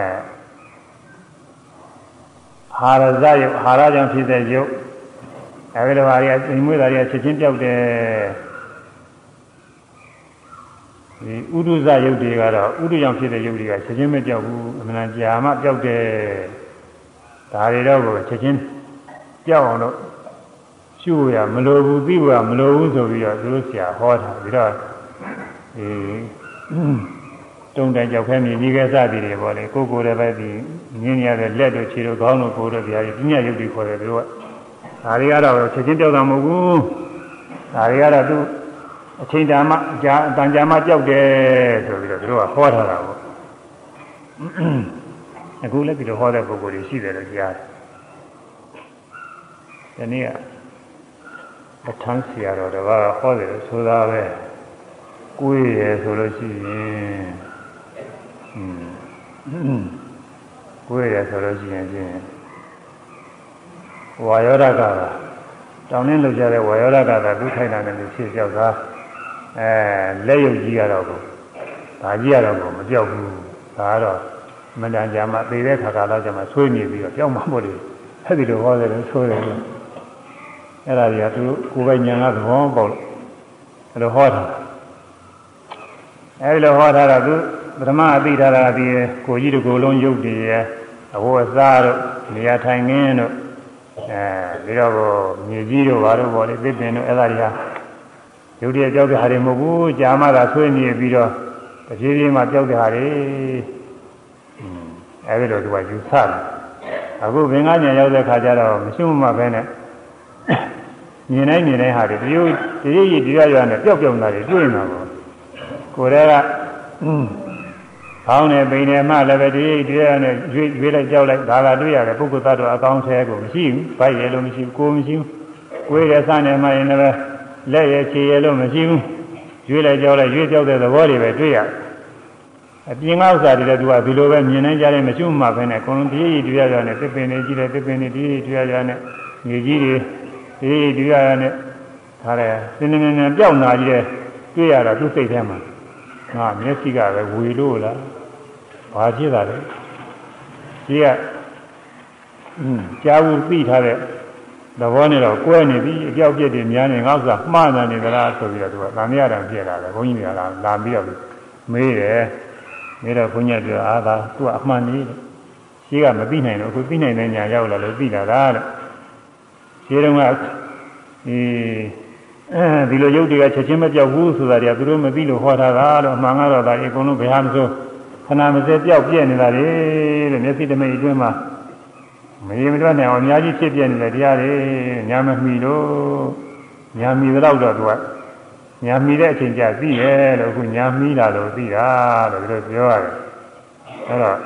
ဟာရဇယုတ်ဟာရကြောင့်ဖြစ်တဲ့ယုတ်အဲဒီလိုပါရီအချိန်မွေးတာတွေကချက်ချင်းပျောက်တယ် ဒီဥဒုဇယုတ်တွေကတော့ဥဒုကြောင့်ဖြစ်တဲ့ယုတ်တွေကချက်ချင်းမပြောက်ဘူးအမှန်ကြာမှပြောက်တယ်ဒါတွေတော့ကိုချက်ချင်းပြောက်အောင်လို့ရှုရမလိုဘူးသိဖို့မလိုဘူးဆိုပြီးတော့သူတို့ဆရာဟောတာပြီးတော့အဲတုံတန်ကြောက်ခဲမြည်ကြီးကစသည်တွေပေါ့လေကိုကိုယ်လည်းပဲဒီမြင်ရတဲ့လက်တို့ခြေတို့ခေါင်းတို့ကိုယ်တို့ဗျာဒီညရုပ်တွေခေါ်တယ်သူတို့ကဒါတွေကတော့ချက်ချင်းကြောက်တာမဟုတ်ဘူးဒါတွေကတော့သူ အချိန်တန်မှအကြာအတန်ကြာမှကြောက်တယ်ဆိုပြီးတော့သူတို့ကဟောထားတာပေါ့အခုလည်းဒီလိုဟောတဲ့ပုဂ္ဂိုလ်တွေရှိတယ်လို့ကြားတယ်ဒီနေ့ကပဋ္ဌာန်းဆရာတော်တပါးဟောတယ်လို့ဆိုတာပဲကိုယ်ရယ်ဆိုလို့ရှိရင်อืมကိုယ်ရယ်ဆိုလို့ရှိရင်ဖြင့်ဝါယောဓကတာတောင်းနှင်းလောက်ကြတဲ့ဝါယောဓကတာသူထိုင်တာနဲ့သူဖြစ်ကြောက်တာ အဲလက်ရုပ်ကြီးကတော့ကိုဒါကြီးကတော့ကိုမကြောက်ဘူးဒါကတော့မတန်ကြမှာသေတဲ့ခါကာလကျမှဆွေးနေပြီးတော့ကြောက်မှမို့လို့အဲ့ဒီလိုဟောတယ်လို့ဆိုတယ်လို့အဲ့ဒါတွေကသူကိုယ်ပိုင်ညာကသဘောပေါက်လို့အဲ့လိုဟောတာအဲဒီလိုဟောထားတာသူပထမအသိထားတာဒီကိုကြီးတို့ကိုလုံးရုပ်တည်ရဲ့အဝတ်အစားတို့နေရာထိုင်ခင်းတို့အဲပြီးတော့မြေကြီးတို့ဘာတို့ပေါ့လေသစ်ပင်တို့အဲ့ဒါတွေဟာ ရုပ်တည်ကြောက်တဲ့ဟာတွေမဟုတ်ဘူးကြာမှသာဆွေးမြေပြီးတော့တဖြည်းဖြည်းမှကြောက်တဲ့ဟာတွေအဲဒီလိုသူကယူဆတယ်အခုဘင်္ဂညာရောက်တဲ့ခါကျတော့မရှိမှပဲနဲ့မြင်တိုင်းမြင်တိုင်းဟာတွေတရုပ်တရုပ်ရည်တရားရနဲ့ပျောက်ပျောက်နေတာတွေတွေ့နေတာပေါ့ကိုယ်တည်းကခေါင်းနဲ့ပိန်နဲ့မှလည်းပဲဒီတရားနဲ့ရွေးရွေးလိုက်ကြောက်လိုက်ဒါကတွေ့ရတယ်ပုဂ္ဂိုလ်သတ္တဝါအကောင်းဆဲကိုမရှိဘူး။ဗိုက်ရလို့မရှိဘူးကိုမရှိဘူး။ကိုယ်ရစနဲ့မှရင်လည်း လက်ရခြေရလို့မရှိဘူး။ရွေးလိုက်ကြောက်လိုက်ရွေးကြောက်တဲ့သဘောတွေပဲတွေ့ရတယ်။အပြင်ကဥစ္စာတွေလည်းသူကဒီလိုပဲမြင်နိုင်ကြတယ်မရှိမှပဲနဲ့အကုန်လုံးဒီရည်တွေ့ရတဲ့သစ်ပင်တွေကြီးတယ်သစ်ပင်တွေဒီရည်တွေ့ရတဲ့မြေကြီးတွေဒီရည်တွေ့ရတဲ့ဒါလည်းစင်းနေနေပြောက်နာကြီးတဲ့တွေ့ရတာသူ့စိတ်ထဲမှာငါမျက်စိကပဲဝေလို့လားဘာဖြစ်တာလဲကြီးကอืมကြားဘူးသိထားတဲ့ သဘောနဲ့တော့ကွဲနေပြီအပြောက်ပြက်တွေများနေငါ့ဥစ္စာမှားနေနေသလားဆိုပြီးတော့သူကတန်မြရတာပြက်လာတယ်ဘုန်းကြီးတွေကလာလာပြီးတော့မေးတယ်မေးတော့ဘုန်းကြီးကပြောအာသာသူကအမှန်ကြီးတယ်ရှိကမသိနိုင်တော့အခုသိနိုင်တဲ့ညာရောက်လာလို့သိလာတာတဲ့ရှိတော့ကဒီအဲဒီလိုရုပ်တွေကချက်ချင်းမပြောက်ဘူးဆိုတာတွေကသူတို့မသိလို့ဟောထားတာလို့အမှန်ကတော့ဒါအကုန်လုံးဘယ်ဟာမဆိုခဏမစဲပြောက်ပြက်နေတာလေတဲ့မျက်စိတမိတ်အတွင်းမှာ မရေမတွက်နိုင်အောင်အများကြီးဖြစ်ပြနေတဲ့တရားတွေညာမမီလို့ညာမီတော့တော့သူကညာမီတဲ့အချိန်ကျသိရဲ့လို့အခုညာမီလာလို့သိတာလို့သူတို့ပြောရတယ်အဲတော့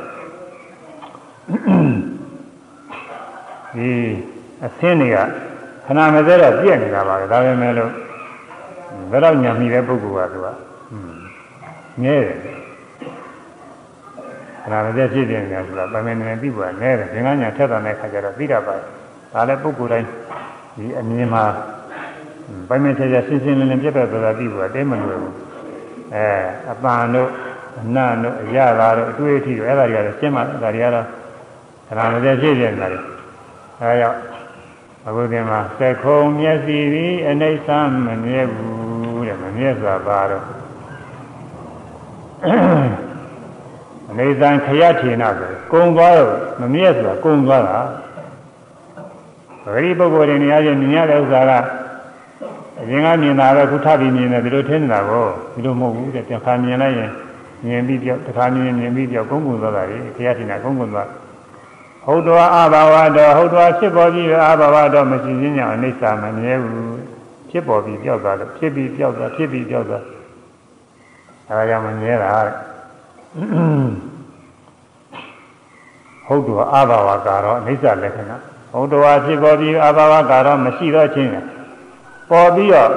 ဒီအသင်းတွေကခဏမစဲတော့ပြည့်နေတာပါပဲဒါပေမဲ့လို့ဘယ်တော့ညာမိတဲ့ပုဂ္ဂိုလ်ကသူကငဲတယ် ခဏမစဲဖြစ်ပြနေတာဆိုတာဗမေနေပြီးပေါ်ငဲတယ်သင်္ကညာထက်တဲ့ခါကျတော့သိတာပါဒါလည်းပုဂ္ဂိုလ်တိုင်းဒီအမြင်မှာဗမေချက်ချက်ရှင်းရှင်းလင်းလင်းပြတ်ပြတ်သွားပြီးပေါ်တဲမလွယ်ဘူးအဲအပန်တို့အနတ်တို့အရသာတို့အတွေ့အထိတို့အဲ့ဒါတွေကတော့ရှင်းမှဒါတွေကတော့ခဏမစဲဖြစ်ပြနေတာလေအဲကြောင့်အခုဒီမှာသက္ခုံမျက်စိသည်အနိစ္စမမြဲဘူးတဲ့မမြဲစွာပါတော့ အနိစ္စခရထေနဆိုကုံသွားတော့မမြဲစွာကုံသွားတာပဂရိပုဂ္ဂိုလ်တွေနေရာချင်းမြင်ရတဲ့ဥစ္စာကအရင်ကမြင်တာပဲခုထပ်ပြီးမြင်တယ်ဒီလိုထင်နေတာကိုဒီလိုမဟုတ်ဘူးတဲ့တစ်ခါမြင်လိုက်ရင်မြင်ပြီးပြောက်တစ်ခါမြင်မြင်ပြီးပြောက်ကုန်းကုန်းသွားတာလေခရထေနကုန်းကုန်းသွားဟုတ်တော်အဘာဝတော်ဟုတ်တော်ဖြစ်ပေါ်ပြီးအဘာဝတော်မရှိခြင်းကြောင့်အိဋ္ဌာမမြဲဘူးဖြစ်ပေါ်ပြီးပြောက်သွားလို့ဖြစ်ပြီးပြောက်သွားဖြစ်ပြီးပြောက်သွားအဲဒါကြောင့်မမြဲတာတဲ့ ဟုတ်တော်အဘာဝကတော့အိဋ္ဌာလက္ခဏာဟုတ်တော်ဖြစ်ပေါ်ပြီးအဘာဝကတော့မရှိတော့ခြင်းပေါ်ပြီးတော့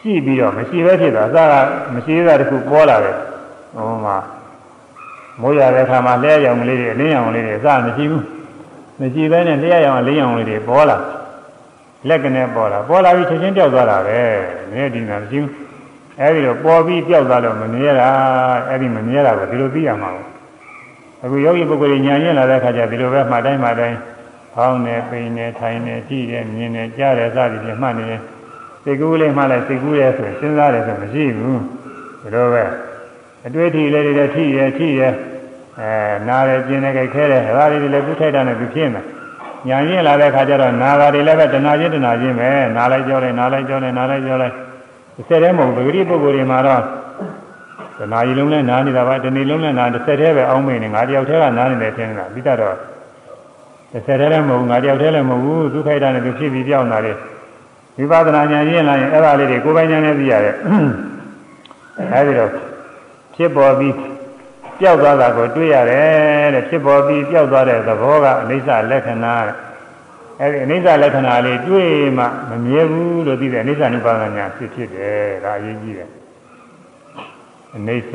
ရှိပြီးတော့မရှိပဲဖြစ်တာအစကမရှိတာတခုပေါ်လာတယ်ဟိုမှာမိုးရတဲ့အခါမှာလျှက်ရောင်လေးတွေအလင်းရောင်လေးတွေအစမရှိဘူးမရှိဘဲနဲ့လျှက်ရောင်အလင်းရောင်လေးတွေပေါ်လာလက်ကနေပေါ်လာပေါ်လာပြီးချက်ချင်းပြောက်သွားတာပဲနည်းဒီနာမရှိဘူး အဲဒီတော့ပေါ်ပြီးပြောက်သွားလို့မမြဲတာအဲဒီမမြဲတာကိုဒီလိုသိရမှာပေါ့အခုယောဂီပုဂ္ဂိုလ်ညာရင်လာတဲ့အခါကျဒီလိုပဲမှတ်တိုင်းမှတိုင်းဖောင်းနေပိန်နေထိုင်နေကြည့်နေမြင်နေကြားတယ်စသည်ဖြင့်မှတ်နေတယ်စိတ်ကူးလေးမှလည်းစိတ်ကူးရဲဆိုစဉ်းစားတယ်ဆိုမရှိဘူးဒီလိုပဲအတွေ့အထိလေးတွေထိရထိရအဲနားရကျင်နေကြခဲတယ်ဒါလေးတွေလည်းသူ့ထိုက်တာနဲ့သူဖြစ်နေညာရင်းလာတဲ့ခါကျတော့နာဂါတွေလည်းပဲတဏှာချင်းတဏှာချင်းပဲနားလိုက်ကြောလိုက်နားလိုက်ကြောလိုက်နားလိုက်ကြောလိုက် ၁၀တည်းမဟုတ်ဘူးပဂရိပုဂ္ဂိုလ်တွေမှာတော့တဏှာကြီးလုံးနဲ့နားနေတာပါတဏှီလုံးနဲ့နားတစ်ဆက်တည်းပဲအောင်းမိနေငါတယောက်တည်းကနားနေတယ်ထင်တာပြီးတော့တစ်ဆက်တည်းလည်းမဟုတ်ဘူးငါတယောက်တည်းလည်းမဟုတ်ဘူးဒုက္ခိတနဲ့သူဖြစ်ပြီးပြောင်းလာတယ်ဝိပဿနာဉာဏ်ရင်းလာရင်အဲ့ဒါလေးတွေကိုယ်ပိုင်ဉာဏ်နဲ့သိရတယ်အဲဒီတော့ဖြစ်ပေါ်ပြီးပျောက်သွားတာကိုတွေ့ရတယ်တဲ့ဖြစ်ပေါ်ပြီးပျောက်သွားတဲ့သဘောကအနိစ္စလက္ခဏာ အဲဒီအနိစ္စလက္ခဏာလေးတွေ့မှမမြဲဘူးလို့သိတဲ့အနိစ္စ ानु ပါဒညာဖြစ်ဖြစ်တယ်ဒါအရေးကြီးတယ်အနိစ္စ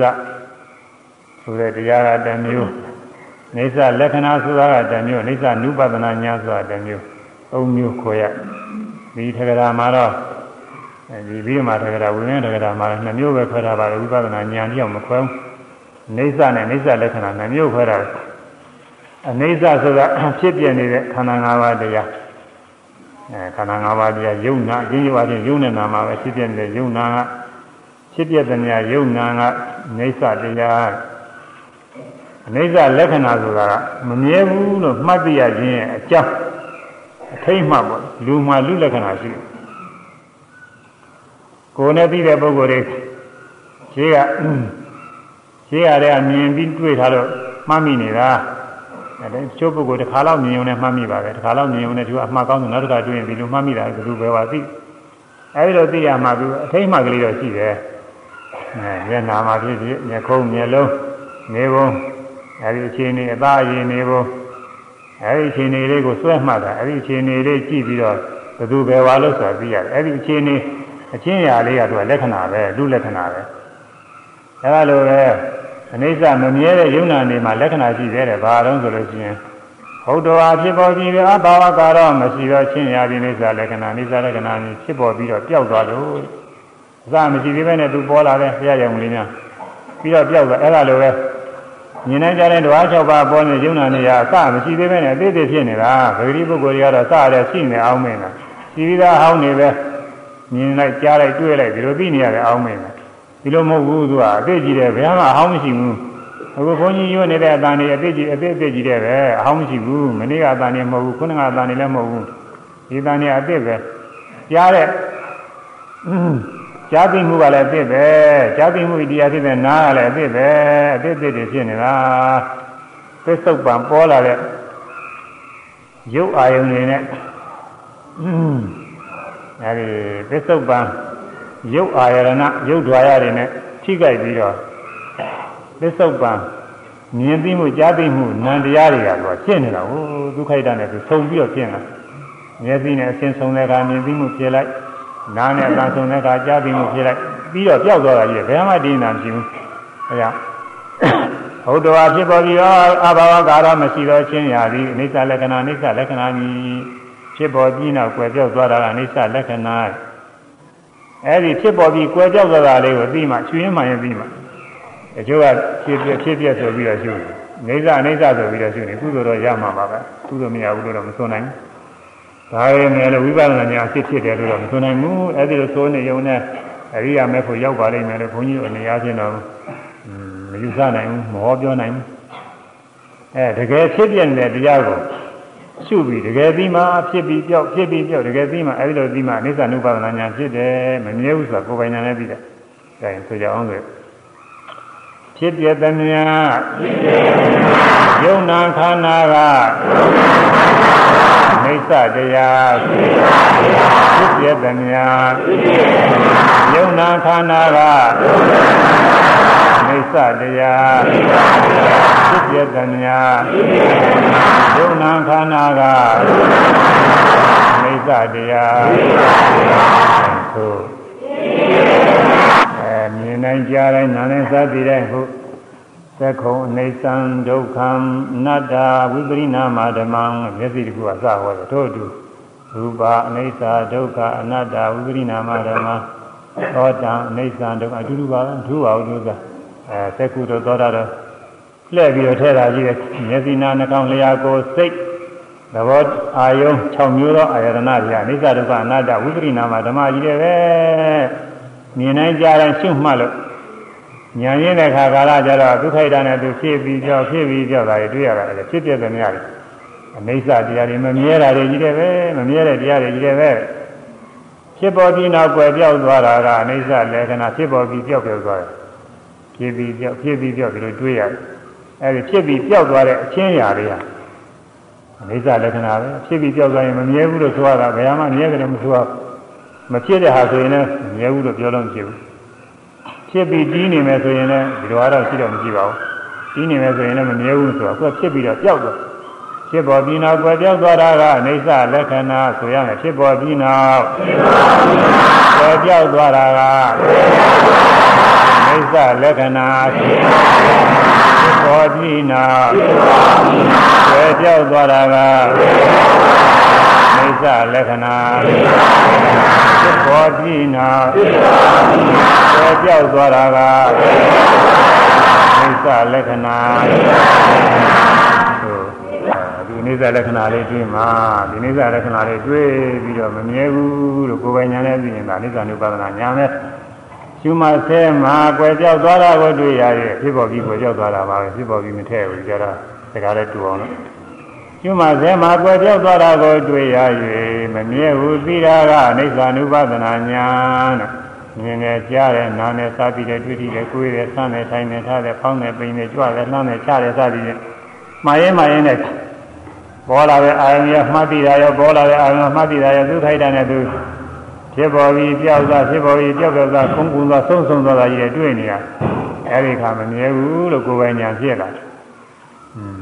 ဆိုတဲ့တရားကတမျိုးအနိစ္စလက္ခဏာဆိုတာကတမျိုးအနိစ္စ ानु ပါဒနာညာဆိုတာတမျိုးအုံမျိုးခွဲရဒီထက္ကရာမှာတော့ဒီပြီးမှထက္ကရာဝိနည်းထက္ကရာမှာနှစ်မျိုးပဲခွဲထားပါလေဝိပဿနာဉာဏ်ပြောင်းမခွဲဘူးအိဋ္ဌနဲ့အိဋ္ဌလက္ခဏာနှစ်မျိုးခွဲတာ အိဋ္ဌဆိုတာဖြစ်ပြနေတဲ့ခန္ဓာ၅ပါးတရားအဲခန္ဓာ၅ပါးတရားယုံနာအချင်းချင်းအချင်းယုံနဲ့နာမှာပဲဖြစ်ပြနေတဲ့ယုံနာကဖြစ်ပြတဲ့နေရာယုံနာကအိဋ္ဌတရားအိဋ္ဌလက္ခဏာဆိုတာကမမြဲဘူးလို့မှတ်သိရခြင်းရဲ့အကြောင်းအထိမ့်မှပေါ့လူမှလူလက္ခဏာရှိတယ်ကိုယ်နဲ့သိတဲ့ပုဂ္ဂိုလ်တွေရှိကရှင်းရတဲ့အမြင်ပြီးတွေ့ထားတော့မှတ်မိနေတာ အဲချိုးပုဂ္ဂိုလ်တစ်ခါလောက်မြင်ုံနဲ့မှတ်မိပါပဲတစ်ခါလောက်မြင်ုံနဲ့သူကအမှားကောင်းတယ်နောက်တစ်ခါတွေ့ရင်ဒီလိုမှတ်မိတာဘယ်လိုပဲပါသိအဲဒီလိုသိရမှာသူအထိတ်မှကလေးတော့ရှိတယ်အဲမျက်နာမှာဖြစ်ဖြစ်မျက်ခုံးမျက်လုံးနေပုံအဲဒီအခြေအနေအသားအရင်နေပုံအဲဒီအခြေအနေလေးကိုစွဲမှတ်တာအဲဒီအခြေအနေလေးကြည့်ပြီးတော့ဘယ်သူပဲပါလို့ဆိုတာသိရတယ်အဲဒီအခြေအနေအချင်းရာလေးကသူကလက္ခဏာပဲလူလက္ခဏာပဲအဲလိုပဲ အနိစ္စမမြဲတဲ့ယုံနာနေမှာလက္ခဏာရှိသေးတယ်ဘာတော့ဆိုလို့ရှိရင်ဟုတ်တော်ဟာဖြစ်ပေါ်ပြီးအဘာဝကတော့မရှိတော့ချင်းရာဒီနိစ္စလက္ခဏာနိစ္စလက္ခဏာမျိုးဖြစ်ပေါ်ပြီးတော့ပျောက်သွားလို့အစမရှိသေးပဲနဲ့သူပေါ်လာတဲ့ဘုရားရုံလေးများပြီးတော့ပျောက်သွားအဲ့ဒါလိုပဲမြင်နိုင်ကြတဲ့ဓဝါ၆ပါးပေါ်နေယုံနာနေရအစမရှိသေးပဲနဲ့အသေးသေးဖြစ်နေတာဗဂရိပုဂ္ဂိုလ်တွေကတော့စရတဲ့ရှိနေအောင်မင်းလားရှိပြီးသားဟောင်းနေပဲမြင်လိုက်ကြားလိုက်တွေ့လိုက်ဒီလိုသိနေရတယ်အောင်မင်းလား ဒီလိုမဟုတ်ဘူးသူကအသိကြီးတယ်ဘယ်မှအဟောင်းမရှိဘူးအခုဘုန်းကြီးရွတ်နေတဲ့အတန်တွေအသိကြီးအသိအသိကြီးတယ်ပဲအဟောင်းမရှိဘူးမနေ့ကအတန်တွေမဟုတ်ဘူးခုနကအတန်တွေလည်းမဟုတ်ဘူးဒီတန်တွေအသိပဲကြားတဲ့ကြားသိမှုကလည်းအသိပဲကြားသိမှုတရားဖြစ်တဲ့နားကလည်းအသိပဲအသိအသိတွေဖြစ်နေတာသစ္ဆုတ်ပံပေါ်လာတဲ့ရုပ်အာယုန်တွေနဲ့အဲဒီသစ္ဆုတ်ပံ ရုပ်အာရဏရုပ်ဓာရတွေနဲ့ထိကြိုက်ပြီးတော့သစ္ဆုတ်ပံမြင်သိမှုကြားသိမှုနံတရားတွေကတော့ဖြစ်နေတာဟိုဒုက္ခိတနဲ့သူဆုံပြီးတော့ဖြစ်နေတာမျက်စိနဲ့အစဉ်ဆုံတဲ့အခါမြင်သိမှုဖြစ်လိုက်နားနဲ့အသံဆုံတဲ့အခါကြားသိမှုဖြစ်လိုက်ပြီးတော့ပျောက်သွားတာကြီးဘယ်မှတည်နေတာမရှိဘူးအဲကြောင့်ဘုဒ္ဓဝါဖြစ်ပေါ်ပြီးတော့အဘာဝကာရမရှိတော့ချင်းရာသည်အိဋ္ဌလက္ခဏာအိဋ္ဌလက္ခဏာမည်ဖြစ်ပေါ်ပြီးနောက်ကွယ်ပြောက်သွားတာကအိဋ္ဌလက္ခဏာ အဲ့ဒီဖြစ်ပေါ်ပြီးကွယ်ပြောက်သွားတာလေးကိုသိမှချွေးမှရင်သိမှအကျိုးကဖြစ်ပြဖြစ်ပြဆိုပြီးတော့ရှုတယ်နေစာနေစာဆိုပြီးတော့ရှုနေကုသိုလ်တော့ရမှာပါပဲကုသိုလ်မရဘူးလို့တော့မဆိုနိုင်ဘူးဒါရဲ့နဲ့လည်းဝိပဿနာဉာဏ်ဖြစ်ဖြစ်တယ်လို့တော့မဆိုနိုင်ဘူးအဲ့ဒီလိုဆိုနေုံနဲ့အရိယာမေဖို့ရောက်ပါလိမ့်မယ်လို့ဘုန်းကြီးတို့အနေအားဖြင့်တော့မယူဆနိုင်ဘူးမဟောပြောနိုင်ဘူးအဲတကယ်ဖြစ်ပြနေတဲ့တရားကို ရှုပြီးတကယ်ပြီးမှဖြစ်ပြီးပြောက်ဖြစ်ပြီးပြောက်တကယ်ပြီးမှအဲဒီလိုပြီးမှအိဋ္ဌနုပါဒနာညာဖြစ်တယ်မမြဲဘူးဆိုတာကိုယ်ပိုင်ညာနဲ့ပြီးတယ်။ဒါရင်ဆိုကြအောင်ဆိုဖြစ်ပြသမျှယုံနာခန္ဓာကအိဋ္ဌတရားဖြစ်ပြသမျှယုံနာခန္ဓာက အိဋ္ဌတရားဖြစ်ပြသမျှယုံနာခန္ဓာကအိဋ္ဌတရားသို့အဲမြင်နိုင်ကြားတိုင်းနားနိုင်စားသိတိုင်းဟုတ်သက္ခုံအိဋ္ဌံဒုက္ခံအနတ္တဝိပရိနာမဓမ္မံမျက်စိတကူကစဟောတယ်ထို့အတူရူပအိဋ္ဌဒုက္ခအနတ္တဝိပရိနာမဓမ္မသောတံအိဋ္ဌံဒုက္ခအတူတူပါပဲထူပါဦးလို့က အဲသက္ကုတို့သောတာတော့လှည့်ပြီးတော့ထဲတာကြီးတယ်မျက်စိနာနှာခေါင်းလျှာကိုစိတ်သဘောအာယုံ6မျိုးသောအာယတနာတွေအိဋ္ဌဒုက္ခအနတ္တဝိပရိနာမဓမ္မကြီးတယ်ပဲမြင်နိုင်ကြတဲ့ရှုမှတ်လို့ညာရင်းတဲ့ခါကာလကျတော့ဒုက္ခိတနဲ့သူဖြစ်ပြီးကြောက်ဖြစ်ပြီးကြောက်တာတွေတွေ့ရတာလေဖြစ်ပြတဲ့နေရာတွေအနိစ္စတရားတွေမမြဲတာတွေကြီးတယ်ပဲမမြဲတဲ့တရားတွေကြီးတယ်ပဲဖြစ်ပေါ်ပြီးနောက်ကွယ်ပြောက်သွားတာကအနိစ္စလက္ခဏာဖြစ်ပေါ်ပြီးပြောက်ပြောက်သွားတယ် ဖြစ်ပြီးပြောက်ဖြစ်ပြီးပြောက်ဒီလိုတွေးရတယ်အဲဒီဖြစ်ပြီးပြောက်သွားတဲ့အချင်းရာတွေဟာအနိစ္စလက္ခဏာပဲဖြစ်ပြီးပြောက်သွားရင်မမြဲဘူးလို့ဆိုရတာဘယ်မှမြဲကြတယ်မဆိုရမဖြစ်တဲ့ဟာဆိုရင်လည်းမမြဲဘူးလို့ပြောလို့မရှိဘူးဖြစ်ပြီးတီးနေမယ်ဆိုရင်လည်းဒီလိုကတော့ရှိတော့မရှိပါဘူးတီးနေမယ်ဆိုရင်လည်းမမြဲဘူးဆိုတော့အခုဖြစ်ပြီးတော့ပြောက်သွားဖြစ်ပေါ်ပြီးနောက်ကွယ်ပြောက်သွားတာကအနိစ္စလက္ခဏာဆိုရမယ်ဖြစ်ပေါ်ပြီးနောက်ကွယ်ပြောက်သွားတာကနိ စ္စလက္ခဏာဖြစ်ပေါ်ပြီးနောက်ကွယ်ပြောက်သွားတာကနိစ္စလက္ခဏာဖြစ်ပေါ်ပြီးနောက်ကွယ်ပြောက်သွားတာကနိစ္စလက္ခဏာဒီနိစ္စလက္ခဏာလေးတွေ့မှာဒီနိစ္စလက္ခဏာလေးတွေ့ပြီးတော့မမြဲဘူးလို့ကိုယ်ပိုင်ညာနဲ့သိရင်ဒါနိစ္စ ानु ပါဒနာညာနဲ့ ရှုမှဆဲမှာကွယ်ပြောက်သွားတာကိုတွေ့ရရဲ့ဖြစ်ပေါ်ပြီးကွယ်ပြောက်သွားတာပါပဲဖြစ်ပေါ်ပြီးမထည့်ဘူးကြတော့တကားလည်းတူအောင်လို့ရှုမှဆဲမှာကွယ်ပြောက်သွားတာကိုတွေ့ရ၍မမြဲဘူးသိတာကအနိစ္စ ानु ပါဒနာညာနဲ့မြင်တယ်ကြားတယ်နားတယ်စသည်တယ်တွေ့တယ်ကိုယ်တယ်ဆန်းတယ်ထိုင်တယ်ထားတယ်ဖောင်းတယ်ပိန်တယ်ကြွတယ်လှမ်းတယ်ချတယ်စသည်ဖြင့်မှားရင်မှားရင်နဲ့ပေါ်လာတဲ့အာယုံရမှတ်သိတာရောပေါ်လာတဲ့အာယုံမှတ်သိတာရောသူထိုက်တာနဲ့သူ ဖြစ်ပေါ်ပြီးပြောက်သွားဖြစ်ပေါ်ပြီးပြောက်ပြောက်သွားခုန်ခုန်သွားဆုံးဆုံးသွားတာကြီးတွေ့နေရအဲ့ဒီခါမမြဲဘူးလို့ကိုယ်ပိုင်ညာဖြစ်လာတယ်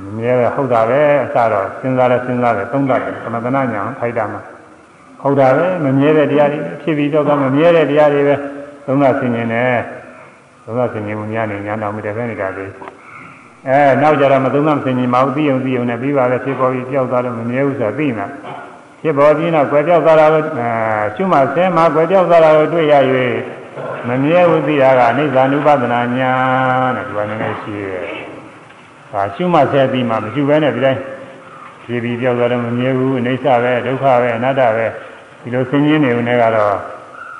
မမြဲပဲဟုတ်တာပဲအစတော့စဉ်းစားလဲစဉ်းစားလဲသုံးသပ်တယ်သမထနာညာထိုက်တာမှာဟုတ်တာပဲမမြဲတဲ့တရားတွေဖြစ်ပြီးတော့ကမမြဲတဲ့တရားတွေပဲသုံးသပ်ဆင်ခြင်တယ်သုံးသပ်ဆင်ခြင်မှုများနေညာတော်မူတယ်ပဲနေတာလေအဲနောက်ကြတော့မသုံးသပ်ဆင်ခြင်မအောင်သိုံသိုံနဲ့ပြီးပါလေဖြစ်ပေါ်ပြီးကြောက်သွားလို့မမြဲဘူးဆိုတာသိနေတာ ဖြစ်ပေါ်ပြီးတော့ကွယ်ကြောက်သွားတာကိုအဲရှုမှဆဲမှာကွယ်ကြောက်သွားတာကိုတွေ့ရ၍မမြဲဘူးသိတာကအနိစ္စ ानु ပဒနာညာတဲ့ဒီကနေ့လည်းရှိရဲ့။ဒါရှုမှဆဲပြီးမှမရှုဘဲနဲ့ဒီတိုင်းဖြစ်ပြီးကြောက်သွားတော့မမြဲဘူးအနိစ္စပဲဒုက္ခပဲအနတ္တပဲဒီလိုဆင်းရဲနေုံနဲ့ကတော့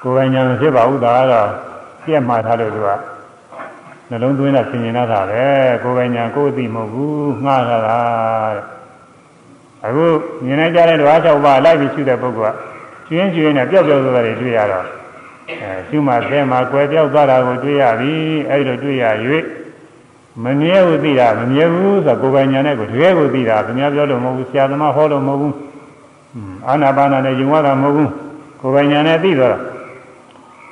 ကိုယ်ပိုင်ညာမဖြစ်ပါဘူးဒါကတော့ပြက်မှထားလို့သူကနှလုံးသွင်းတာဆင်ញင်တာပဲကိုယ်ပိုင်ညာကိုယ်အသိမဟုတ်ဘူးငှားတာတဲ့ အခုမြင်နေကြတဲ့ဓဝါ၆ပါးလိုက်ပြီးရှုတဲ့ပုဂ္ဂိုလ်ကကျွင်းကျွင်းနဲ့ပျောက်ပျောက်သွားတာတွေတွေ့ရတော့အဲရှုမှသဲမှာကွယ်ပြောက်သွားတာကိုတွေ့ရပြီအဲဒီလိုတွေ့ရ၍မမြဲဘူးသိတာမမြဲဘူးဆိုကိုယ်ပိုင်ညာနဲ့ကိုတကယ်ကိုသိတာခင်ဗျားပြောလို့မဟုတ်ဘူးဆရာသမားဟောလို့မဟုတ်ဘူးအာနာပါနာနဲ့ယုံရတာမဟုတ်ဘူးကိုယ်ပိုင်ညာနဲ့သိတော့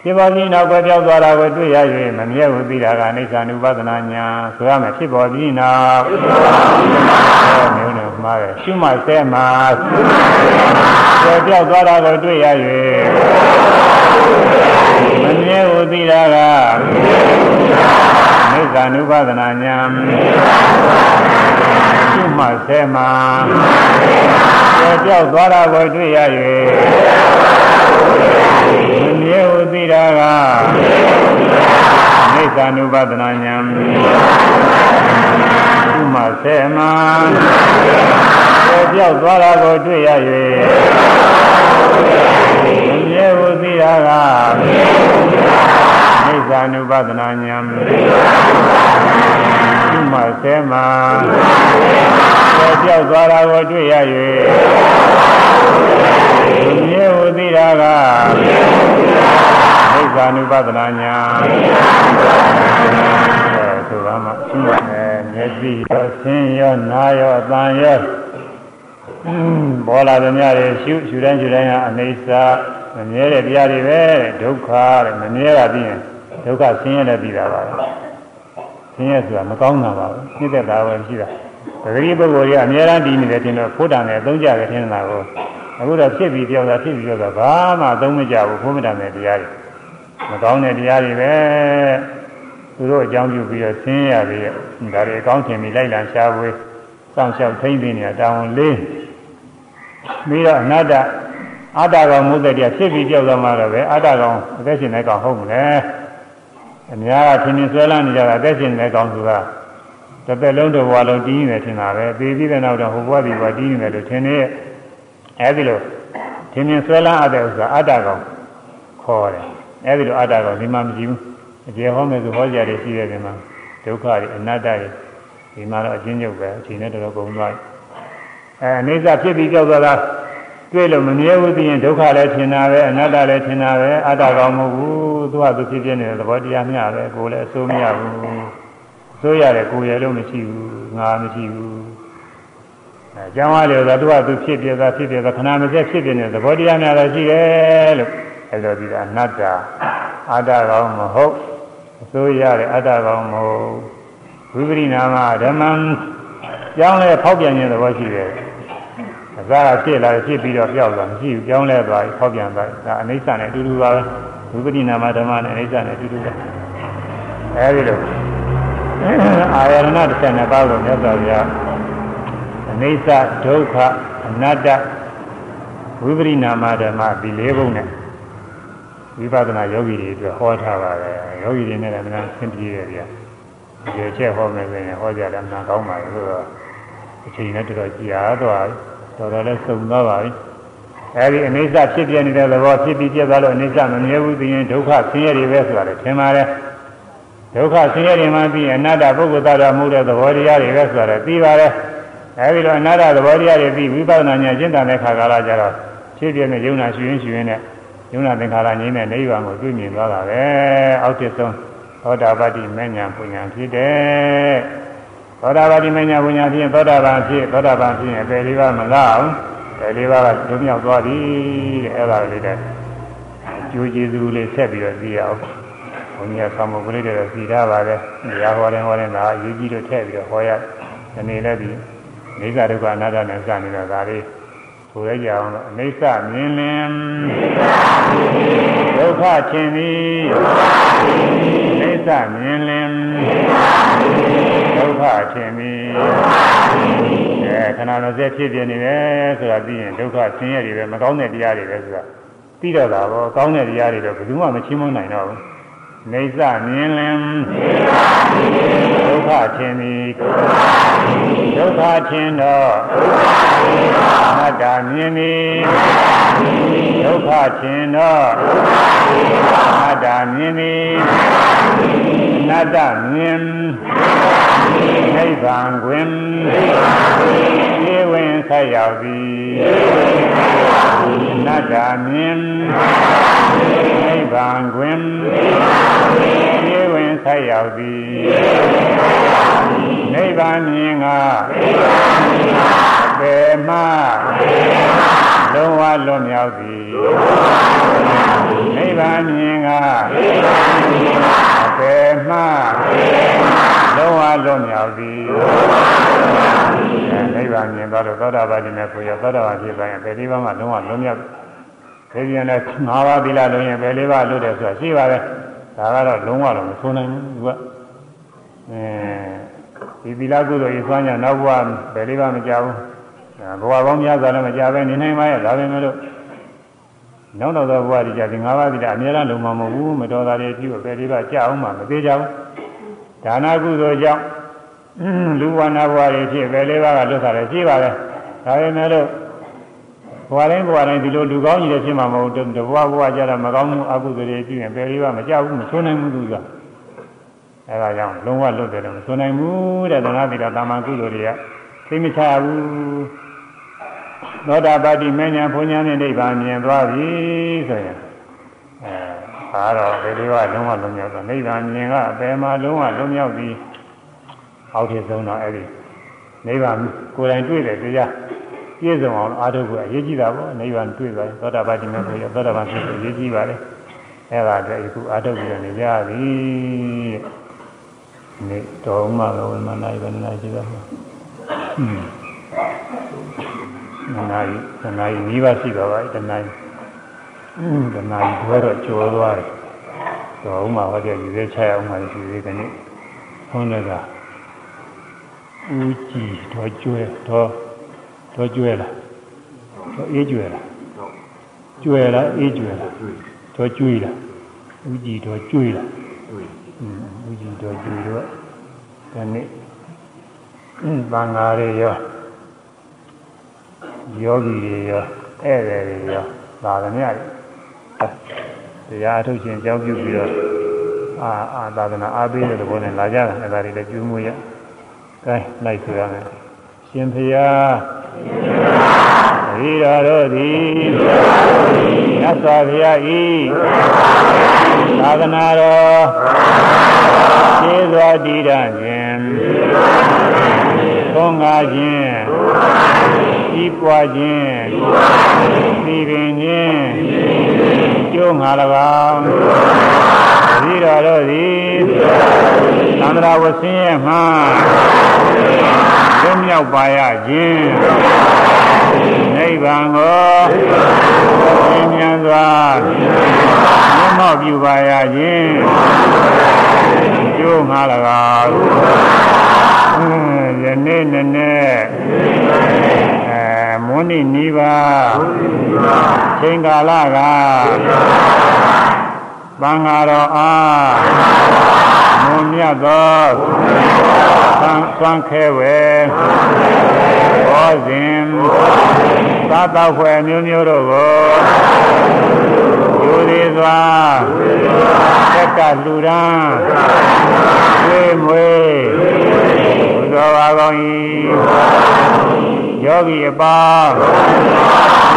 ဖြစ်ပေါ်ပြီးနောက်ပဲပြောက်သွားတာကိုတွေ့ရ၍မမြဲဘူးသိတာကအနိစ္စ ानु ပဒနာညာဆိုရမယ်ဖြစ်ပေါ်ပြီးနောက်မျိုးနဲ့ မှားတယ်ရှုမှဆဲမှာပြောက်ပြောက်သွားတာကိုတွေ့ရ၍မမြဲဘူးသိတာကနိစ္စ ानु ပဒနာညာရှုမှဆဲမှာပြောက်ပြောက်သွားတာကိုတွေ့ရ၍မြဲဟုသိတာကနိစ္စ ानु ပဒနာညာ ဥမဆေမပြောပြောက်သွားတာကိုတွေ့ရ၍မြဲဟုသိတာကနိစ္စ ानु ပဒနာညာဥမဆေမပြောပြောက်သွားတာကိုတွေ့ရ၍မြဲဟုသိတာကနိဗ္ဗာန်ဥပဒနာညာဆိုတာမှရှိတယ် မျက်စိရောဆင်းရောနားရောအသံရောပေါ်လာတဲ့များတွေရှုရှုတိုင်းရှုတိုင်းဟာအနေစာမမြဲတဲ့တရားတွေပဲဒုက္ခတဲ့မမြဲတာပြီးရင်ဒုက္ခဆင်းရဲတဲ့ပြီးတာပါပဲဆင်းရဲဆိုတာမကောင်းတာပါပဲနှိမ့်သက်တာပဲရှိတာပဂရိပုဂ္ဂိုလ်ကြီးအများအားဒီနေတယ်တင်တော့ဖို့တန်နဲ့အသုံးကြတယ်ထင်တာကိုအခုတော့ဖြစ်ပြီးပြောတာဖြစ်ပြီးပြောတာဘာမှအသုံးမကျဘူးဖို့မတန်တဲ့တရားတွေမကောင်းတဲ့တရားတွေပဲ သူတို့အကြောင်းပြုပြီးတော့ဆင်းရပြီးဒါတွေအကောင်းထင်ပြီးလိုက်လံရှားပွေးစောင့်ရှောက်ထိမ့်သိနေတာတောင်းလေးပြီးတော့အနတ္တအတ္တကောင်မှုတဲ့တရားဖြစ်ပြီးပြောက်သွားမှတော့ပဲအတ္တကောင်အသက်ရှင်တဲ့ကောင်ဟုတ်မလဲအများကထင်ထင်ဆွဲလန်းနေကြတာအသက်ရှင်တဲ့ကောင်ဆိုတာတစ်သက်လုံးတစ်ဘဝလုံးတီးနေတယ်ထင်တာပဲသိပြီးတဲ့နောက်တော့ဟိုဘဝဒီဘဝတီးနေတယ်လို့ထင်နေအဲဒီလိုထင်ထင်ဆွဲလန်းအပ်တဲ့ဥစ္စာအတ္တကောင်ခေါ်တယ်အဲဒီလိုအတ္တကောင်ဒီမှာမရှိဘူး အကျေဟောမယ်ဆိုဟောကြတယ်ရှိတဲ့ဒီမှာဒုက္ခတွေအနတ္တတွေဒီမှာတော့အချင်းချုပ်ပဲအချိန်နဲ့တော်တော်ကုန်သွားအဲအနေစာဖြစ်ပြီးကြောက်သွားတာတွေ့လို့မမြဲဘူးသိရင်ဒုက္ခလည်းထင်တာပဲအနတ္တလည်းထင်တာပဲအတ္တကောင်းမဟုတ်ဘူးသူကသူဖြစ်ဖြစ်နေတဲ့သဘောတရားမျှပဲကိုယ်လည်းအစိုးမရဘူးဆိုရတယ်ကိုယ်ရလို့မရှိဘူးငါမရှိဘူးအဲကျောင်းရလေဆိုတော့သူကသူဖြစ်ပြတာဖြစ်ပြတာခဏမစက်ဖြစ်ပြနေတဲ့သဘောတရားများလည်းရှိတယ်လို့ အဲလိုဒီကအနတ္တအတ္တကောင်းမဟုတ်အစိုးရတဲ့အတ္တကောင်းမဟုတ်ဝိပရိနာမဓမ္မံကျောင်းလဲဖောက်ပြန်ခြင်းသဘောရှိတယ်အစားကဖြစ်လာဖြစ်ပြီးတော့ပြောက်သွားမရှိဘူးကျောင်းလဲသွားဖောက်ပြန်သွားဒါအနိစ္စနဲ့အတူတူပါပဲဝိပရိနာမဓမ္မနဲ့အနိစ္စနဲ့အတူတူပဲအဲဒီလိုအာရဏ12ပါးလို့မြတ်စွာဘုရားအနိစ္စဒုက္ခအနတ္တဝိပရိနာမဓမ္မဒီလေးပုံနဲ့ ဝိပဿနာယောဂီတွေအတွက်ဟောထားပါတယ်ယောဂီတွေနဲ့လည်းမနာသင်ပြည့်ရတယ်ဗျာဒီချက်ဟောမယ်ဆိုရင်ဟောကြတယ်မနာကောင်းပါဘူးဆိုတော့အချိန်နဲ့တော်တော်ကြာသွားတော်တော်လည်းစုံသွားပါပြီအဲဒီအနိစ္စဖြစ်ပြနေတဲ့သဘောဖြစ်ပြီးပြတ်သွားလို့အနိစ္စမမြဲဘူးသိရင်ဒုက္ခဆင်းရဲတွေပဲဆိုတာလည်းထင်ပါတယ်ဒုက္ခဆင်းရဲတွေမှပြီးအနတ္တပုဂ္ဂိုလ်သားတော်မူတဲ့သဘောတရားတွေပဲဆိုတာလည်းသိပါတယ်အဲဒီလိုအနတ္တသဘောတရားတွေပြီးဝိပဿနာဉာဏ်ကျင့်တတ်တဲ့ခါကာလကျတော့ဖြစ်ပြနေယုံနာရှင်ရှင်ရှင်နဲ့ ယုံနာသင်္ခါရငြိမ်းတဲ့နိဗ္ဗာန်ကိုတွေ့မြင်သွားတာပဲအောက်တဆုံးသောတာပတိမဉ္ဇဉ်ပုညာဖြစ်တယ်သောတာပတိမဉ္ဇဉ်ပုညာဖြစ်ရင်သောတာပန်ဖြစ်သောတာပန်ဖြစ်ရင်အပေလေးပါမလားအောင်အပေလေးပါကဒုမြောက်သွားပြီတဲ့အဲ့ဒါလေးတဲ့ကျိုးကျေးဇူးလေးဆက်ပြီးတော့သိရအောင်ဘုန်းကြီးကဆောင်းမကလေးတွေစီထားပါတယ်တရားဟောတယ်ဟောတယ်ဒါအရေးကြီးလို့ထည့်ပြီးတော့ဟောရဒီနေ့လည်းဒီနေစာဒုက္ခအနာတ္တနဲ့စနေတာဒါလေး ဆိုရကြအောင်လို့အိဋ္ဌမြင်လင်ဒုက္ခချင်းသည်အိဋ္ဌမြင်လင်ဒုက္ခချင်းသည်အဲခဏတော်စက်ဖြစ်ပြနေတယ်ဆိုတာသိရင်ဒုက္ခဆင်းရဲတွေပဲမကောင်းတဲ့တရားတွေပဲဆိုတာသိတော့တာပေါ့ကောင်းတဲ့တရားတွေတော့ဘယ်သူမှမချင်းမနိုင်တော့ဘူး နေစမြင်လင်ဒုက္ခချင်းသည်ဒုက္ခချင်းတော့အနတ္တမြင်သည်ဒုက္ခချင်းတော့အနတ္တမြင်သည်အနတ္တမြင်နိဗ္ဗာန်တွင်ပြေဝင်ဆက်ရောက်သည်အ နတ္တမြင်နိဗ္ဗာန်တွင်ပြေဝင်ဆက်ရောက်သည်နိဗ္ဗာန်မြင်ကအပေမှလုံးဝလွတ်မြောက်သည်နိဗ္ဗာန်မြင်ကအပေမှလုံးဝလွတ်မြောက်သည် နိဗ္ဗာန်မြင်သွားတော့သောတာပတိနဲ့ကိုရသောတာပန်ဖြစ်တိုင်းပေလေးပါးမှလုံးဝလွတ်မြောက်ဒီပြန်နဲ့၅ပါးသီလလုံးရင်ပေလေးပါးလွတ်တယ်ဆိုတာရှိပါတယ်ဒါကတော့လုံးဝတော့မဆိုနိုင်ဘူးသူကအဲဒီသီလကုသိုလ်ရေးစွမ်းကြနောက်ဘဝပေလေးပါးမကြဘူးဘဝပေါင်းများစွာလည်းမကြပဲနေနိုင်ပါရဲ့ဒါပဲမလို့နောက်တော့သောဘဝဒီကြဒီ၅ပါးသီလအများအားလုံးမမဟုတ်ဘူးမတော်တာတွေပြုပေလေးပါးကြအောင်မှမသေးကြဘူးဒါနာကုသိုလ်ကြောင့် လူဝနာဘဝတွေဖြစ်ပဲလေးပါးကလွတ်တာလည်းရှိပါပဲဒါပေမဲ့လို့ဘဝတိုင်းဘဝတိုင်းဒီလိုလူကောင်းကြီးတွေဖြစ်မှာမဟုတ်ဘူးတဘဝဘဝကြတော့မကောင်းမှုအကုသိုလ်တွေပြုရင်ပဲလေးပါးမကြဘူးမဆိုးနိုင်ဘူးသူကအဲဒါကြောင့်လုံးဝလွတ်တယ်လို့မဆိုနိုင်ဘူးတဲ့သနာတိတာတာမန်ကုသိုလ်တွေကသိမချဘူးသောတာပတိမဉ္ဇဉ်ဘုံညာနဲ့နိဗ္ဗာန်မြင်သွားပြီဆိုရင်အဲဒါတော့ဒီလိုကလုံးဝလုံးမြောက်တော့နိဗ္ဗာန်မြင်ကအပယ်မှာလုံးဝလုံးမြောက်ပြီး အောက်ထည်ဆုံးတော့အဲ့ဒီနိဗ္ဗာန်ကိုယ်တိုင်တွေ့တယ်တရားပြည့်စုံအောင်အားထုတ်ဖို့အရေးကြီးတာပေါ့နိဗ္ဗာန်တွေ့ပါသောတာပတိမေဖို့ရသောတာပန်ဖြစ်ဖို့အရေးကြီးပါလေအဲ့ဒါအတွက်အခုအားထုတ်ပြီးတော့နေကြပြီနေတော်မှလည်းဝိမာနာယဘယ်နာရှိပါ့မလဲနာရီနာရီနီးပါးရှိပါပါတနာရီတနာရီဘွဲတော့ကျော်သွားတယ်တော်မှဟောတဲ့ယူသေးချရအောင်ပါရှိသေးတယ်နေ့ဟုတ်တယ်က ဦးကြည်တော့ကျွဲတော့တော့ကျွဲလားတော့အေးကျွဲလားကျွဲလားအေးကျွဲလားတော့ကျွေးလားဦးကြည်တော့ကျွေးလားอืมဦးကြည်တော့ကျွေးတော့ဒီနေ့ဘင်္ဂါရီရောယောဂီတွေရောဧည့်သည်တွေရောသာသနာ့တွေတရားအထုတ်ခြင်းကြောင်းပြုပြီးတော့အာအာသာသနာအားပေးတဲ့သဘောနဲ့လာကြတာအဲဒါတွေလည်းကျွေးမွေးရ gain လိုက်ဆိုရမယ်ရှင်ဖျားဤတော်တို့သည်မြတ်စွာဘုရားဤသာသနာတော်ခြေစွာတည်ရခြင်းသုံးငါခြင်းဤပွားခြင်းဤပင်ခြင်းကျိုးငါ၎င်းဤတော်တို့သည် သန္တရာဝဆင်းရဲမှလွတ်မြောက်ပါရခြင်းနိဗ္ဗာန်ကိုသင်မြန်စွာမျက်မှောက်ပြုပါရခြင်းကျိုးငါ၎င်းယနေ့နဲ့နဲ့အဲမွန်းနေ့နီးပါချိန်ကာလက ဘင်္ဂါတော်အားမွန်မြတ်သောသံသံခဲဝဲဘောဇင်သာတော်ဖွယ်မျိုးမျိုးတို့ကိုယူသေးစွာသက်ကလူရန်သွေးမွေးဘုရားပါကောင်း၏ယောဂီအပါ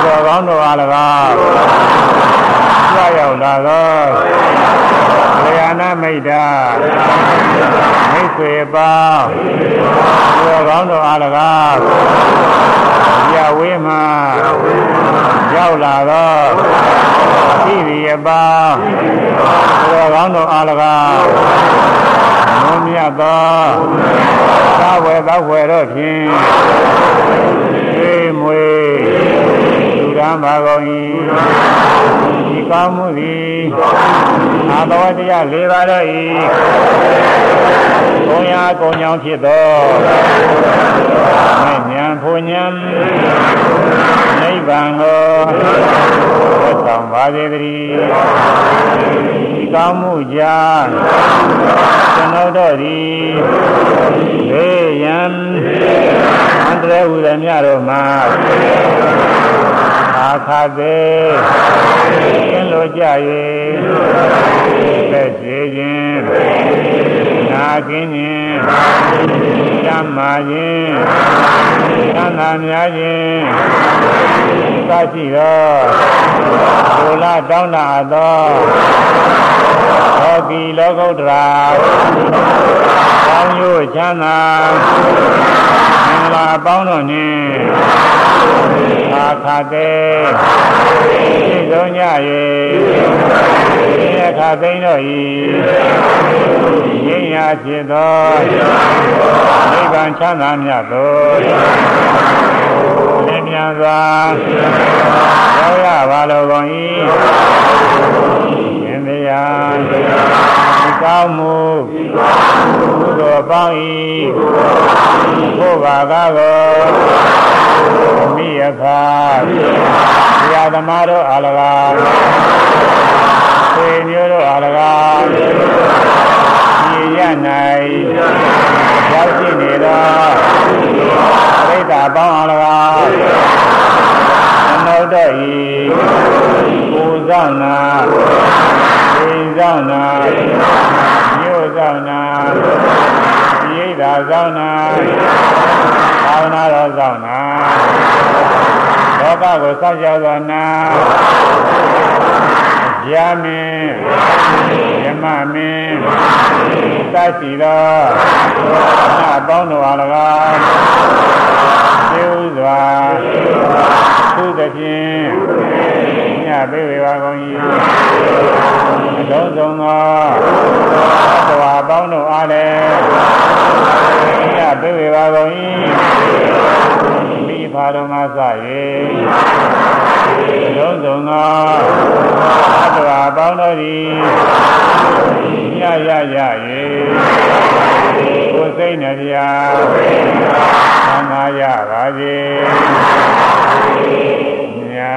ဘုရားကောင်းတို့အား၎င်း ကြွရောက်လာသောလျာဏမိတ်တာမိတ်ဆွေပါဘုရားကောင်းတို့အား၎င်းရဝေးမှာရောက်လာသောဣရိယပါဘုရားကောင်းတို့အား၎င်းမွန်မြတ်သောသာဝေသောဝေတို့ဖြင့်ေမွေလူရန်ပါကုန်၏ဒီ ကောင်းမှုသည်အာတော်တရား၄ပါးတို့၏ကိုရာကိုညောင်းဖြစ်သောမဲ့ဉာဏ်ဖို့ဉာဏ်နိဗ္ဗာန်ကိုသက်ဆောင်ပါစေတည်းဒီကောင်းမှုကြောင့်ကျွန်ုပ်တို့သည်ဘေးရန်အန္တရာယ်ဟူသည်များတို့မှာ အာခါသေးကျင်းလိုကြ၍သက်စေခြင်း နာကင်းခြင်းချမ်းသာခြင်းချမ်းသာများခြင်းသရှိသောဘုလားတောင်းတာသောသောကီလောကုတ္တရာကောင်းကျိုးချမ်းသာမင်္ဂလာအပေါင်းတို့နှင့်အာခါတေသိဆုံးကြ၍ဒီအခါ သိမ့်တို့၏ရင်းရဖြစ်သောနိဗ္ဗာန်ချမ်းသာမြတ်သောလင်းမြန်စွာရောက်ရပါလိုကုန်၏ရှင်တရားကောင်းမှုကုသိုလ်ပေါင်း၏ဘုရားကားကိုမိယခာဘုရားသမားတို့အား၎င်း သေမျိုးတို့အား၎င်းဒီရ၌ရောက်ရှိနေသောပရိသတ်ပေါင်းအား၎င်းသမုဒ္ဒဤကိုယ်ဆောင်နာသိဆောင်နာမြို့ဆောင်နာရိတ်သာဆောင်နာသာဝနာတော်ဆောင်နာလောကကိုစောင့်ရှောက်သောနာ ရမင်းယမမင်းသရှိသောနာပေါင်းတော်အား၎င်းသေဥစွာသူသဖြင့်ညပေဝေပါကုန်၏အလုံးစုံသောသဝါပေါင်းတို့အားလည်းညပေဝေပါကုန်၏မိ ဖာတော်မှစ၍လုံးစုံသောသဝါပေါင်းတို့သည်ညရရ၍ကိုယ်စိတ်နှပြသံဃာရပါစေညာ